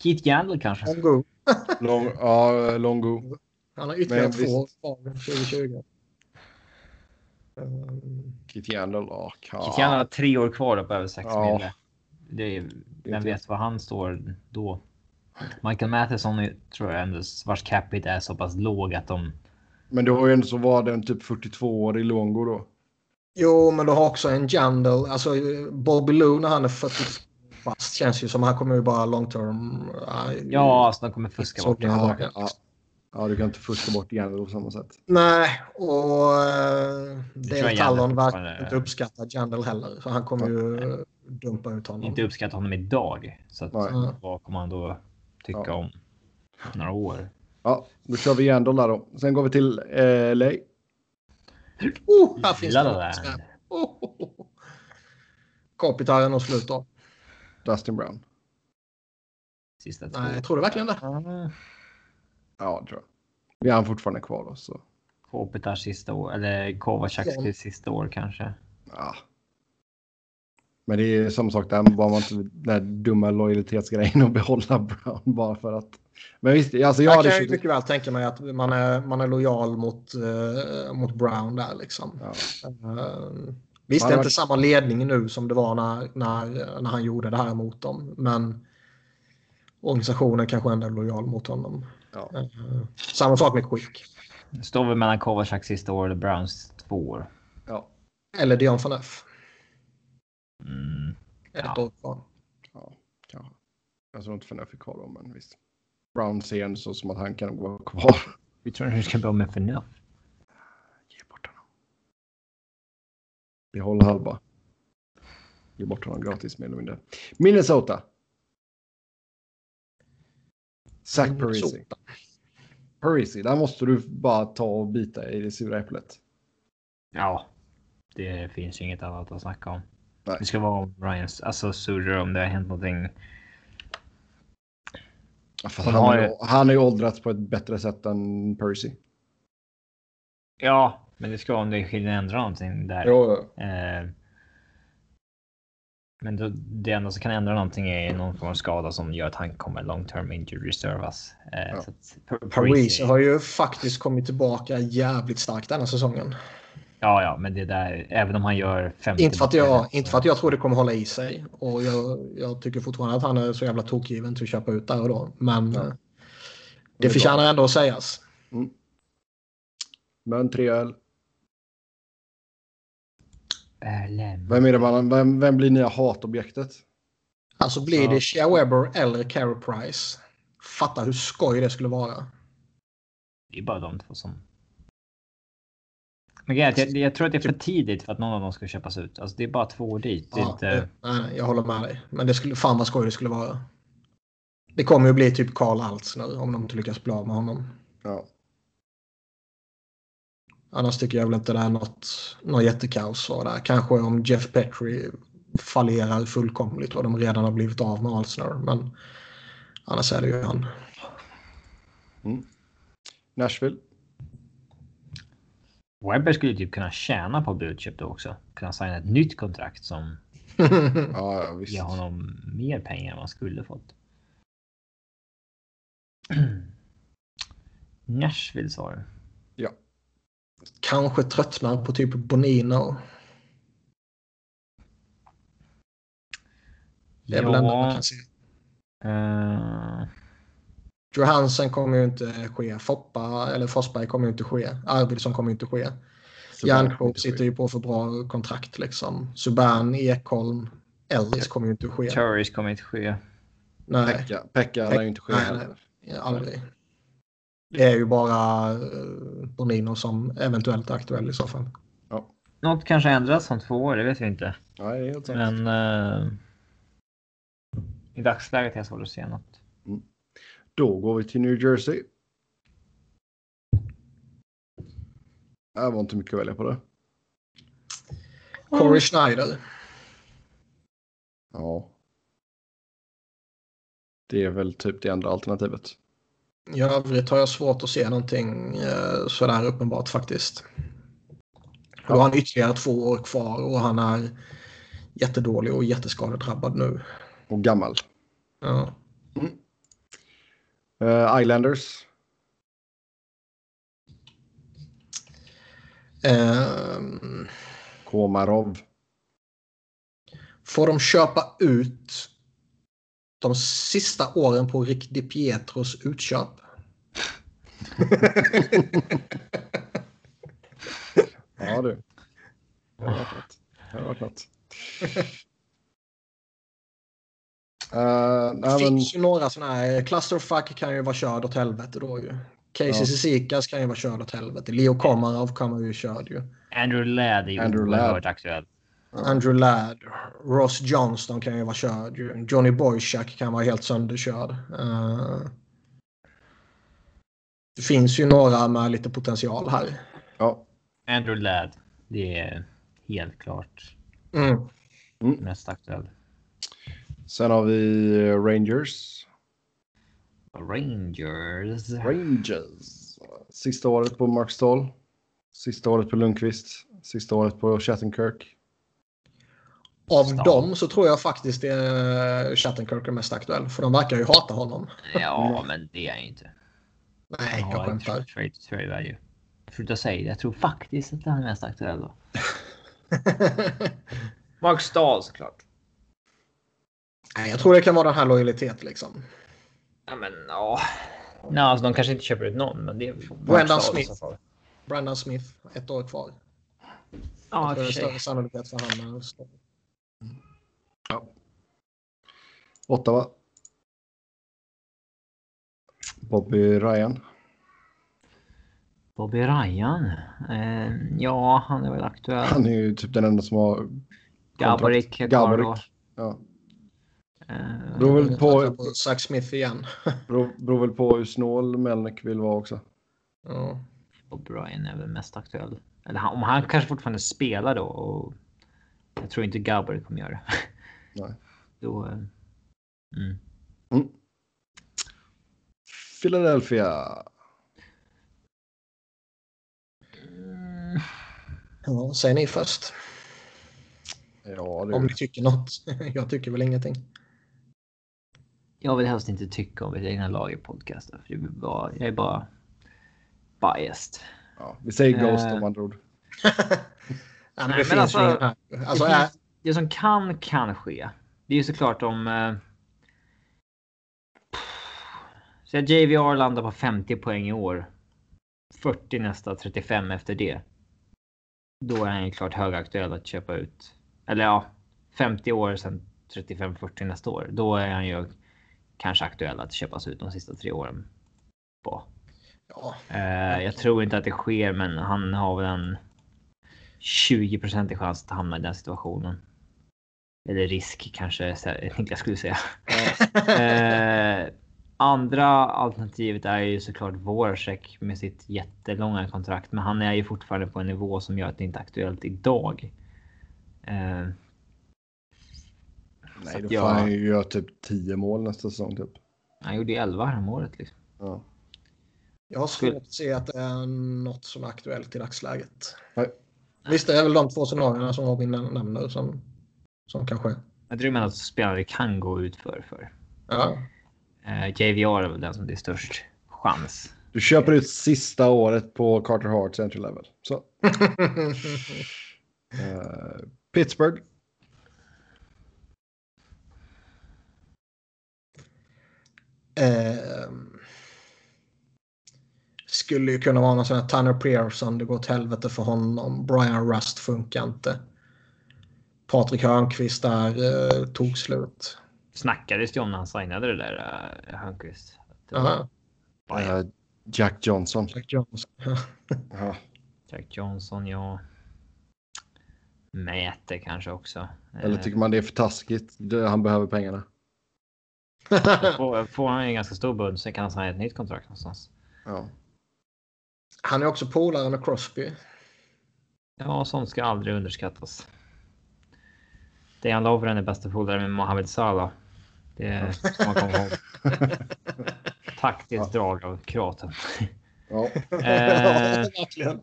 Keith Yandel kanske. Longo. [LAUGHS] Long, ja, Longo. Han har ytterligare Men två visst. år kvar 2020. Um, Keith Yandel. Ja. Keith Yandel har tre år kvar på över sex Ja. mille. Det är, vem vet var han står då? Michael Matheson är, tror jag ändå vars capita är så pass låg att de Men det var ju ändå så var den typ 42 år i Longo då. jo, men du har också en Jandal. Alltså Bobby Lou när han är 40 fast känns ju som han kommer ju bara long term. uh, Ja, alltså de kommer fuska bort det. ja. Ja. ja, du kan inte fuska bort Yandel på samma sätt. Nej, och uh, tror Dale jag Tallon Jandal verkar inte uppskatta Jandal heller. Så han kommer ju dumpa ut honom. Inte uppskatta honom idag. Så att, vad kommer han då tycka Ja. om några år? Ja, då kör vi Yandel där då. Sen går vi till eh, LA. Oh, här finns La det. Oh, oh, oh. Slut då. Dustin Brown. Sista två. Nej, jag tror du verkligen det? Ja, det tror jag. Vi har fortfarande kvar då. Så. Kopitar sista år, eller Kovacaks Ja. sista år kanske. Ja. Men det är samma sak där. Bara man inte den där dumma lojalitetsgrejen och behålla Brown bara för att. Men visst, alltså jag kan mycket väl tänka mig att man är, man är lojal mot, eh, mot Brown där liksom. Ja. Eh, visst, det är inte samma ledning nu som det var när, när, när han gjorde det här mot dem. Men organisationen kanske ändå är lojal mot honom. Ja. Eh, samma sak med Quick. Står väl mellan Kovacaks sista år och Browns två år. Ja. Eller Dion Phaneuf. Mm. Ett Ja. år kvar. Ja, kanske. Jag tror inte för när jag fick ha dem, men visst. Brown ser så som att han kan vara kvar. Vi tror hur ska bli med Förnuft. Ge bort honom. Behåll halva. Ge bort honom gratis mer eller mindre. Minnesota. Zach Parisi. Parisi, där måste du bara ta och bita i det sura äpplet. Ja, det finns ju inget annat att snacka om. Nej. Det ska vara om Ryans, alltså Suder om det har hänt någonting. Han, har ju- han har ju åldrats på ett bättre sätt än Percy. Ja, men det ska om det hinner ändra någonting där. Jo, Eh, men då, det enda som kan ändra någonting är någon form av skada som gör att han kommer long term injury reservas. Eh, Ja. så att Par- Parisi har ju faktiskt kommit tillbaka jävligt starkt denna säsongen. Ja, ja, men det där, även om han gör 50. Inte för, att jag, inte för att jag tror det kommer hålla i sig. Och jag, jag tycker fortfarande att han är så jävla tokgiven till att köpa ut där och då. Men Ja. eh, Det det förtjänar ändå att sägas. Men 3L. Erlem. Vem, är det man, vem, vem blir nya hatobjektet? Alltså blir det Shea Weber eller Carey Price. Fatta hur skoj det skulle vara. Det är bara de två som... jag, jag tror att det är för tidigt för att någon av dem ska köpas ut. Alltså det är bara två år dit. Ja, inte... nej, nej, jag håller med dig. Men det skulle, fan vad skoj det skulle vara. Det kommer ju bli typ Karl Altsner om de inte lyckas bli av med honom. Ja. Annars tycker jag väl inte det är något, något jättekaos. Där. Kanske om Jeff Petrie fallerar fullkomligt och de redan har blivit av med Altsner. Men annars är det ju han. Nashville. Webber skulle typ kunna tjäna på budköp då också. Kunna signa ett nytt kontrakt som [LAUGHS] Ja, ja, ger honom mer pengar än han skulle fått. [CLEARS THROAT] Nashville sa du? Kanske tröttnar på typ Bonino. Det är väl ändå man kan se. eh, Johansen kommer ju inte ske. Foppa eller Forsberg kommer ju inte ske. Arvidsson kommer ju inte ske. Järnkrok sitter ju på för bra kontrakt liksom. Subban, Ekholm, Ellis kommer ju inte ske. Turris kommer inte ske. Nej, Pekka, Pekka lär ju inte ske Nej, heller. aldrig. Det är ju bara uh, Bonino som eventuellt är aktuell i så fall. Något kanske ändras om två år, det vet vi inte. Nej. Men eh, i dagsläget är det svårt att se något. Då går vi till New Jersey. Det var inte mycket att välja på det. Corey Schneider. Ja. Det är väl typ det andra alternativet. I övrigt har jag svårt att se någonting uh, sådär uppenbart faktiskt. Då har han ytterligare två år kvar och han är jättedålig och jätteskadedrabbad nu. Och gammal. Ja. Uh, Islanders. Ehm, Komarov. får de köpa ut de sista åren på Rick DiPietros utköp? [LAUGHS] Ja du. Det har varit något. Uh, Det nej, men, finns ju några sådana här. Clusterfuck kan ju vara körd åt helvete då ju. Casey Ja. Cizikas kan ju vara körd åt helvete. Leo Komarov kan man ju körd ju. Andrew Ladd är ju Andrew oerhört Ladd. aktuell. Andrew Ladd. Ross Johnston kan ju vara körd ju. Johnny Boychuk kan vara helt sönderkörd. Eh, det finns ju några med lite potential här. ja. Andrew Ladd. Det är helt klart Mm. mest aktuell. Sen har vi eh, Rangers. Rangers. Rangers. Sista året på Mark Stall. Sista året på Lundqvist. Sista året på Shattenkirk. Av Ja. dem så tror jag faktiskt är Shattenkirk är mest aktuell. För de verkar ju hata honom. Ja, men det är jag inte. Nej, jag skämtar. Trade trade value. Sluta säga det. Jag tror faktiskt att han är mest aktuell då. [LAUGHS] Mark Stahl såklart. Nej, jag tror det kan vara den här lojalitet liksom. Ja, men ja. Nej, alltså de kanske inte köper ut någon, men det är i Smith. Brandon Smith, ett år kvar. Ja, i och det är större sannolikhet för han. Ja. Ottawa. Bobby Ryan. Bobby Ryan. Eh, ja, han är väl aktuell. Han är ju typ den enda som har... Gaborik kvar Gaborik. Ja. Eh, Beror väl på, på Zach Smith igen. [LAUGHS] beror, beror väl på hur snål Melnick vill vara också. Ja. Bobby Ryan är väl mest aktuell. Eller han, om han kanske fortfarande spelar då. Och jag tror inte Gaborik kommer göra det. [LAUGHS] Nej. Då... eh, Mm. Mm. Philadelphia. Mm. Ja, säg ni först. Ja, Om ni tycker något. [LAUGHS] Jag tycker väl ingenting. Jag vill helst inte tycka om mitt egna lag i podcasten. För det är bara, jag är bara biased. ja, vi säger Ghost Eh. om andra ord. [LAUGHS] Ja, men Nej, det alltså-. Alltså, det, finns, det som kan, kan ske. Det är ju såklart om... Eh, så att JVR landar på 50 poäng i år. 40 nästa, 35 efter det. Då är han ju klart högaktuell att köpa ut. Eller ja, 50 år sen 35-40 nästa år. Då är han ju kanske aktuell att köpas ut de sista tre åren. På. ja, Eh, jag tror inte att det sker, men han har väl en 20 i chans att hamna i den situationen. Eller risk kanske Niklas skulle säga. [LAUGHS] eh, andra alternativet är ju såklart Voracek med sitt jättelånga kontrakt, men han är ju fortfarande på en nivå som gör att det inte är aktuellt idag. Eh, Nej, då får jag- han ju göra typ 10 mål nästa säsong typ. han gjorde ju 11 här om året. Liksom. Ja. jag har svårt att se att det är något som är aktuellt i dagsläget. Nej. Visst, det är väl de två scenarierna som Robin nämner som, som kan ske. Jag tror att spelare kan gå ut för. för. Ja. Eh, JVR är väl den som det är störst chans. Du köper ut sista året på Carter Hart entry level. Så. [LAUGHS] Eh, Pittsburgh. Ehm, skulle ju kunna vara någon sån här Tanner Pearson. Det går åt helvete för honom. Brian Rust funkar inte. Patrik Hörnqvist där eh, tog slut. Snackades det om när han signade det där uh, Hörnqvist? Det var. Eh, Jack Johnson. Jack Jones. [LAUGHS] Ja. Jack Johnson, ja. Mäte kanske också. Eller Eh, tycker man det är för taskigt? Han behöver pengarna. Får, får han en ganska stor bud så kan han signa ett nytt kontrakt någonstans. Ja. Han är också polare med Crosby. Ja, sånt ska aldrig underskattas. Dejan Lovren är bästa polare med Mohamed Salah. Det ska man komma ihåg. [LAUGHS] Taktiskt drag av kroaten. [LAUGHS] [LAUGHS] Ja. Eh, Verkligen.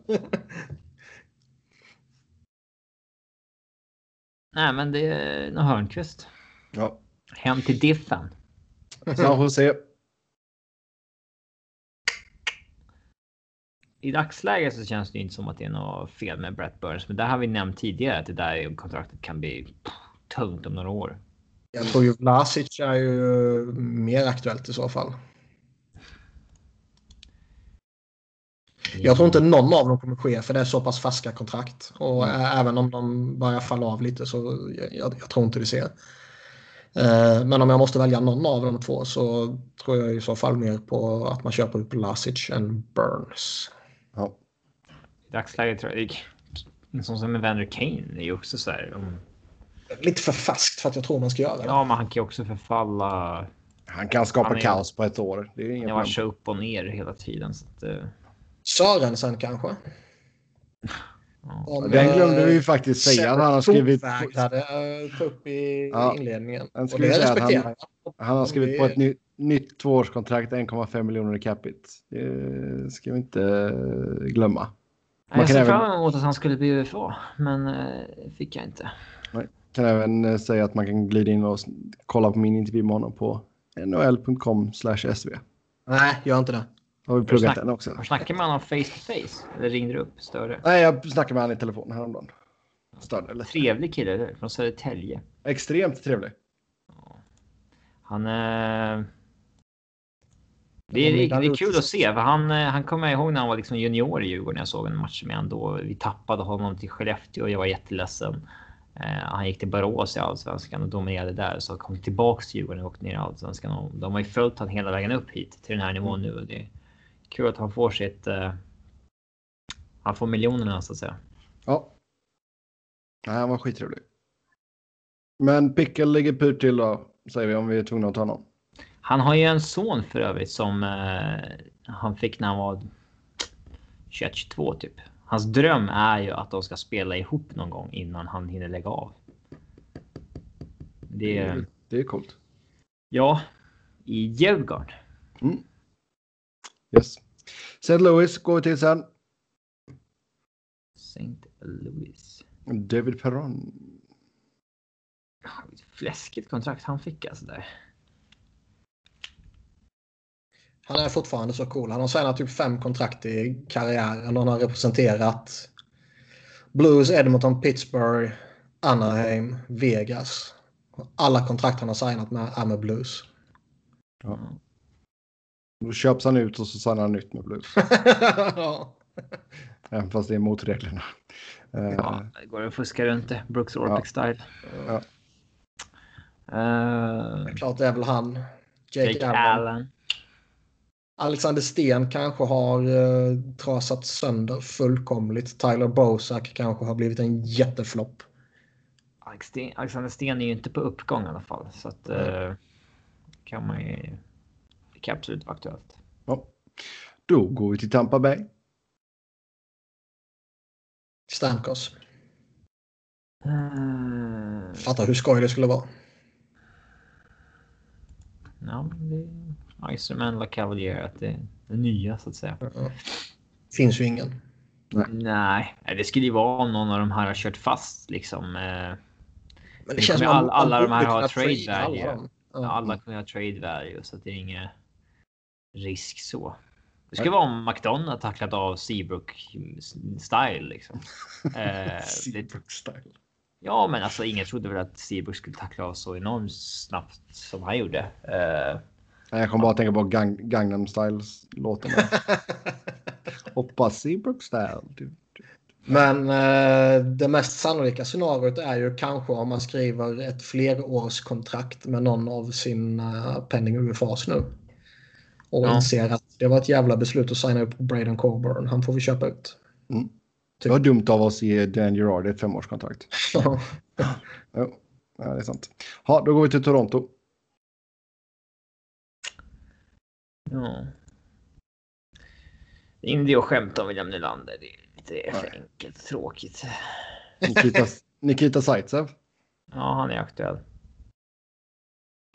nej, men det är nog Hörnqvist. ja. Hem till Diffen. San Jose. I dagsläget så känns det inte som att det är något fel med Brett Burns, men där har vi nämnt tidigare att det där kontraktet kan bli tungt om några år. Jag tror ju Vlasic är ju mer aktuellt i så fall. Jag tror inte någon av dem kommer ske för det är så pass färska kontrakt. Och ä- även om de börjar falla av lite så jag, jag, jag tror inte det ser. Eh, Men om jag måste välja någon av de två så tror jag i så fall mer på att man köper ut Vlasic än Burns. Ja. I dagsläget tror jag en sån som Evander Kane är ju också så här. Om, Lite för färskt för att jag tror man ska göra det. ja, men han kan ju också förfalla. Han kan skapa Han är- kaos på ett år. Det är inga Han så upp och ner hela tiden. Så att, eh, Sörensen kanske? [LAUGHS] ja. Om, Den glömde vi ju eh, faktiskt säga att han har skrivit. eh, upp i Ja. inledningen. Han Och skulle det säga att respekterar jag. Han har skrivit vi- på ett ny, nytt tvåårskontrakt, 1,5 miljoner i capita. Det ska vi inte eh, glömma. Man Jag ser även- fram emot att han skulle bli UFA, men eh, fick jag inte. Kan även eh, säga att man kan glida in och kolla på min intervju med honom på nhl.com sv. Nej, gör inte det. Har vi pluggat den också? Snackade med honom face to face? Eller ringde du upp större? Nej, jag snackade med honom i telefon häromdagen. Störde lite. Trevlig kille, eller? Från Södertälje. Extremt trevlig. Han... Eh... Det är, det är kul att se, för han, eh, han kommer jag ihåg när han var liksom junior i Djurgården. Jag såg en match med honom då. Vi tappade honom till Skellefteå och jag var jätteledsen. Eh, han gick till Borås i allsvenskan och dominerade där. Så kom tillbaks till Djurgården och åkte ner i allsvenskan. Och de har ju följt honom hela vägen upp hit till den här nivån nu. Och det kul att han får sitt... Eh, han får miljonerna så att säga. Ja. Nej, han var skittrevlig. Men Pickel ligger pyrt till då, säger vi om vi är tvungna att ta honom. Han har ju en son för övrigt som eh, han fick när han var 21-22 typ. Hans dröm är ju att de ska spela ihop någon gång innan han hinner lägga av. Det är... Det är coolt. Ja, i Djurgården. Mm. Yes. St. Louis går vi till sen. St. Louis. David Perron. Fläskigt kontrakt han fick alltså där. Han är fortfarande så cool. Han har signat typ fem kontrakt i karriären. Han har representerat Blues, Edmonton, Pittsburgh, Anaheim, Vegas. Alla kontrakt han har signat med är med Blues. Ja. Då köps han ut och så signar han nytt med Blues. [LAUGHS] ja. Även fast det är mot reglerna. Eh, Ja, det går att fuska runt det. Brooks Orpik style. Ja. Eh, Klart det är väl han. Jake, Jake Allen. Allen. Alexander Sten kanske har uh, trasat sönder fullkomligt. Tyler Bosak kanske har blivit en jätteflopp. Alexander Sten är ju inte på uppgång i alla fall. Så att eh, kan man ju... Det kan absolut vara aktuellt. ja. Då går vi till Tampa Bay. Stamkos. Uh, Fattar hur skoj det skulle vara. ja, det är Iserman, LaCavalier, att det är det nya så att säga. Ja. Finns ju ingen. Nej, det skulle ju vara om någon av de här har kört fast liksom. eh, Men Det det känns som all- att alla de här har trade alla value. Ja. Alla kommer ha trade value så att det är ingen risk så. Det skulle vara om McDonald tacklat av Seabrook style liksom. [LAUGHS] Eh, Seabrook style. ja, men alltså ingen trodde väl att Seabrook skulle tackla av så enormt snabbt som han gjorde. Eh, Nej, Jag kommer bara att tänka på Gang Gangnam Styles-låten. [LAUGHS] Hoppas Seabrook style. Du- du- Men eh, det mest sannolika scenariot är ju kanske om man skriver ett flerårskontrakt med någon av sina penning UFAs nu. Och Ja. inser att det var ett jävla beslut att signa upp Braden Coburn. Han får vi köpa ut. Mm. Det var dumt av oss att ge Dan Gerard ett femårskontrakt. Ja. [LAUGHS] Jo, ja, det är sant. Ja, då går vi till Toronto. ja. Det är inte att skämta om William Nylander. Det är lite för enkelt och tråkigt. Nikita, [LAUGHS] Nikita Zaitsev. Ja, han är aktuell.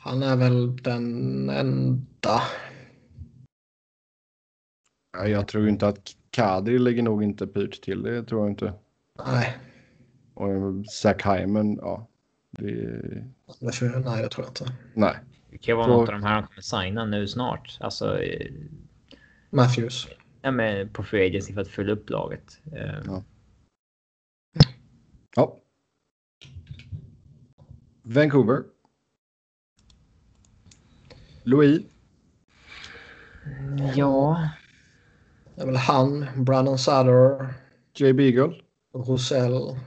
Han är väl den enda. Ja, Jag tror inte att Kadri lägger nog inte pyrt till det. tror jag inte. Nej, Och Zach Hyman, ja. Det, nej det tror jag inte. nej. Det kan vara Så- något av de här han kommer signa nu snart. Alltså, eh, Matthews. ja, men på free agency för att fylla upp laget. Eh, Ja. Ja. Vancouver. Louis. ja. Det är väl han, Brandon Sutter, Jay Beagle. Rosell,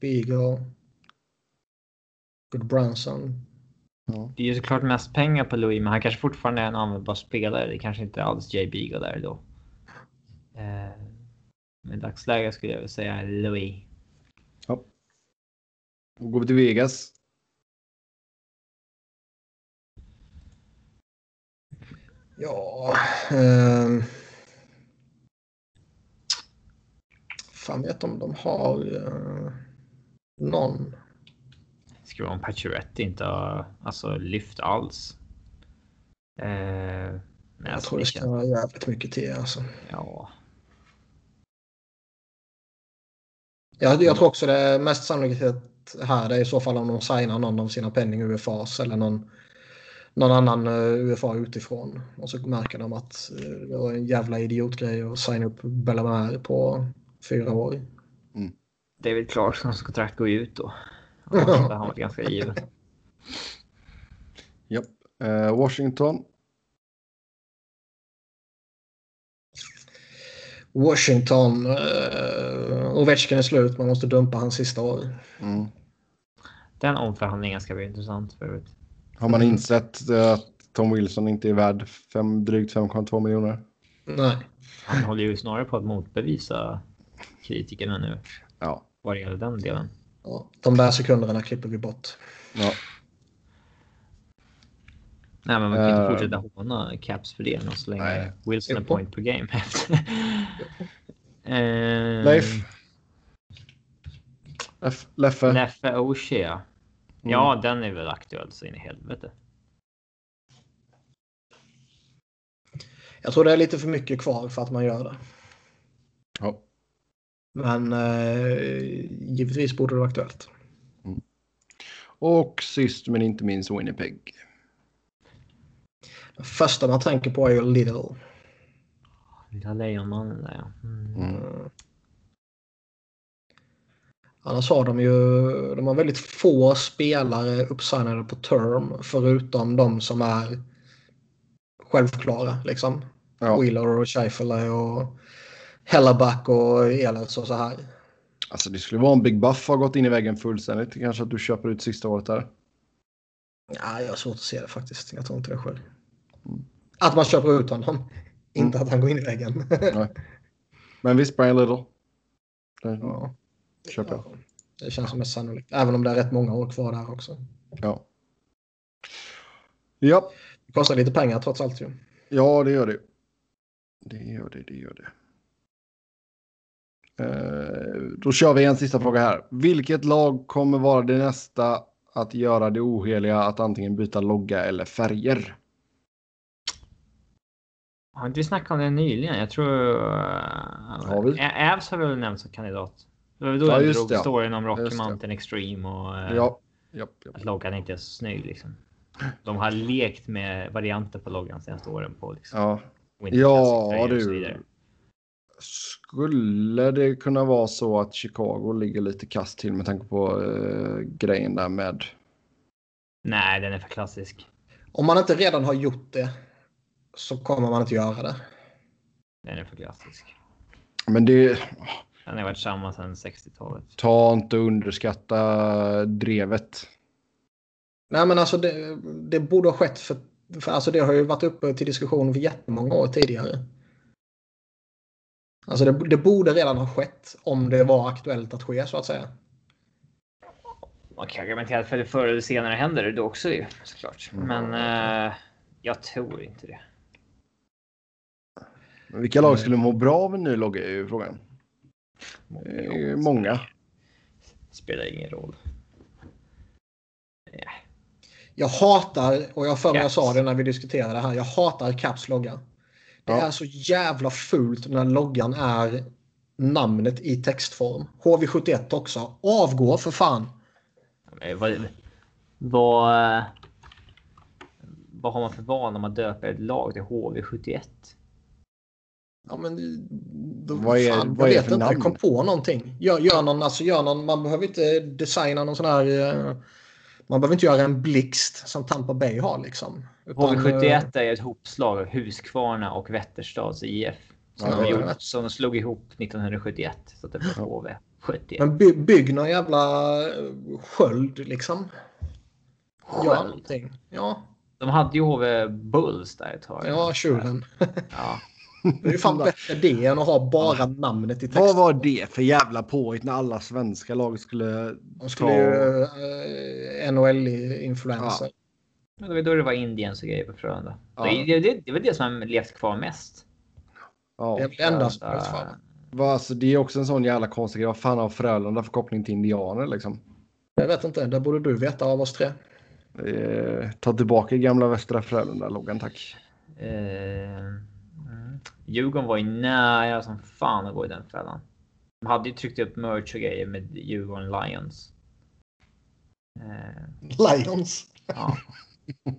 Beagle, Good Branson. Ja. Det är ju såklart mest pengar på Louis, men han kanske fortfarande är en användbar spelare. Det kanske inte alls Jay Beagle där då. Eh, men i dagsläget skulle jag vilja säga Louis. ja. Då går vi till Vegas. Ja. ehm. Fan vet om de har uh, någon. Vara om Pacioretty inte har alltså, lyft alls. Eh, men Jag alltså, tror det ska vara jävligt mycket till alltså. Ja, Jag, jag tror också det mest sannolikt här det är i så fall om de signar någon av sina penning UFAs eller någon, någon annan uh, UFA utifrån. Och så märker de att eh, det var en jävla idiotgrej att signa upp Bellamare på fyra år. David Clarksons kontrakt går ju ut då. [LAUGHS] Hade han varit ganska given. Japp. Eh, Washington. Washington. Uh, Ovechkin är slut. Man måste dumpa hans sista år. Mm. Den omförhandlingen ska bli intressant för övrigt. Har man insett eh, att Tom Wilson inte är värd fem, drygt 5,2 miljoner? Nej. Han håller ju snarare på att motbevisa kritikerna nu Ja. vad det gäller den delen. Ja, de där sekunderna klipper vi bort. ja. Nej, men man kan inte Eh. fortsätta håna Caps för det så länge Nej. Wilson är point per game. [LAUGHS] eh, Leif? Leff, Leffe? Leffe O'Shea. Ja, den är väl aktuell så in i helvete. Jag tror det är lite för mycket kvar för att man gör det. Ja. Men eh, givetvis borde det vara aktuellt. Och sist men inte minst Winnipeg. Det första man tänker på är ju Lidl. Lilla lejonmannen där ja. Mm. Mm. Annars har de ju de har väldigt få spelare uppsignade på term förutom de som är självklara. Liksom. Ja. Wheeler och Scheifele och Hellerback och Ehlers och så här. Alltså det skulle vara en Big Buff har gått in i väggen fullständigt. Kanske att du köper ut sista året där. Ja, jag har svårt att se det faktiskt. Jag tror inte det sker. Att man köper ut honom. Inte att han går in i väggen. Nej. Men visst, Brian Little. Det ja. köper jag. Ja, Det känns som mest sannolikt. Även om det är rätt många år kvar där också. Ja. Ja, Det kostar lite pengar trots allt ju. ja det gör det. Det gör det, det gör det. Eh, då kör vi en sista fråga här. Vilket lag kommer vara det nästa att göra det oheliga att antingen byta logga eller färger? Har inte vi snackat om det nyligen? Jag tror... Har vi? Ä- Avs har väl nämnts som kandidat. Det var då Ja, jag just drog det, ja. storyn om Rocky Just det. Mountain Extreme och eh, Ja, japp, japp. att loggan inte är så snygg. Liksom. De har lekt med varianter på loggan senaste åren på liksom, ja. Ja, du. Skulle det kunna vara så att Chicago ligger lite kast till med tanke på eh, grejen där med... Nej, den är för klassisk. Om man inte redan har gjort det så kommer man inte göra det. Den är för klassisk. Men det... Den har varit samma sedan 60-talet. Ta inte underskatta drevet. Nej men alltså det, det borde ha skett för, för alltså det har ju varit uppe till diskussion för jättemånga år tidigare. Alltså det, det borde redan ha skett om det var aktuellt att ske så att säga. Man kan argumentera för det förr eller senare händer det då också ju såklart. Men eh, jag tror inte det. Men vilka lag skulle må bra av en ny logga är ju frågan. Många. Spelar ingen roll. Jag hatar, och jag för mig jag sa det när vi diskuterade det här, jag hatar Caps logga. Det är så jävla fult när loggan är namnet i textform. HV71 också. Avgå för fan. Eh, Vad, vad, eh, vad har man för val när man döper ett lag till HV71? Ja, men, då, Vad är- fan, vad är jag det vet för inte, namn? kom på någonting. Gör, gör någon, alltså, gör någon, man behöver inte designa någon sån här... eh, Man behöver inte göra en blixt som Tampa Bay har liksom. Utan, eh, HV71 är ett hopslag av Huskvarna och Vätterstads IF. Som, Ja, de, gjorde, som de slog ihop 1971. Så det blev HV71. Men by, bygg någon jävla eh, sköld liksom. Gör Sköld. någonting. Ja, De hade ju HV Bulls där ett tag. ja tjuren. Ja. [LAUGHS] Det är ju fan bättre det än att ha bara namnet i text. Vad var det för jävla påhitt när alla svenska lag skulle De skulle ju uh, NHL-influencer. Men det var då det var Indiens och grejer på Frölunda. Ja. Det, det, det, var det som har levt kvar mest. Ja, Det är det enda som behövs för. vad, alltså, det är också en sån jävla konstig grej. Vad fan har Frölunda för koppling till indianer liksom? Jag vet inte, det borde du veta av oss tre. Eh, ta tillbaka gamla Västra Frölunda-loggan tack. Eh. Djurgården var ju nära som fan att gå i den fällan. De hade ju tryckt upp merch och grejer med Djurgården Lions. Eh, Lions. ja. [LAUGHS]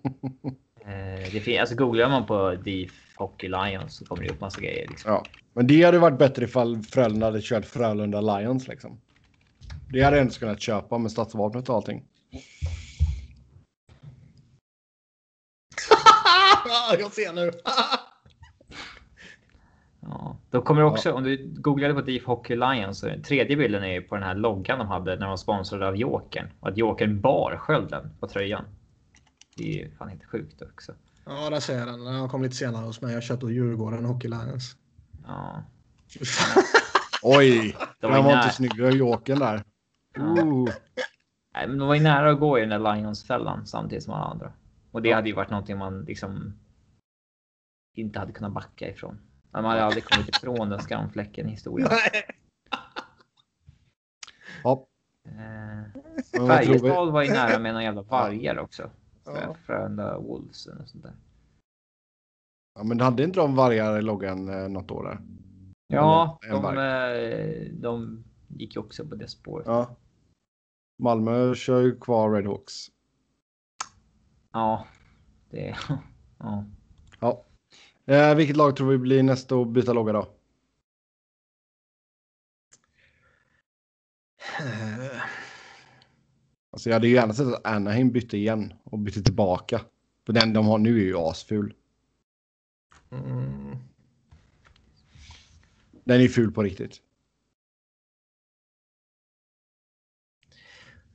eh, det fin- alltså googlar man på DIF Hockey Lions så kommer det upp massa grejer. Liksom. Ja, men det hade varit bättre ifall Frölunda hade kört Frölunda Lions liksom. Det hade jag ens kunnat köpa med stadsvapnet och allting. [LAUGHS] jag ser nu. [LAUGHS] Ja. Då kommer det också, om du googlade på Deep Hockey Lions, så tredje bilden är ju på den här loggan de hade när de var sponsrade av Jokern. Och att Jokern bar skölden på tröjan. Det är ju fan helt sjukt också. Ja, där ser jag den. Den kom lite senare hos mig. Jag köpte ur Djurgården Hockey Lions. Ja. [LAUGHS] Oj, den var var nära. inte snygg. Jokern där. Ja. Ooh. Nej, men de var ju nära att gå i den där Lions-fällan samtidigt som alla andra. Och det hade ju varit någonting man liksom inte hade kunnat backa ifrån. Man hade aldrig kommit ifrån den skamfläcken i historien. Nej. Ja, Eh? Färjestad var ju nära med några jävla vargar också. Ja. Frölunda Wolves och sånt där. Ja, men hade inte de vargar i loggan eh, något år där? Ja, En de, eh, de gick ju också på det spåret. Ja. Malmö kör ju kvar Redhawks. det... [LAUGHS] Ja. Ja. Eh, vilket lag tror vi blir nästa att byta logga då? Eh, Alltså jag hade ju gärna sett att Anaheim bytte igen och bytte tillbaka. För den de har nu är ju asful. Mm. Den är ful på riktigt.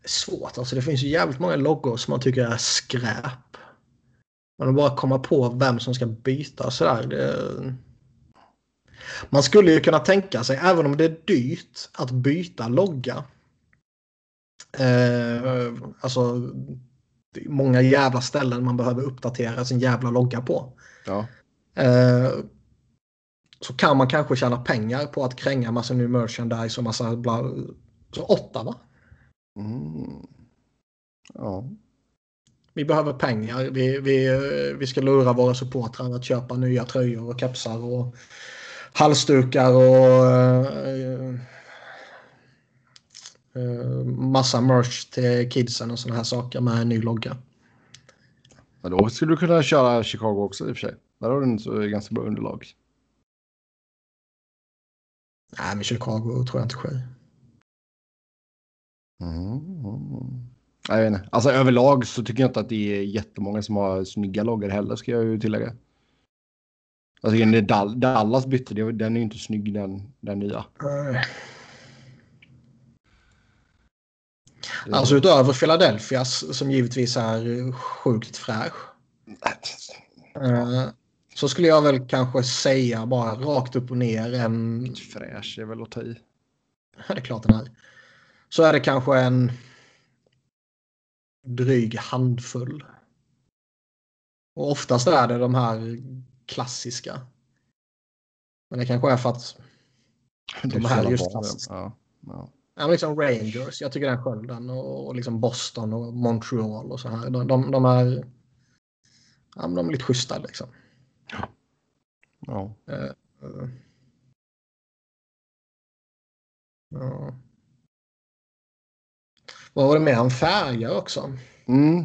Svårt. Alltså, det finns ju jävligt många loggor som man tycker är skräp. Men att bara komma på vem som ska byta sådär. Det... Man skulle ju kunna tänka sig, även om det är dyrt, att byta logga. Eh, alltså, många jävla ställen man behöver uppdatera sin jävla logga på. Ja. Eh, så kan man kanske tjäna pengar på att kränga massa ny merchandise och massa bla... Så åtta va? Mm. Ja. Vi behöver pengar. Vi, vi, vi ska lura våra supportrar att köpa nya tröjor och kepsar och halsdukar och eh, eh, massa merch till kidsen och sådana här saker med en ny logga. ja. Då skulle du kunna köra Chicago också i och för sig. Där har du en ganska bra underlag. Nej, men Chicago tror jag inte sker. Mm. Jag vet inte. Alltså överlag så tycker jag inte att det är jättemånga som har snygga loggor heller ska jag ju tillägga. Alltså när Dall- Dallas bytte, den är ju inte snygg den, den nya. Alltså utöver Philadelphias som givetvis är sjukt fräsch. eh, Så skulle jag väl kanske säga bara rakt upp och ner en... Fräsch är väl att ta i. Ja, det är klart den är. Så är det kanske en dryg handfull. Och oftast är det de här klassiska. Men det kanske är för att är De här jävla just fast. Ja, ja. ja, liksom Rangers, jag tycker den skölden och, och liksom Boston och Montreal och så här. De, de, de är ja, de är lite schyssta liksom. ja. Eh, eh. Ja. Vad var det mer? Han färger också. Mm.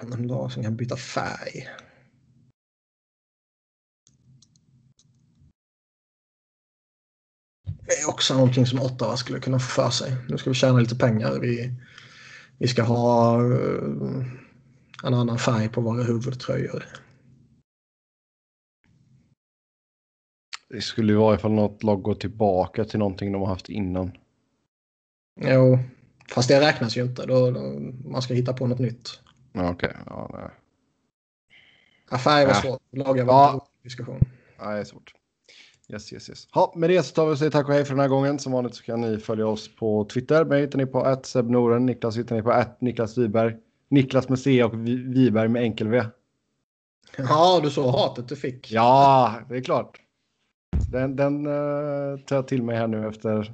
En lag som kan byta färg. Det är också någonting som Ottawa skulle kunna få för sig. Nu ska vi tjäna lite pengar. Vi, vi ska ha eh, en annan färg på våra huvudtröjor. Det skulle ju vara ifall något lag går tillbaka till någonting de har haft innan. Jo, fast det räknas ju inte. Då, då, man ska hitta på något nytt. Okej, ja, nej. Färg var Ja. svårt. Lagar var Ja. diskussion. Nej, det är svårt. Yes, yes, yes. Ja, med det så tar vi och säger tack och hej för den här gången. Som vanligt så kan ni följa oss på Twitter. Mig hittar ni på att Sebnoren. Niklas hittar ni på att Niklas Wiberg. Niklas med C och Wiberg med enkel V. Ja, du såg hatet du fick. Ja, det är klart. Den, den eh, tar jag till mig här nu efter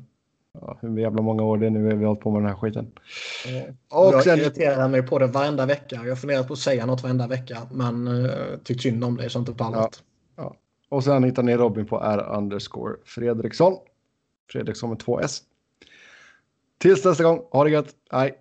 ja, hur jävla många år det är nu vi har hållit på med den här skiten. Och Och jag sen, irriterar mig på det varenda vecka. Jag har funderat på att säga något varenda vecka. Men uh, tyckt synd om det så inte pallat. och sen hittar ni Robin på R underscore Fredriksson. Fredriksson med två S. Tills nästa gång, ha det gött. Hej!